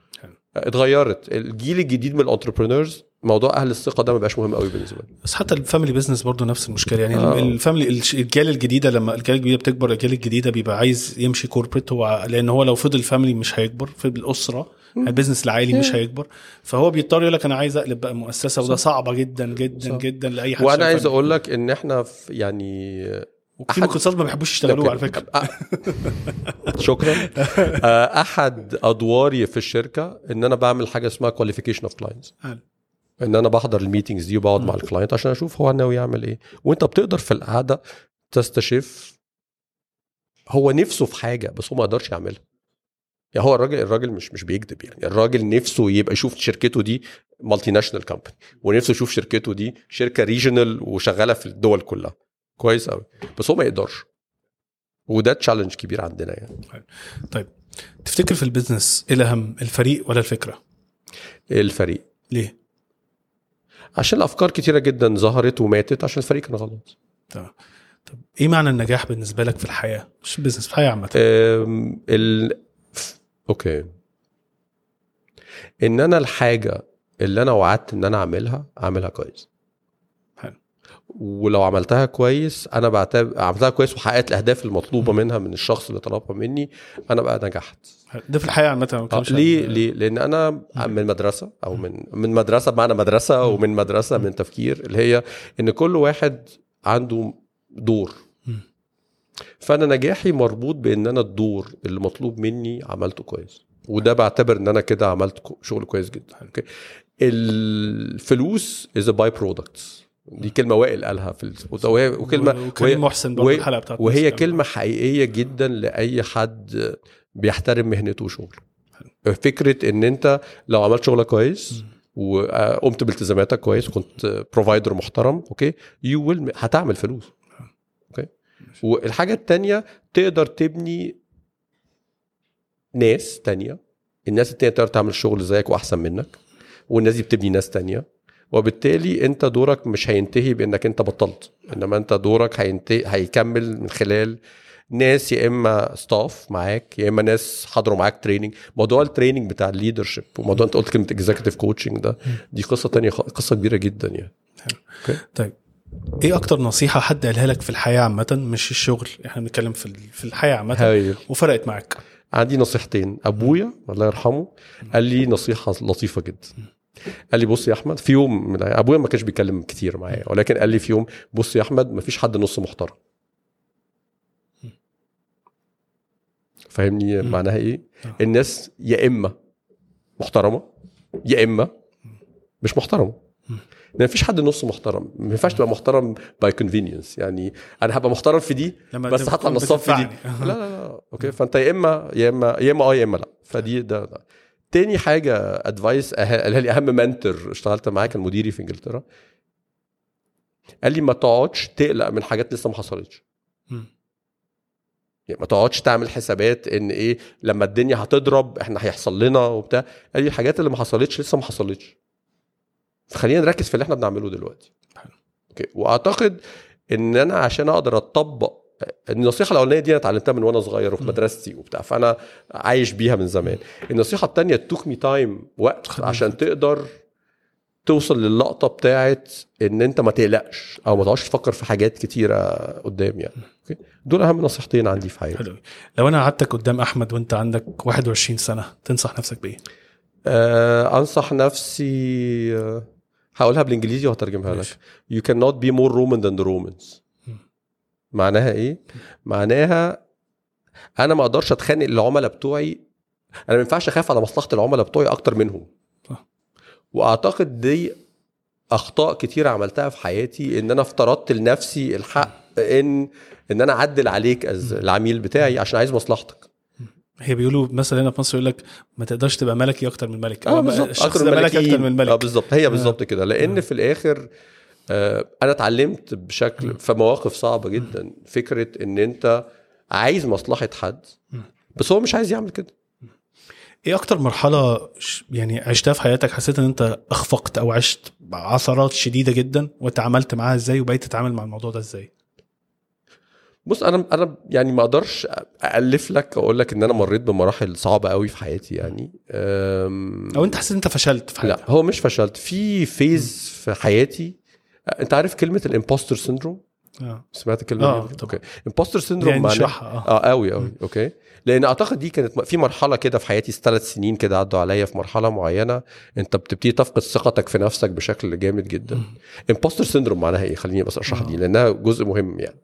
اتغيرت. الجيل الجديد من ال entrepreneurs موضوع أهل الثقة ده ما بقاش مهم قوي بالنسبة لي. بس حتى ال family business برضه نفس المشكلة. يعني آه. ال family الاجيال الجديدة لما الاجيال الجديدة بتكبر الاجيال الجديدة بيبقى عايز يمشي corporate هو لأن هو لو فضل family مش هيكبر فضل اسره ال business العائلي مش هيكبر. فهو بيضطر يقول لك أنا عايز أقلب بقى مؤسسة وده صعبة جدا جدا صح. جدا لأي حد وأنا عايز. أقول لك إن إحنا في يعني في مقتصات ما بيحبوش يشتغلوه على فكرة. شكرا. آه، أحد أدواري في الشركة إن أنا بعمل حاجة اسمها qualification of clients. ان أنا بحضر ال meetings دي وبقعد مع ال client عشان أشوف هو ناوي يعمل إيه. وانت بتقدر في القعدة تستشف هو نفسه في حاجة بس هو ما قدرش يعملها. يعني هو الراجل الراجل مش مش بيكذب يعني. الراجل نفسه يبقى يشوف شركته دي multinational company ونفسه يشوف شركته دي شركة regional وشغالة في الدول كلها. كويس قوي بس هو ما يقدرش. وده challenge كبير عندنا يعني. طيب تفتكر في ال business إيه الاهم الفريق ولا الفكرة؟ الفريق. ليه؟ عشان افكار كتيرة جدا ظهرت وماتت عشان الفريق كان غلط. تمام طب إيه معنى النجاح بالنسبة لك في الحياة؟ مش business في الحياة عامة. ال... okay. إن أنا الحاجة اللي أنا وعدت إن أنا أعملها أعملها كويس. ولو عملتها كويس أنا بعتبر عملتها كويس وحققت الأهداف المطلوبة منها من الشخص اللي طلبها مني أنا بقى نجحت. ده في الحياة عامة ما آه، ليه؟ ليه؟ لأن أنا من مدرسة أو من من مدرسة بمعنى مدرسة ومن مدرسة من تفكير اللي هي إن كل واحد عنده دور. فأنا نجاحي مربوط بإن أنا الدور اللي مطلوب مني عملته كويس. وده بعتبر إن أنا كده عملت شغل كويس جدا. أوكي؟ الفلوس is by-product دي كلمة وائل قالها في ال- وهي- وهي- وكريم محسن برضه الحلقة بتاعت وهي كلمة حقيقية جدا لأي حد بيحترم مهنته وشغله. فكرة إن أنت لو عملت شغلك كويس وقمت بالتزاماتك كويس وكنت provider محترم أوكي you will هتعمل فلوس. أوكي؟ والحاجة التانية تقدر تبني ناس تانية. الناس التانية تقدر تعمل شغل زيك وأحسن منك. والناس دي بتبني ناس تانية. وبالتالي انت دورك مش هينتهي بانك انت بطلت انما انت دورك هينتهي هيكمل من خلال ناس يا إما staff معاك يا إما ناس حضروا معاك training موضوع ال training بتاع ال leadership وموضوع انت قلت كلمة executive coaching ده دي قصة تانية قصة كبيرة جدا يعني. طيب إيه أكتر نصيحة حد قالها لك في الحياة عامة؟ مش الشغل إحنا بنتكلم في في الحياة عامة. وفرقت معاك. عندي نصيحتين. أبويا الله يرحمه قال لي نصيحة لطيفة جدا. قال لي بص يا أحمد في يوم أبويا ما كانش بيتكلم كتير معايا ولكن قال لي في يوم بص يا أحمد ما فيش حد نص محترم فاهمني. معناها إيه آه. الناس يا إما محترمة يا إما مش محترم ما فيش حد نص محترم ما ينفعش تبقى محترم by convenience يعني أنا هبقى محترم في دي بس هطلع من الصف دي. لا لا لا أوكي فأنت يا إما يا إما يا إما آه يا إما لا فدي ده, ده. تاني حاجة advice قالها لي اهم mentor اشتغلت معاه كان مديري في إنجلترا. قال لي ما تقعدش تقلق من حاجات لسه ما حصلتش. يعني ما تقعدش تعمل حسابات إن إيه لما الدنيا هتضرب إحنا هيحصل لنا وبتاع. قال لي الحاجات اللي ما حصلتش لسه ما حصلتش. فخلينا نركز في اللي إحنا بنعمله دلوقتي. حلو. أوكي. وأعتقد إن أنا عشان أقدر أطبق النصيحة الأولانية دي أنا اتعلمتها من وأنا صغير وفي مدرستي وبتاع فأنا عايش بيها من زمان. النصيحة الثانية took me time وقت عشان تقدر توصل للقطة بتاعت إن أنت ما تقلقش أو ما تقعدش تفكر في حاجات كتيرة قدام يعني. دول أهم نصيحتين عندي في حياتي. حلو. لو أنا قعدتك قدام أحمد وأنت عندك 21 سنة تنصح نفسك بإيه؟ آه أنصح نفسي آه هقولها بالإنجليزي وهترجمها لك. you cannot be more Roman than the Romans. معناها إيه؟ معناها أنا ما أقدرش أتخانق العملاء بتوعي. أنا ما ينفعش أخاف على مصلحة العملاء بتوعي أكتر منهم. صح. وأعتقد دي أخطاء كتير عملتها في حياتي إن أنا افترضت لنفسي الحق إن إن أنا أعدل عليك العميل بتاعي عشان عايز مصلحتك. هي بيقولوا مثلا هنا في مصر يقول لك ما تقدرش تبقى ملكي أكتر من ملك آه بالظبط. الشخص ده ملك أكتر من آه ملك بالظبط. هي بالظبط كده. لأن في الآخر آه أنا اتعلمت بشكل في مواقف صعبة جدا. فكرة إن أنت عايز مصلحة حد بس هو مش عايز يعمل كده. إيه أكتر مرحلة يعني عشتها في حياتك حسيت إن أنت أخفقت أو عشت عثرات شديدة جدا وتعاملت معاها إزاي وبقيت تتعامل مع الموضوع ده إزاي؟ بص أنا أنا يعني ما أقدرش ألف لك أقول لك إن أنا مريت بمراحل صعبة قوي في حياتي يعني. أو أنت حسيت إن أنت فشلت في حياتك؟ لا هو مش فشلت. في phase في حياتي انت عارف كلمة ال impostor syndrome؟ آه. سمعت الكلمة آه، دي. أوكي. impostor syndrome يعني معناه آه. آه قوي قوي أوكي. لأن أعتقد دي كانت في مرحلة كده في حياتي ثلاث سنين كده عدوا عليا في مرحلة معينة. أنت بتبتدي تفقد ثقتك في نفسك بشكل جامد جدا. impostor syndrome معناها إيه؟ خليني بس أشرح دي لأنها جزء مهم يعني.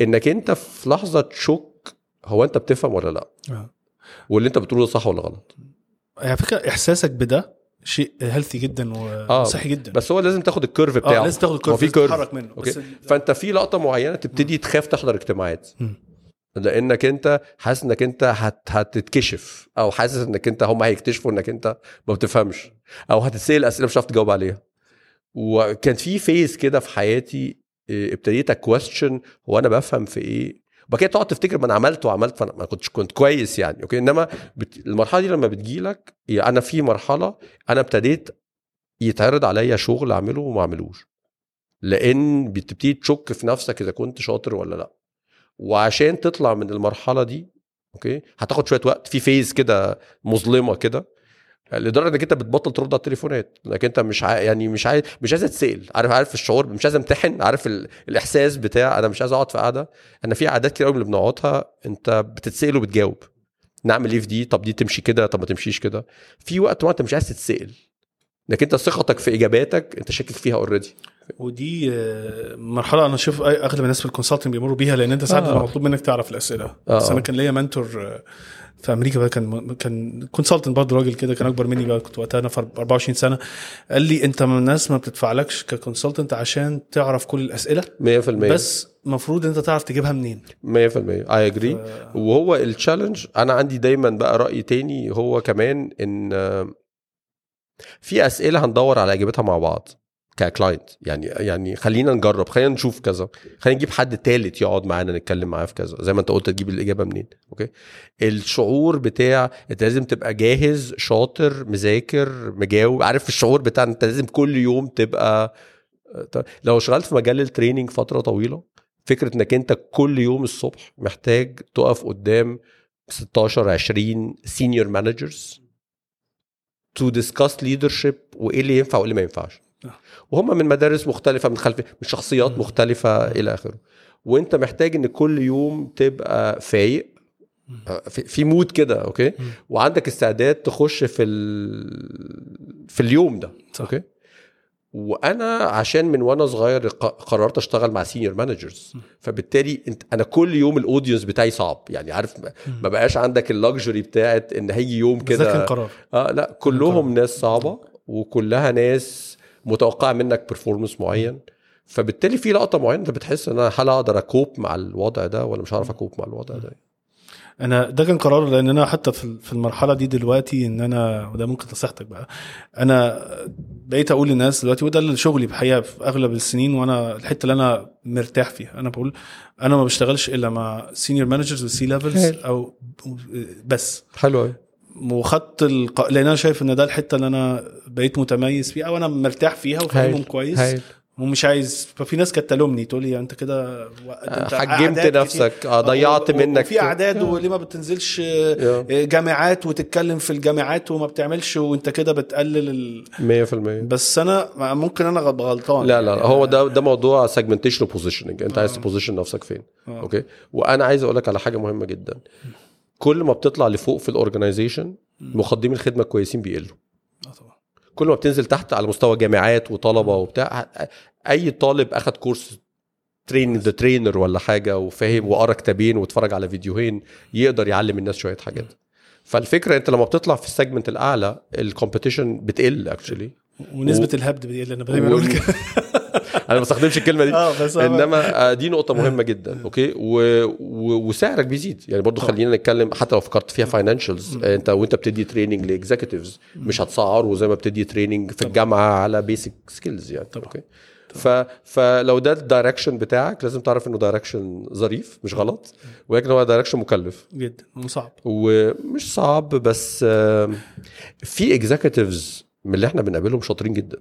إنك أنت في لحظة تشك هو أنت بتفهم ولا لأ؟ آه. واللي أنت بتقوله صح ولا غلط؟ على فكرة إحساسك بده شيء healthy جدا آه، وصحي جدا. بس هو لازم تاخد ال curve بتاعه. آه لازم تاخد ال curve في لازم curve تتحرك منه. أوكي؟ بس فأنت في لقطة معينة تبتدي تخاف تحضر اجتماعات. مم. لأنك أنت حاسس إنك أنت هت... هتتكشف أو حاسس إنك أنت هم هيكتشفوا إنك أنت ما بتفهمش أو هتتسأل أسئلة مش هتعرف تجاوب عليها. وكان في phase كده في حياتي إيه، ابتديت أ question هو أنا بفهم في إيه؟ وبعد كده تقعد تفتكر ما أنا عملت وعملت فأنا ما كنتش كنت كويس يعني أوكي؟ إنما بت... المرحلة دي لما بتجيلك يعني أنا في مرحلة أنا ابتديت يتعرض عليا شغل أعمله وما أعملوش. لأن بتبتدي تشك في نفسك إذا كنت شاطر ولا لأ. وعشان تطلع من المرحلة دي أوكي؟ هتاخد شوية وقت في phase كده مظلمة كده. لدرجة إنك أنت بتبطل ترد على التليفونات. إنك أنت مش عا... يعني مش عايز مش عايز تسال عارف عارف الشعور مش عايز أمتحن. عارف ال... الإحساس بتاع أنا مش عايز أقعد في قعدة. أنا في قعدات كتير قوي اللي بنقعدها. أنت بتتسأل وبتجاوب. نعمل إيه في دي؟ طب دي تمشي كده. طب ما تمشيش كده. في وقت ما أنت مش عايز تتسأل. إنك أنت ثقتك في إجاباتك أنت شاكك فيها already ودي آه، مرحلة أنا أشوف أي- أغلب الناس في ال consulting بيمروا بيها لأن أنت ساعات آه. مطلوب منك تعرف الأسئلة. آه. بس أنا كان ليا mentor في أمريكا بقى كان كان consultant برضه راجل كده كان أكبر مني بقى كنت وقتها أنا في 24 سنة. قال لي أنت من الناس ما بتدفعلكش ك consultant عشان تعرف كل الأسئلة 100% بس المفروض أنت تعرف تجيبها منين. 100% I agree وهو ال challenge أنا عندي دايما بقى رأي تاني هو كمان إن في أسئلة هندور على إجابتها مع بعض. ك client يعني يعني خلينا نجرب. خلينا نشوف كذا. خلينا نجيب حد تالت يقعد معانا نتكلم معاه في كذا. زي ما انت قلت تجيب الإجابة منين. أوكي؟ الشعور بتاع انت لازم تبقى جاهز شاطر مذاكر مجاوب. عارف الشعور بتاع انت لازم كل يوم تبقى لو اشتغلت في مجال ال training فترة طويلة فكرة إنك انت كل يوم الصبح محتاج تقف قدام 16 20 senior managers to discuss leadership وإيه اللي ينفع وإيه اللي ما ينفعش. وهم من مدارس مختلفة من خلف من شخصيات مختلفة إلى آخره. وأنت محتاج إن كل يوم تبقى فايق في, في mood كده أوكي؟ وعندك استعداد تخش في ال... في اليوم ده صح. أوكي؟ وأنا عشان من وأنا صغير قررت أشتغل مع senior managers فبالتالي أنت أنا كل يوم ال audience بتاعي صعب. يعني عارف ما- بقاش عندك ال luxury بتاعت إن هيجي يوم كده. قرار. آه لا كلهم ناس صعبة وكلها ناس متوقعه منك performance معين. فبالتالي في لقطة معينة انت بتحس إن أنا هل أقدر أ cope مع الوضع ده ولا مش هعرف أ cope مع الوضع ده. أنا ده كان قرار لأن أنا حتى في المرحلة دي دلوقتي إن أنا وده ممكن نصيحتك بقى أنا بقيت أقول للناس دلوقتي وده اللي شغلي بحقيقة في أغلب السنين وأنا الحتة اللي أنا مرتاح فيها. أنا بقول أنا ما بشتغلش إلا مع senior managers و C levels. أو بس. حلو وخدت الق... لأن أنا شايف إن ده الحتة اللي أنا بقيت متميز فيها أو أنا مرتاح فيها وفاهمهم كويس هايل. ومش عايز ففي ناس كانت تلومني تقول لي أنت كده أنت حجمت. نفسك آه ضيعت و- و- منك وفي أعداد. وليه ما بتنزلش يا. جامعات وتتكلم في الجامعات وما بتعملش وأنت كده بتقلل ال... 100% بس أنا ممكن أنا غلطان لا لا يعني هو ده ده موضوع segmentation و positioning أنت عايز ت position نفسك فين آه. أوكي وأنا عايز أقول لك على حاجة مهمة جدا كل ما بتطلع لفوق في ال organization مقدمي الخدمة الكويسين بيقلوا. آه طبعا. كل ما بتنزل تحت على مستوى جامعات وطلبة وبتاع أي طالب أخد course train the trainer ولا حاجة وفاهم وقرأ كتابين واتفرج على فيديوهين يقدر يعلم الناس شوية حاجات. فالفكرة أنت لما بتطلع في ال segment الأعلى ال competition بتقل actually ونسبة و- الهبد بتقل أنا دايما أقول كده. أنا ما بستخدمش الكلمة دي. آه بس أنا- إنما آه، دي نقطة مهمة جدا أوكي؟ و... و... وسعرك بيزيد. يعني برضو. خلينا نتكلم حتى لو فكرت فيها financials أنت وأنت بتدي training ل executives مش هتسعره زي ما بتدي training في الجامعة على basic skills يعني طبعا. أوكي؟ ف... فلو ده ال direction بتاعك لازم تعرف إنه direction ظريف مش غلط ولكن هو direction مكلف. جدا وصعب ومش صعب بس في executives من اللي إحنا بنقابلهم شاطرين جدا.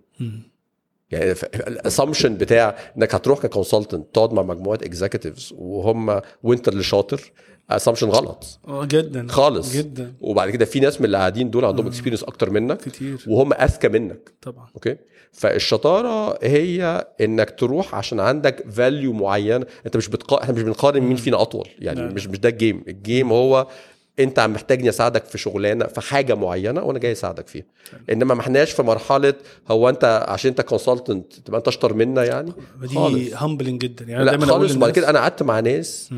يعني ال assumption بتاع إنك هتروح ك consultant تقعد مع مجموعة executives وهم وانت اللي شاطر assumption غلط. آه جدا. خالص. جدا. وبعد كده في ناس من اللي قاعدين دول عندهم experience أكتر منك كتير. وهم أذكى منك. طبعا. أوكي؟ فالشطارة هي إنك تروح عشان عندك value معين أنت مش بتقا... إحنا مش بنقارن مين فينا أطول يعني لا. مش مش ده ال game ال game هو انت يا عم محتاجني اساعدك في شغلانة في حاجة معينة وأنا جاي اساعدك فيها. انما ما احناش في مرحلة هو انت عشان انت consultant تبقى انت اشطر منا يعني؟ دي. humbling جدا. يعني لا خالص. وبعد كده أنا قعدت مع ناس.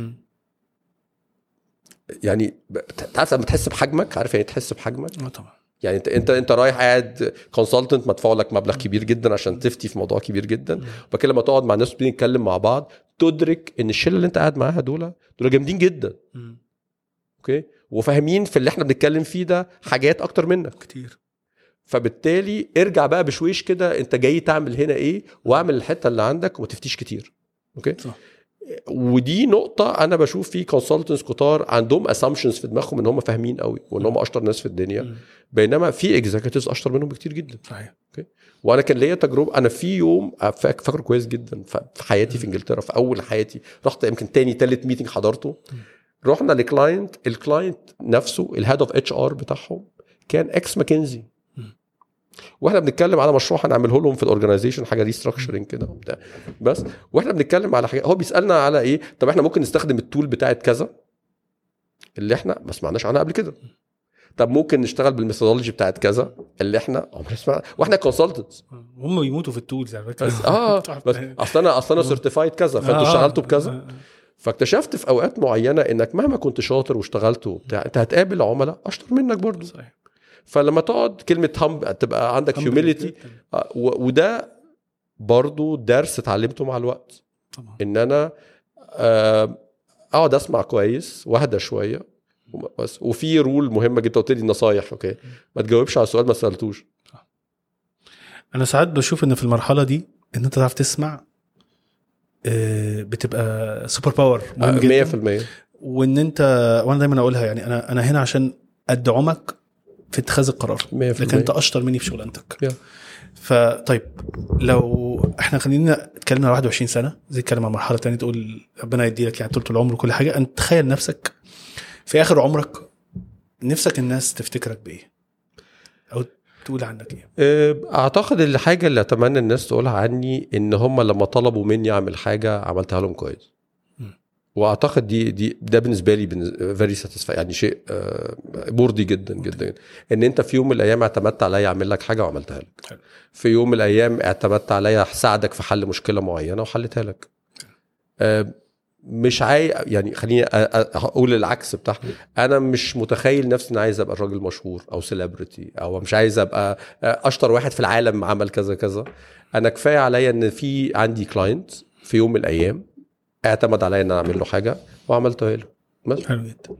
يعني تعرف لما تحس بحجمك؟ عارف يعني إيه تحس بحجمك؟ آه طبعا. يعني انت انت أنت رايح قاعد consultant مدفوع لك مبلغ كبير جدا عشان تفتي في موضوع كبير جدا. وبعد لما تقعد مع ناس بتيجي نتكلم مع بعض تدرك إن الشلة اللي أنت قاعد معاها دول دول جامدين جدا. أوكي؟ وفاهمين في اللي إحنا بنتكلم فيه ده حاجات أكتر منك. كتير. فبالتالي ارجع بقى بشويش كده انت جاي تعمل هنا إيه واعمل الحتة اللي عندك وما تفتيش كتير. أوكي؟ صح. ودي نقطة أنا بشوف في consultants كتار عندهم assumptions في دماغهم إن هم فاهمين قوي وإن هم أشطر ناس في الدنيا. بينما في executives أشطر منهم بكتير جدا. صحيح. وأنا كان ليا تجربة أنا في يوم فاك- فاكره كويس جدا في حياتي في إنجلترا في أول حياتي رحت يمكن تاني تالت meeting حضرته. رحنا ل client ال client نفسه ال head of HR بتاعهم كان ex ماكنزي وإحنا بنتكلم على مشروع هنعمله لهم في ال organization حاجة restructuring كده وبتاع. بس وإحنا بنتكلم على حاجة هو بيسألنا على إيه؟ طب إحنا ممكن نستخدم ال tool بتاعت كذا؟ اللي إحنا ما سمعناش عنها قبل كده. طب ممكن نشتغل بال methodology بتاعت كذا؟ اللي إحنا عمرنا سمعنا. وإحنا consultants هم بيموتوا في ال tools على فكرة. آه بس أصل أنا أصل أنا certified كذا فأنتوا آه. اشتغلتوا بكذا؟ آه. فاكتشفت في أوقات معينة إنك مهما كنت شاطر واشتغلت وبتاع أنت هتقابل عملاء أشطر منك برضه صحيح. فلما تقعد كلمة هم تبقى عندك humility جداً. وده برضه درس اتعلمته مع الوقت. طبعا. إن أنا آه، أقعد أسمع كويس وأهدى شوية بس وفي rule مهمة جدا قلت لي نصايح أوكي؟ ما تجاوبش على سؤال ما سألتوش. أنا ساعات بشوف إن في المرحلة دي إن أنت تعرف تسمع آه، بتبقى super power مهم جدا. 100% وإن أنت وأنا دايما أقولها يعني أنا أنا هنا عشان ادعمك في اتخاذ القرار 100% لكن أنت أشطر مني في شغلانتك. Yeah. فطيب لو إحنا خلينا اتكلم على 21 سنة زي اتكلم عن مرحلة تانية تقول ربنا يديلك يعني طول العمر وكل حاجة أنت تخيل نفسك في آخر عمرك نفسك الناس تفتكرك بإيه؟ أو تقول عنك إيه؟ أعتقد الحاجة اللي أتمنى الناس تقولها عني إن هم لما طلبوا مني أعمل حاجة عملتها لهم كويس. وأعتقد دي دي ده بالنسبة لي very satisfy يعني شيء آه، مرضي جدا جدا. إن أنت في يوم من الأيام اعتمدت عليا أعمل لك حاجة وعملتها لك. حلو. في يوم من الأيام اعتمدت عليا أساعدك في حل مشكلة معينة وحلتها لك. آه، مش عاي يعني خليني أقول العكس بتاعها. أنا مش متخيل نفسي إني عايز أبقى راجل مشهور أو celebrity أو مش عايز أبقى أشطر واحد في العالم عمل كذا كذا. أنا كفاية عليا إن في عندي client في يوم من الأيام اعتمد عليا إن أعمل له حاجة وعملتها له. بس. حلو جدا.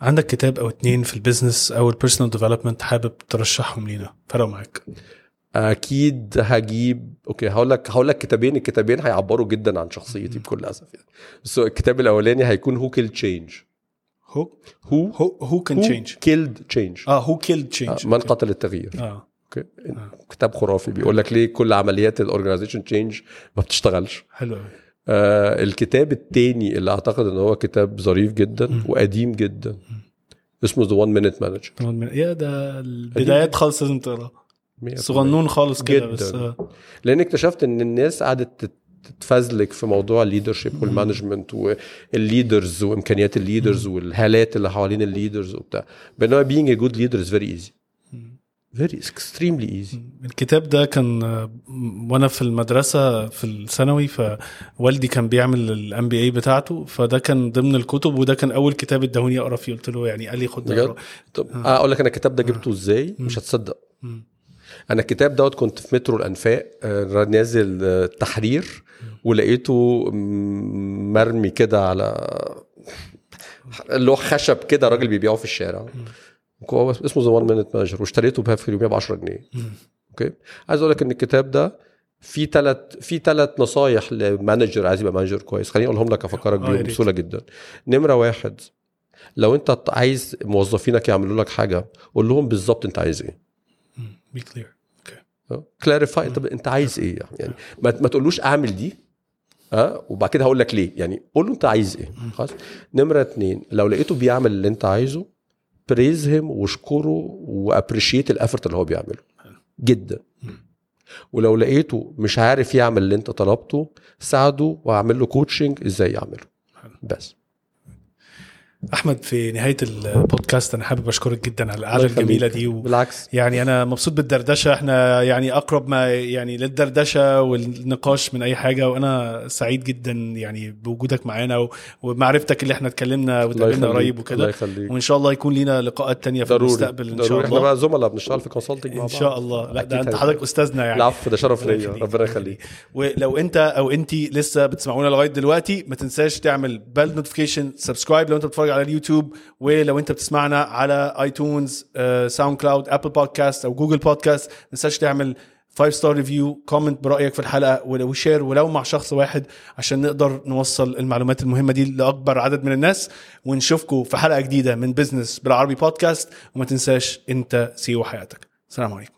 عندك كتاب أو اتنين في ال business أو ال personal development حابب ترشحهم لينا؟ فرقوا معاك. أكيد هجيب أوكي هقول لك هقول لك كتابين الكتابين هيعبروا جدا عن شخصيتي بكل أسف يعني. بس الكتاب الأولاني هيكون هو Killed Change هو هو هو Can Change Killed Change آه هو كيلد تشينج من قتل التغيير. آه. أوكي؟ كتاب خرافي. بيقول لك ليه كل عمليات ال organization change ما بتشتغلش. حلو آه الكتاب التاني اللي أعتقد إن هو كتاب ظريف جدا وقديم جدا اسمه The 1 Minute Manager يا ده البدايات خالص لازم تقرا صغنون خالص كده. بس آه. لأن اكتشفت إن الناس قعدت تت- تتفزلك في موضوع الليدرشيب والمانجمنت والليدرز وإمكانيات الليدرز والهالات اللي حوالين ال leaders وبتاع. بينما a good leader is very easy. very extremely easy. الكتاب ده كان آه، وأنا في المدرسة في الثانوي فوالدي كان بيعمل ال MBA بتاعته فده كان ضمن الكتب وده كان أول كتاب اداهوني أقرأ فيه. قلت له يعني قال لي خد ده طب أقول لك أنا الكتاب ده جبته إزاي؟ مش هتصدق. مم. أنا الكتاب دوت كنت في مترو الأنفاق آه، نازل آه، تحرير ولقيته مرمي كده على اللي هو خشب كده راجل بيبيعه في الشارع. هو اسمه The 1 Minute Manager واشتريته بها في اليومية ب 10 جنيه okay. عايز أقول لك إن الكتاب ده في ثلاث في ثلاث نصايح ل manager عايز يبقى manager كويس. خليني أقولهم لك أفكرك آه، بيهم. بسهولة جدا. نمرة واحد لو أنت عايز موظفينك يعملوا لك حاجة قول لهم بالظبط أنت عايز إيه. be clear clarify طب انت عايز إيه يعني؟ ما, ما تقولوش اعمل دي آه وبعد كده هقول لك ليه. يعني قول له انت عايز إيه. خلاص؟ نمرة اتنين لو لقيته بيعمل اللي انت عايزه praise هم واشكره و appreciate ال effort اللي هو بيعمله. جدا. ولو لقيته مش عارف يعمل اللي انت طلبته ساعده واعمل له coaching إزاي يعمله. بس. أحمد في نهاية البودكاست أنا حابب أشكرك جدا على القعدة الجميلة. دي و... بالعكس. يعني أنا مبسوط بالدردشة. إحنا يعني أقرب ما يعني للدردشة والنقاش من أي حاجة وأنا سعيد جدا يعني بوجودك معانا و- ومعرفتك اللي إحنا اتكلمنا واتقابلنا يخليك. قريب وكده. وإن شاء الله يكون لينا لقاءات تانية في ضروري. المستقبل إن ضروري. شاء إحنا الله بقى زملاء بنشتغل في consulting مع إن بعض. شاء الله. لا ده أنت. حضرتك أستاذنا يعني. العفو ده شرف ليا. ربنا يخليك. ولو أنت أو انت لسه بتسمعونا لغاية دلوقتي ما تنساش تعمل bell notification subscribe لو أنت بتتفرج على اليوتيوب ولو انت بتسمعنا على iTunes SoundCloud Apple Podcast أو Google Podcast ما تنساش تعمل 5 star review comment برأيك في الحلقة ولو share ولو مع شخص واحد عشان نقدر نوصل المعلومات المهمة دي لأكبر عدد من الناس ونشوفكم في حلقة جديدة من Business بالعربي بودكاست وما تنساش انت CEO حياتك. السلام عليكم.